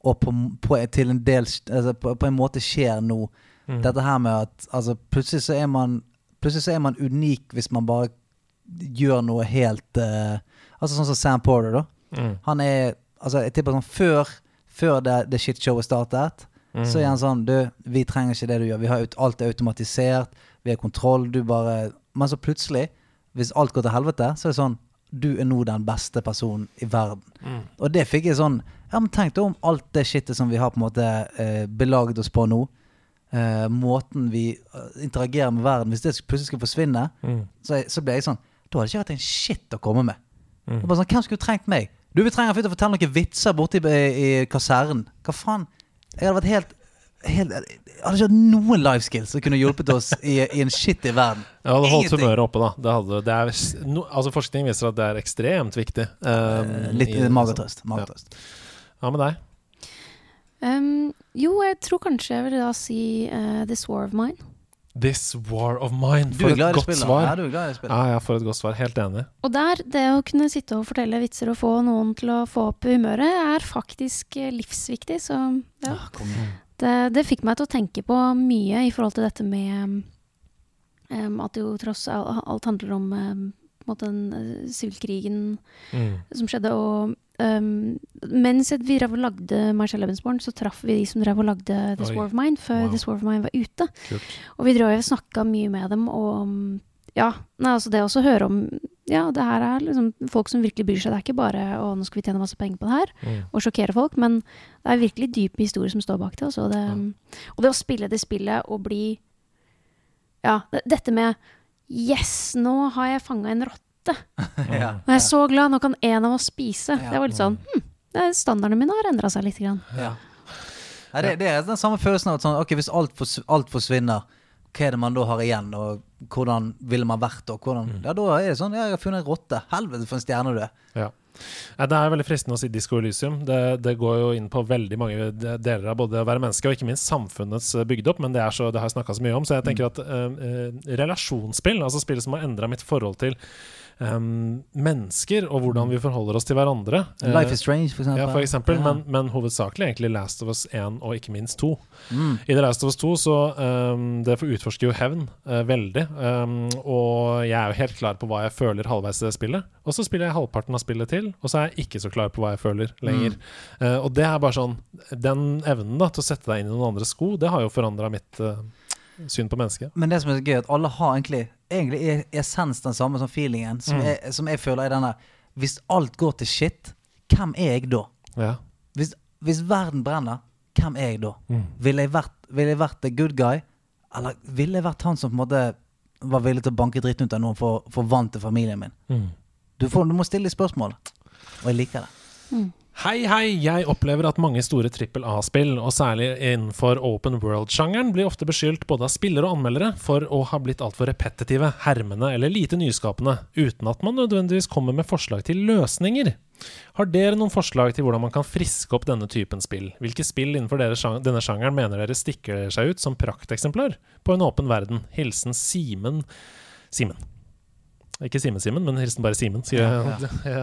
og på, på, en del altså, på, på en måte skjer nå. Mm. Dette her med at altså, plutselig så er man Plutselig så er man unik hvis man bare gjør noe helt uh, Altså sånn som Sam Porter, da. Mm. Han er Altså, jeg tipper sånn før, før det, det shitshowet startet, Mm. så er han sånn Du, vi trenger ikke det du gjør. Vi har alt er automatisert. Vi har kontroll. Du bare Men så plutselig, hvis alt går til helvete, så er det sånn Du er nå den beste personen i verden. Mm. Og det fikk jeg sånn Ja, men tenk om alt det shitet som vi har på en måte eh, belaget oss på nå. Eh, måten vi eh, interagerer med verden Hvis det plutselig skulle forsvinne, Mm. så, så ble jeg sånn Da hadde jeg ikke hatt en shit å komme med. Mm. Bare sånn, Hvem skulle trengt meg? Du, vi trenger å fortelle noen vitser borte i, i, i kasernen. Hva faen? Jeg hadde vært helt, helt Jeg hadde ikke hatt noen life skills som kunne hjulpet oss i, i en shitty verden. Jeg hadde holdt Ingenting. humøret oppe, da. Det hadde, det er, no, altså Forskning viser at det er ekstremt viktig. um, Litt i- magetrøst. magetrøst. Ja, med deg? Um, jo, jeg tror kanskje jeg vil da si uh, This War of Mine. This War of Mine. Du For et godt spillet? svar. Ja, du er glad i det. Ja, ja, for et godt svar. Helt enig. Og der, det å kunne sitte og fortelle vitser og få noen til å få opp humøret, er faktisk eh, livsviktig. Så ja. Ah. Det, det fikk meg til å tenke på mye i forhold til dette med um, at det jo tross alt, alt handler om måte den eh, sivilkrigen Mm. som skjedde. Og um, mens vi drev og lagde Marcel Lebensborn, så traff vi de som drev og lagde This Oi. War of Mine før Wow. This War of Mine var ute. Kult. Og vi drev og snakka mye med dem og ja, nei, altså det også å høre om Ja, det her er liksom folk som virkelig bryr seg. Det er ikke bare å nå skal vi tjene masse penger på det her Mm. og sjokkere folk, men det er virkelig dype historier som står bak det. Altså. det Og det å spille det spillet og bli Ja, det, dette med Yes, nå har jeg fanga en rotte. [LAUGHS] Ja. Nå er jeg så glad, nå kan en av oss spise. Ja. Det var litt sånn hm, er- Standardene mine har endra seg litt. Grann. Ja. Det, det er den samme følelsen av at sånn, ok, hvis alt forsvinner, hva er det man da har igjen? Og hvordan ville man vært? Og hvordan, Mm. Ja, da er det sånn Ja, jeg har funnet en rotte. Helvete, for en stjerne du er. Ja. Det er veldig fristende å si Disco Elysium. Det, det går jo inn på veldig mange deler av både å være menneske og ikke minst samfunnets eh, bygd opp, men det, er så, det har jeg snakka så mye om. Så jeg tenker at eh, eh, relasjonsspill, altså spill som har endra mitt forhold til em, mennesker, og hvordan vi forholder oss til hverandre. Eh, Life is Strange, for eksempel. ja, for eksempel, Ja. men, men hovedsakelig egentlig Last of Us 1 og ikke minst 2. Mm. I The Last of Us 2 så um, det utforsker jo hevn uh, veldig. Um, og jeg er jo helt klar på hva jeg føler halvveis i det spillet. Og så spiller jeg halvparten av spillet til, og så er jeg ikke så klar på hva jeg føler lenger. Eh, og det er bare sånn Den evnen da til å sette deg inn i noen andres sko, det har jo forandra mitt uh, syn på mennesket. Men det som er så gøy, at alle har egentlig Egentlig er essens den samme som feelingen, som, Mm. jeg, som jeg føler er der Hvis alt går til shit, hvem er jeg da? Ja. Hvis, hvis verden brenner, hvem er jeg da? Mm. Ville jeg vil jeg vært the good guy? Eller ville jeg vært han som på en måte var villig til å banke dritten ut av noen for, for vann til familien min? Mm. Du, får, du må stille de spørsmål. Og jeg liker det. Hei, hei! Jeg opplever at mange store trippel A-spill, og særlig innenfor open world-sjangeren, blir ofte beskyldt både av spillere og anmeldere for å ha blitt altfor repetitive, hermende eller lite nyskapende, uten at man nødvendigvis kommer med forslag til løsninger. Har dere noen forslag til hvordan man kan friske opp denne typen spill? Hvilke spill innenfor denne sjangeren mener dere stikker seg ut som prakteksemplar på en åpen verden? Hilsen Simen Simen. Ikke Simen-Simen, men hilsen bare Simen. Ja, ja. [LAUGHS] Ja.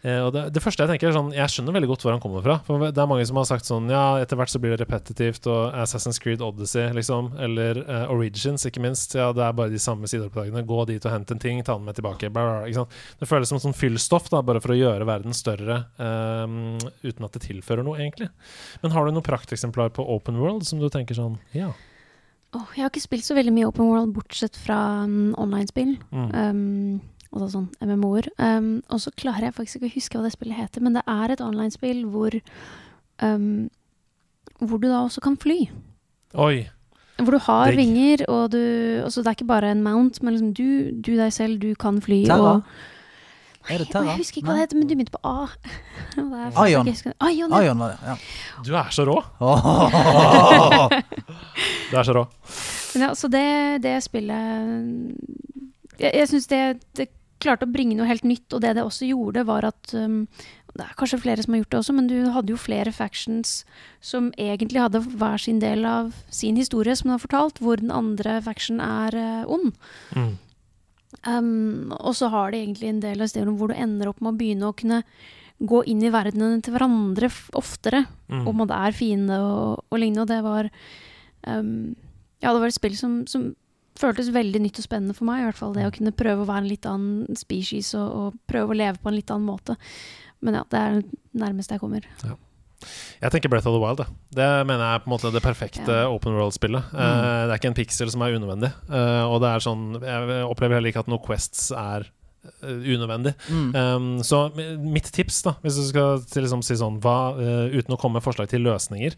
Eh, Og det, det første jeg tenker er sånn Jeg skjønner veldig godt hvor han kommer fra. For det er mange som har sagt sånn Ja, etter hvert så blir det repetitivt, og Assassin's Creed Odyssey, liksom, eller uh, Origins, ikke minst. Ja, det er bare de samme sideoppdragene. Gå dit og hent en ting, ta den med tilbake. Bla, bla? Det føles som sånn fyllstoff, da, bare for å gjøre verden større, um, uten at det tilfører noe, egentlig. Men har du noe prakteksemplar på Open World som du tenker sånn Ja. Åh, jeg har ikke spilt så veldig mye Open World, bortsett fra um, online-spill. Mm. Um, altså sånn MMO-er. Um, og så klarer jeg faktisk ikke å huske hva det spillet heter, men det er et online-spill hvor um, Hvor du da også kan fly. Oi. Hvor du har Digg. vinger, og du altså Det er ikke bare en mount, men liksom du, du deg selv, du kan fly. Ta, Og, Er det Terra? Jeg husker ikke hva det heter, men du begynte på A. [LAUGHS] Aion er faen Ion. ikke jeg husker- Ion, ja. Ion var det, ja. Du er så rå! Åh. [LAUGHS] Du er så rå. Ja, så det, det spillet Jeg, jeg syns det, det klarte å bringe noe helt nytt, og det det også gjorde, var at um, Det er kanskje flere som har gjort det også, men du hadde jo flere factions som egentlig hadde hver sin del av sin historie som du har fortalt, hvor den andre faction er uh, ond. Mm. Um, og så har de egentlig en del av stedene hvor du ender opp med å begynne å kunne gå inn i verdenene til hverandre oftere. Mm. Om det er fiende og, og lignende. Og det var um, Ja, det var et spill som, som føltes veldig nytt og spennende for meg. I hvert fall det å kunne prøve å være en litt annen species og, og prøve å leve på en litt annen måte. Men ja, det er det nærmeste jeg kommer. Jeg tenker Breath of the Wild. Det, det mener jeg er på en måte det perfekte Ja. open world-spillet. Eh, det er ikke en pixel som er unødvendig. Uh, og det er sånn Jeg opplever heller ikke at noe Quests er eh, unødvendig. Mm. Um, så mitt tips, da hvis du skal til liksom si sånn hva, uh, Uten å komme med forslag til løsninger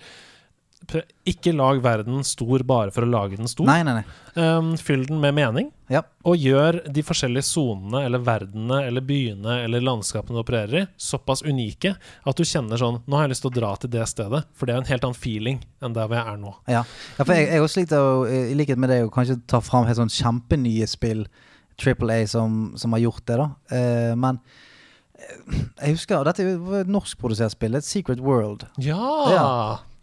Ikke lag verden stor bare for å lage den stor. Nei, nei, nei. Um, fyll den med mening. Ja. Og gjør de forskjellige sonene eller verdenene eller byene eller landskapene du opererer i, såpass unike at du kjenner sånn Nå har jeg lyst til å dra til det stedet, for det er en helt annen feeling enn der hvor jeg er nå. Ja, ja for jeg, jeg også likte å, i likhet med det, å kanskje ta fram helt sånn kjempenye spill, Triple A, som, som har gjort det, da. Uh, men jeg husker, dette er jo et norskprodusert spill, et Secret World. Ja! Ja.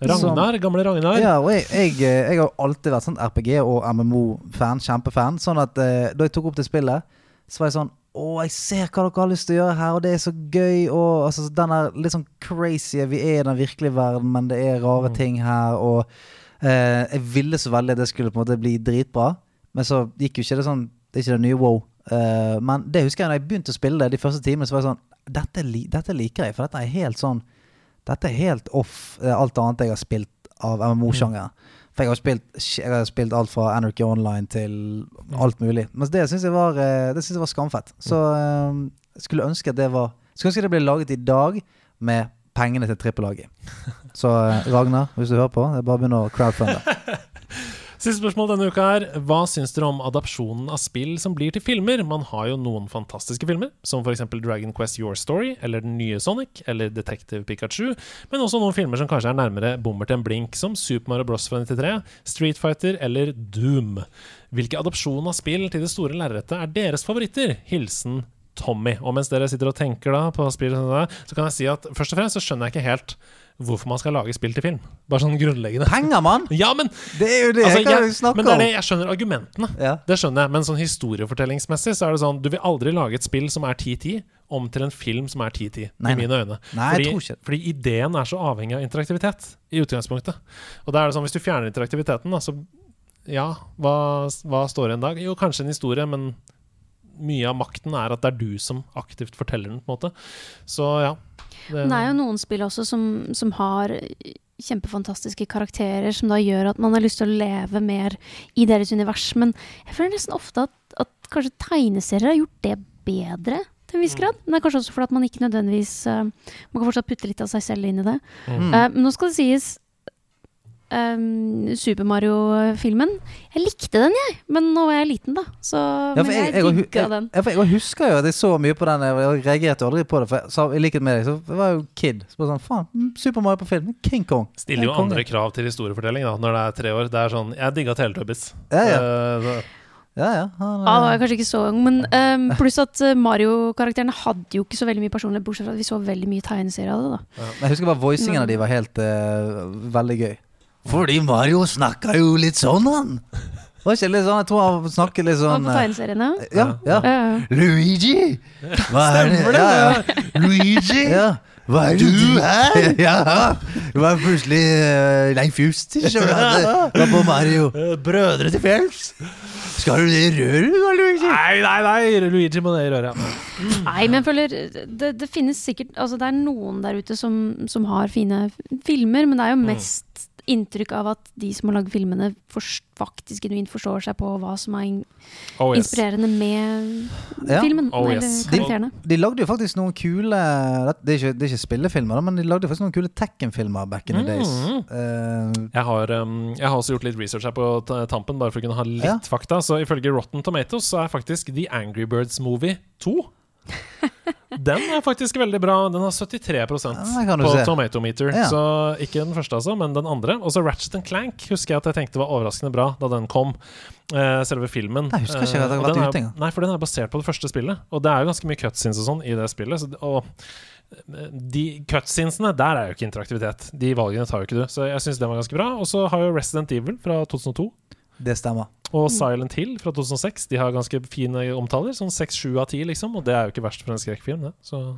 Ragnar, gamle Ragnar. Ja, og jeg, jeg, eh, jeg har alltid vært sånn RPG- og MMO-fan, kjempefan. Sånn at eh, da jeg tok opp det spillet, så var jeg sånn Å, jeg ser hva dere har lyst til å gjøre her, og det er så gøy. Og altså, den er litt sånn crazy. Vi er i den virkelige verden, men det er rare Mm. ting her. Og eh, jeg ville så veldig at det skulle på en måte bli dritbra, men så gikk jo ikke det sånn Det er ikke det nye wow. Eh, men det husker jeg da jeg begynte å spille det de første timene, så var jeg sånn dette, li dette liker jeg, for dette er helt sånn Dette er helt off uh, alt annet jeg har spilt av MMO-sjangeren. For jeg har, spilt, jeg har spilt alt fra Anarchy Online til alt mulig. Men det syns jeg, var, eh, det synes jeg var skamfett. Så uh, skulle ønske at det var Skulle ønske det ble laget i dag med pengene til trippelaget. [LAUGHS] Så Ragnar, hvis du hører på, det er bare å begynne å crowdfunde. [LAUGHS] Siste spørsmål denne uka er Hva syns dere om adopsjonen av spill som blir til filmer? Man har jo noen fantastiske filmer, som f.eks. Dragon Quest Your Story, eller den nye Sonic, eller Detective Pikachu, men også noen filmer som kanskje er nærmere bommer til en blink, som Super Mario Bros. fra 93, Street Fighter eller Doom. Hvilke adopsjon av spill til det store lerretet er deres favoritter? Hilsen Tommy. Og mens dere sitter og tenker da på spill, så kan jeg si at først og fremst så skjønner jeg ikke helt hvorfor man skal lage spill til film. Bare sånn grunnleggende. Penger, mann! [LAUGHS] Ja, men, Det er jo det altså, jeg jeg, jo men det er det, jeg skjønner argumentene. Ja. Det skjønner jeg, men sånn historiefortellingsmessig så er det sånn Du vil aldri lage et spill som er 10-10, om til en film som er 10-10, i mine øyne. Nei, jeg tror ikke fordi ideen er så avhengig av interaktivitet, i utgangspunktet. Og da er det sånn, hvis du fjerner interaktiviteten, da, så Ja, hva, hva står en dag? Jo, kanskje en historie, men mye av makten er at det er du som aktivt forteller den, på en måte. Så ja. Det, det er jo noen spill også som, som har kjempefantastiske karakterer, som da gjør at man har lyst til å leve mer i deres univers. Men jeg føler nesten ofte at, at kanskje tegneserier har gjort det bedre. Til en viss grad. Men det er kanskje også fordi at man ikke nødvendigvis uh, Man kan fortsatt putte litt av seg selv inn i det. Mm. Uh, men nå skal det sies um, Super Mario-filmen Jeg likte den, jeg. Men nå var jeg liten, da. Så, Ja, men jeg, jeg, jeg, digga den. jeg, jeg, jeg husker jo at jeg så mye på den. Jeg reagerte aldri på det. For jeg, sa, I likhet med deg, så jeg var jo kid. Så bare sånn, faen, mm, Super Mario på film. King Kong. Stiller jo Kong, andre krav til historiefortelling da, når det er tre år. Det er sånn Jeg digga Teletubbies. Ja, ja. Uh, Ja, ja. Han, ah, var jeg kanskje ikke så ung, men um, [LAUGHS] pluss at uh, Mario-karakterene hadde jo ikke så veldig mye personlighet, bortsett fra at vi så veldig mye tegneserier av det. da. ja. jeg husker bare voicingen av de var helt uh, veldig gøy. Fordi Mario snakka jo litt sånn, han. Var ikke litt sånn, Jeg tror han snakker litt sånn på eh, tegneseriene. Ja, ja. Luigi! Hva er det? Stemmer det, Ja, ja. Luigi! Ja. Hva er det du her? [LAUGHS] Ja, det var plutselig uh, Leif Juster som var på Mario. Brødre til fjells. Skal du det i røret, da, Luigi? Nei, nei, nei! Luigi må ned i røret. ja. Nei, men jeg føler det, det finnes sikkert Altså, det er noen der ute som, som har fine filmer, men det er jo mest inntrykk av at de som har lagd filmene, faktisk genuint forstår seg på hva som er in Oh, yes. inspirerende med Ja. filmen. Oh, eller yes. karakterene. De lagde jo faktisk noen kule Det er ikke, det er ikke spillefilmer, men de lagde faktisk noen kule Tekken-filmer back in the days. Mm. Uh, Jeg har, um, jeg har også gjort litt research her på tampen, bare for å kunne ha litt Ja. fakta. Så ifølge Rotten Tomatoes så er faktisk The Angry Birds Movie 2 Den er faktisk veldig bra. Den har 73 Ja, på se. Tomatometer. Ja. Så ikke den første, altså, men den andre. Og så Ratchet Clank husker jeg at jeg tenkte var overraskende bra da den kom. Uh, selve filmen. Jeg husker ikke at det har Eh, vært den er- ute engang. Nei, for den er basert på det første spillet. Og det er jo ganske mye cutscenes og sånn i det spillet. Så, og eh, de cutscenesene, der er jo ikke interaktivitet. De valgene tar jo ikke du. Så jeg syns den var ganske bra. Og så har jo Resident Evil fra 2002 det stemmer. og Silent Hill fra 2006 De har ganske fine omtaler. Sånn 6-7 av 10, liksom. Og det er jo ikke verst for en skrekkfilm, det. Så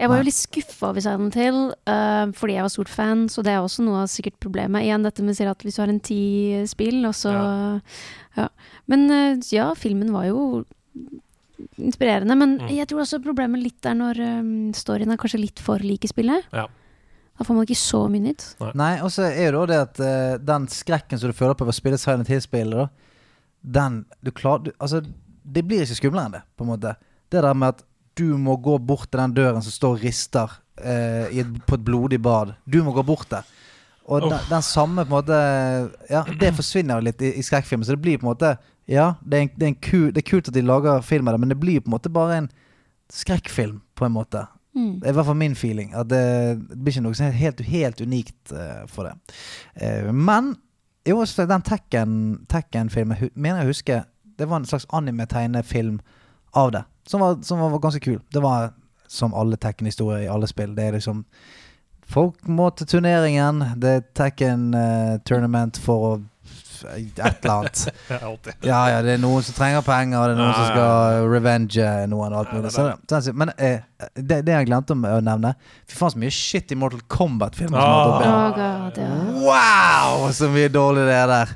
Jeg var jo litt skuffa over Silent Hill, uh, fordi jeg var stort fan, så det er også noe av sikkert problemet. Igjen dette med at hvis du har en ti spill, og så ja. Men uh, ja, filmen var jo inspirerende, men Mm. jeg tror også problemet litt er når um, storyen er kanskje litt for lik i spillet. Ja. Da får man ikke så mye nytt. Nei, og så er det jo det at uh, den skrekken som du føler på ved å spille Silent Hill-spillet, den du klarer du, Altså, det blir ikke skumlere enn det, på en måte. Det der med at du må gå bort til den døren som står og rister uh, i et, på et blodig bad. Du må gå bort der. Og den, den samme på en måte Ja, det forsvinner litt i, i skrekkfilmer, så det blir på en måte Ja, det er, en, det, er en ku, det er kult at de lager film av det, men det blir på en måte bare en skrekkfilm, på en måte. Mm. Det er i hvert fall min feeling. At det, det blir ikke noe som er helt, helt unikt uh, for det. Uh, men jo, den Tekken- Tekken-filmen Tekken mener jeg å huske Det var en slags anime-tegnefilm av det. Som var, som var ganske kul. Det var som alle Tekken-historier i alle spill. Det er liksom Folk må til turneringen. Det er Tekken-tournament for å et eller annet. [LAUGHS] Ja, ja, det er noen som trenger penger, og det er noen Ja, som skal revenge noen. og alt Ja, mulig det så, sånn Men eh, det, det jeg glemte å nevne Fy faen, så mye shit i Mortal Kombat-filmer. som har Ah. vært oppe Oh. Wow, så mye dårlig det er der.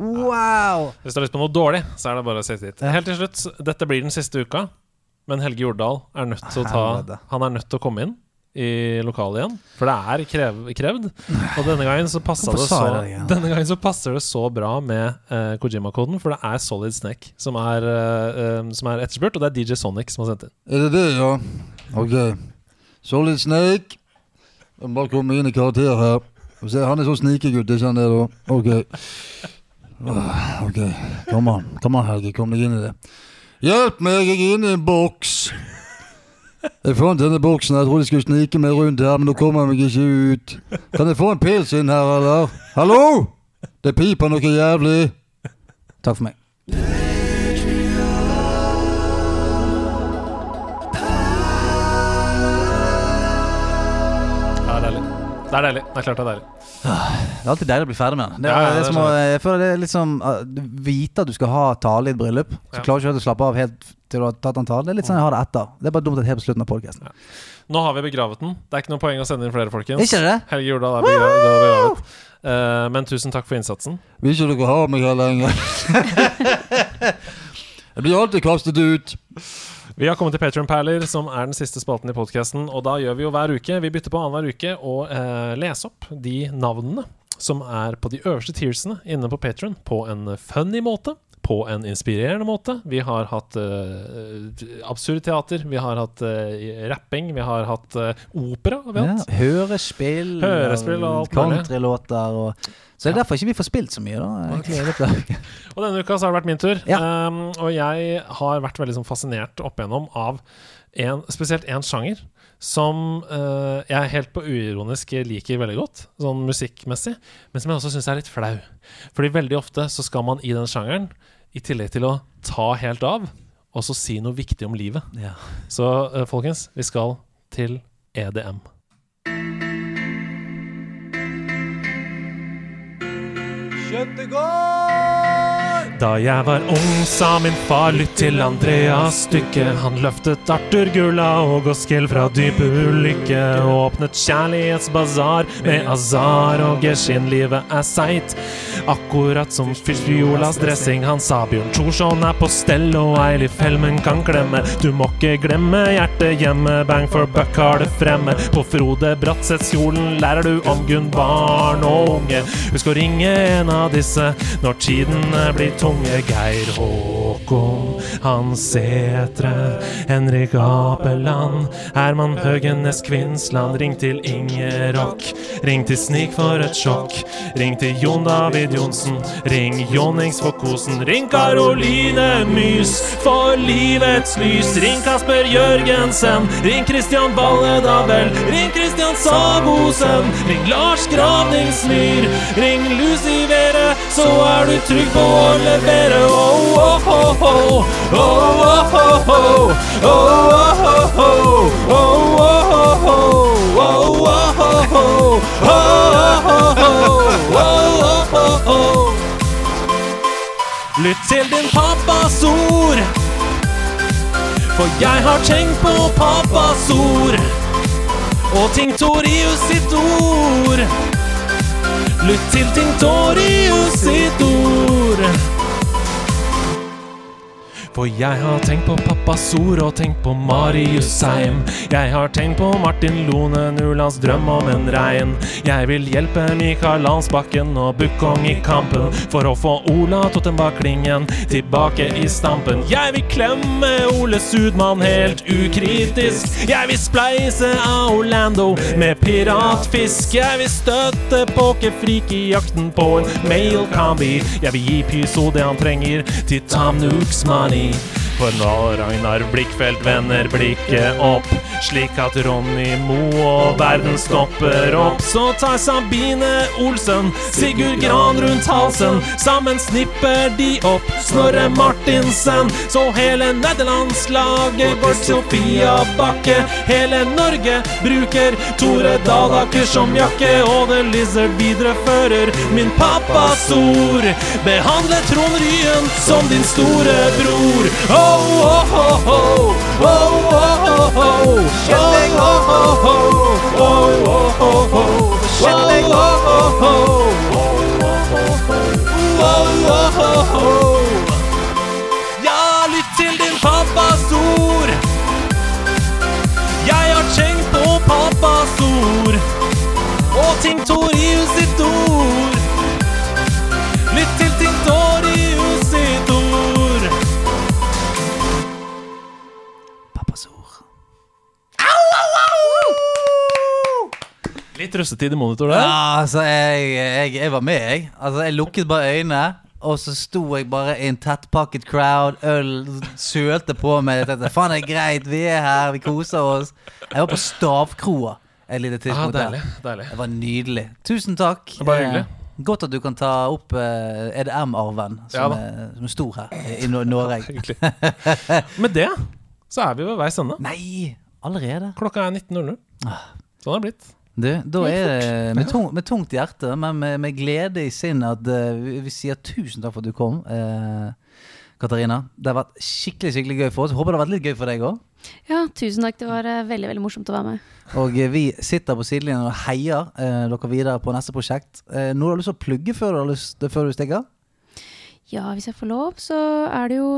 Wow! Hvis du har lyst på noe dårlig, så er det bare å sitte dit. Helt til slutt, dette blir den siste uka, men Helge Jordal er nødt til å ta Han er nødt til å komme inn i lokalet igjen, for det er krev, krevd. Og denne gangen så passer det så? Denne gangen så passer det så bra med uh, Kojima-koden, for det er Solid Snake som er, uh, som er etterspurt, og det er DJ Sonic som har sendt inn. Er det det, ja? Ok. Solid Snake. Jeg må bare komme inn i karakter her. Se, han er sånn snikegutt, ikke han det, da? Ok. Ah, Ok. Kom an. Kom an, Helge. Kom deg inn i det. Hjelp meg, jeg er inne i en boks. Jeg fant denne boksen. Jeg trodde jeg skulle snike meg rundt her, men nå kommer jeg meg ikke ut. Kan jeg få en pils inn her, eller? Hallo! Det piper noe jævlig. Takk for meg. Det er deilig. Det er deilig. Det er klart det er deilig. Det er alltid deilig å bli ferdig med den. Det Ja, ja, det er det som å, jeg føler det er litt sånn uh, Vite at du skal ha tale i et bryllup, så Ja. klarer du ikke å slappe av helt til du har tatt en tale. Det er litt sånn jeg har det etter. Det er bare dumt at helt på slutten av podkasten. Nå har vi begravet den. Det er ikke noe poeng å sende inn flere, folkens. Ikke det? Helge Jordal er begravet. er begravet. Uh, men tusen takk for innsatsen. Vil ikke dere ha meg her lenger? [LAUGHS] Jeg blir alltid kastet ut. Vi har kommet til Patron Perler, som er den siste spalten i podkasten. Og da gjør vi jo hver uke. Vi bytter på annenhver uke å eh, lese opp de navnene som er på de øverste tiersene inne på Patron, på en funny måte. På en inspirerende måte. Vi har hatt uh, absurd teater, vi har hatt uh, rapping, vi har hatt uh, opera. har Vi Ja, hørespill, Hørespill og countrylåter og Så det er derfor ikke vi får spilt så mye, da. Egentlig. [LAUGHS] Og denne uka så har det vært min tur. Ja. Um, og jeg har vært veldig sånn fascinert opp igjennom av en, spesielt én sjanger som uh, jeg helt på uironisk liker veldig godt, sånn musikkmessig, men som jeg også syns er litt flau. Fordi veldig ofte så skal man i den sjangeren, i tillegg til å ta helt av, også si noe viktig om livet. Ja. Så uh, folkens, vi skal til EDM. Da jeg var ung, sa min far lytt til Andreas stykke. Han løftet Arthur Gulla og Oskil fra dyp ulykke. Og åpnet kjærlighetsbasar med azar og geshin. Livet er seigt, akkurat som fiolas dressing. Han sa Bjørn Thorsson er på stell, og Eilif Helmen kan klemme. Du må ikke glemme hjertet hjemme, bang for buck har det fremme. På Frode Bratsethskjolen lærer du om Gunn barn og unge. Husk å ringe en av disse når tiden blir tunge. Geir Håkon, Hans Setre, Henrik Apeland, Herman Høgenes Kvinnsland. Ring til Inger Rock, ring til Snik for et sjokk. Ring til Jon David Johnsen, ring Jonnings for kosen. Ring Karoline Mys for livets lys. Ring Kasper Jørgensen, ring Christian Valle da. Ring Christian Sabosen. ring Lars Gravningsmyr. Ring Lucy Vere, så er du trygg på å levere. Oh, oh, oh, oh. Oh, oh, oh, oh. Oh, oh, oh, oh. Oh, oh, oh. Lytt til din pappas ord. For jeg har tenkt på pappas ord. Og Tinctorius sitt ord. Lytt til Tinctorius sitt ord. For jeg har tenkt på pappas ord og tenkt på Marius Seim. Jeg har tenkt på Martin Lone, Nulands drøm om en regn. Jeg vil hjelpe Mikael Landsbakken og Bukkong i kampen for å få Ola Tottenbakk-klingen tilbake i stampen. Jeg vil klemme Ole Sudmann helt ukritisk. Jeg vil spleise av Orlando med piratfisk. Jeg vil støtte Pokerfrik i jakten på en male combi. Jeg vil gi Pyso det han trenger til Tom Nooks money. For når Ragnar Blikkfeldt, vender blikket opp, slik at Ronny Moe og verden stopper opp, så tar Sabine Olsen Sigurd Gran rundt halsen. Sammen snipper de opp Snorre Martinsen. Så hele nederlandslaget går Sofia Bakke. Hele Norge bruker Tore Dalaker som jakke, og The Lizard viderefører min pappas ord. Behandle Trond Ryen som din store bror. Oh, oh, oh, oh. Oh, oh, oh, oh. Oh, oh, oh. Oh, oh, oh, oh. Oh, oh, oh. Oh, oh, oh, oh. Ja, lytt til din pappas ord. Jeg har tenkt på pappas ord og ting Torius sitt ord. Litt russetid i monitor der. Ja, altså, jeg, jeg, jeg var med, jeg. Altså, jeg lukket bare øynene. Og så sto jeg bare i en tettpakket crowd, øl sølte på meg. Jeg tenkte, Faen, det er greit, vi er her, vi koser oss. Jeg var på Stavkroa et lite tidspunkt ah, deilig. deilig. Det var nydelig. Tusen takk. Det var hyggelig. Eh, Godt at du kan ta opp eh, EDM-arven, som, ja, er- som er stor her i Norge. [LAUGHS] Med det så er vi ved veis ende. Nei, allerede? Klokka er 19.00. Sånn er det blitt. Du, da er det med, tung, med tungt hjerte, men med, med glede i sinnet at uh, vi, vi sier tusen takk for at du kom. Uh, Katarina. Det har vært skikkelig skikkelig gøy for oss. Håper det har vært litt gøy for deg òg. Ja, tusen takk. Det var eh, veldig veldig morsomt å være med. Og vi sitter på sidelinjen og heier eh, dere videre på neste prosjekt. Eh, noe du har lyst til å plugge før du, har lyst, før du stikker? Ja, hvis jeg får lov, så er det jo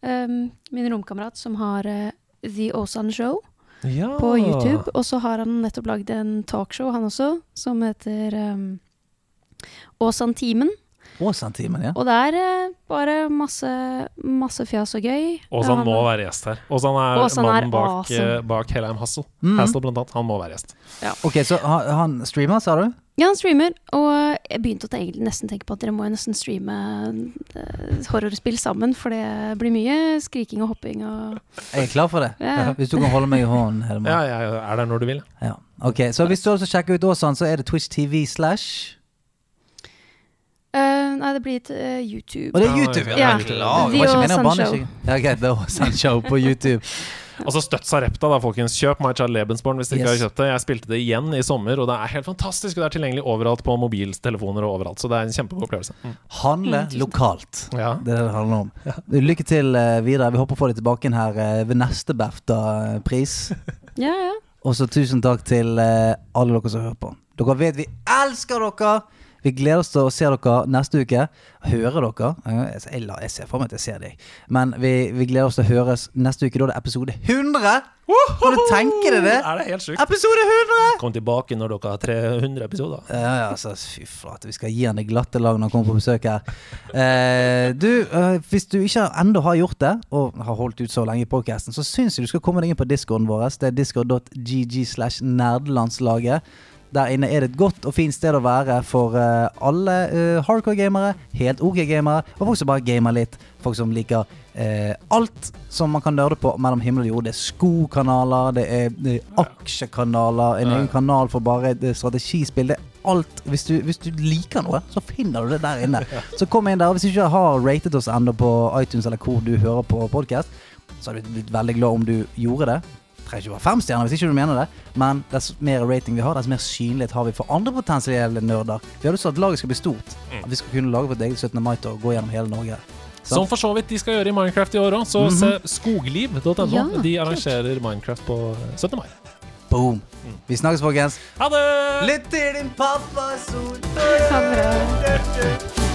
min romkamerat som har eh, The Åsan Show Ja. på YouTube. Og så har han nettopp lagd en talkshow, han også, som heter um, Åsan-timen. Åsan-timen, ja. Og det er eh, bare masse, masse fjas og gøy. Åsan må være gjest her. Åsan er Åsan er mannen bak, awesome. eh, bak Helheim Hassel. Mm. Hassel blant annet. Han må være gjest. Ok, så ha- han streamer, sa du? Ja, han streamer. Og jeg begynte å tenke, nesten tenke på at dere må jo nesten streame eh, horrorspill sammen, for det blir mye skriking og hopping og Jeg er klar for det. Ja. [LAUGHS] Hvis du kan holde meg i hånden. Hedemann. Ja, jeg er der når du vil. Ja. Ok, Så hvis du også lyst til å sjekke ut Åsan, så er det Twitch TV slash Uh, Nei, det blir et uh, YouTube. Og det er YouTube! ja. Ja, Ja. Det var ikke meningen å banne. Ja, ok, det er Åsan Show på [LAUGHS] YouTube. Og så støtt Sarepta, da, folkens. Kjøp My Child Lebensborn hvis dere ikke Yes. har kjøpt det. Jeg spilte det igjen i sommer, og det er helt fantastisk. Og det er tilgjengelig overalt på mobiltelefoner og overalt. Så det er en kjempegod opplevelse. Mm. Handle Mm, lokalt. Ja. Det er det det handler om. Lykke til eh, videre. Vi håper å få deg tilbake inn her eh, ved neste BAFTA-pris. [LAUGHS] Ja, ja. Og så tusen takk til eh, alle dere som hører på. Dere vet vi elsker dere! Vi gleder oss til å se dere neste uke. Høre dere. Jeg, ser for meg at jeg ser deg. Men vi, vi gleder oss til å høres neste uke. Da er det episode 100! Kan du tenke deg det? Er det helt sykt? Episode 100! Kom tilbake når dere har 300 episoder. Ja, ja, altså, fy flate. Vi skal gi han det glatte lag når han kommer på besøk her. Eh, du, eh, hvis du ikke ennå har gjort det, og har holdt ut så lenge i podcasten, så syns jeg du skal komme deg inn på discorden vår. Det er discord.gg slash nerdelandslaget. Der inne er det et godt og fint sted å være for eh, alle eh, hardcore-gamere, helt ok gamere, og folk som bare gamer litt. Folk som liker eh, alt som man kan nerde på mellom himmel og jord. Det er skokanaler, det er, det er aksjekanaler, en egen kanal for bare strategispill. Det er alt. Hvis du, hvis du liker noe, så finner du det der inne. [LAUGHS] Så kom inn der. og Hvis du ikke har ratet oss ennå på iTunes eller hvor du hører på podcast, så hadde vi blitt veldig glad om du gjorde det. Trenger ikke være fem stjerner hvis ikke du mener det, men dess mer rating vi har, dess mer synlighet har vi for andre potensielle nerder. Vi har lyst til at laget skal bli stort. At vi skal kunne lage vårt eget 17. mai-tog og gå gjennom hele Norge. Som for så vidt de skal gjøre i Minecraft i år òg. Så Mhm. se skogliv.no. Ja, de arrangerer Minecraft på 17. mai. Boom. Vi snakkes, folkens. Ha det! Litt til din pappas ord. Ha det bra.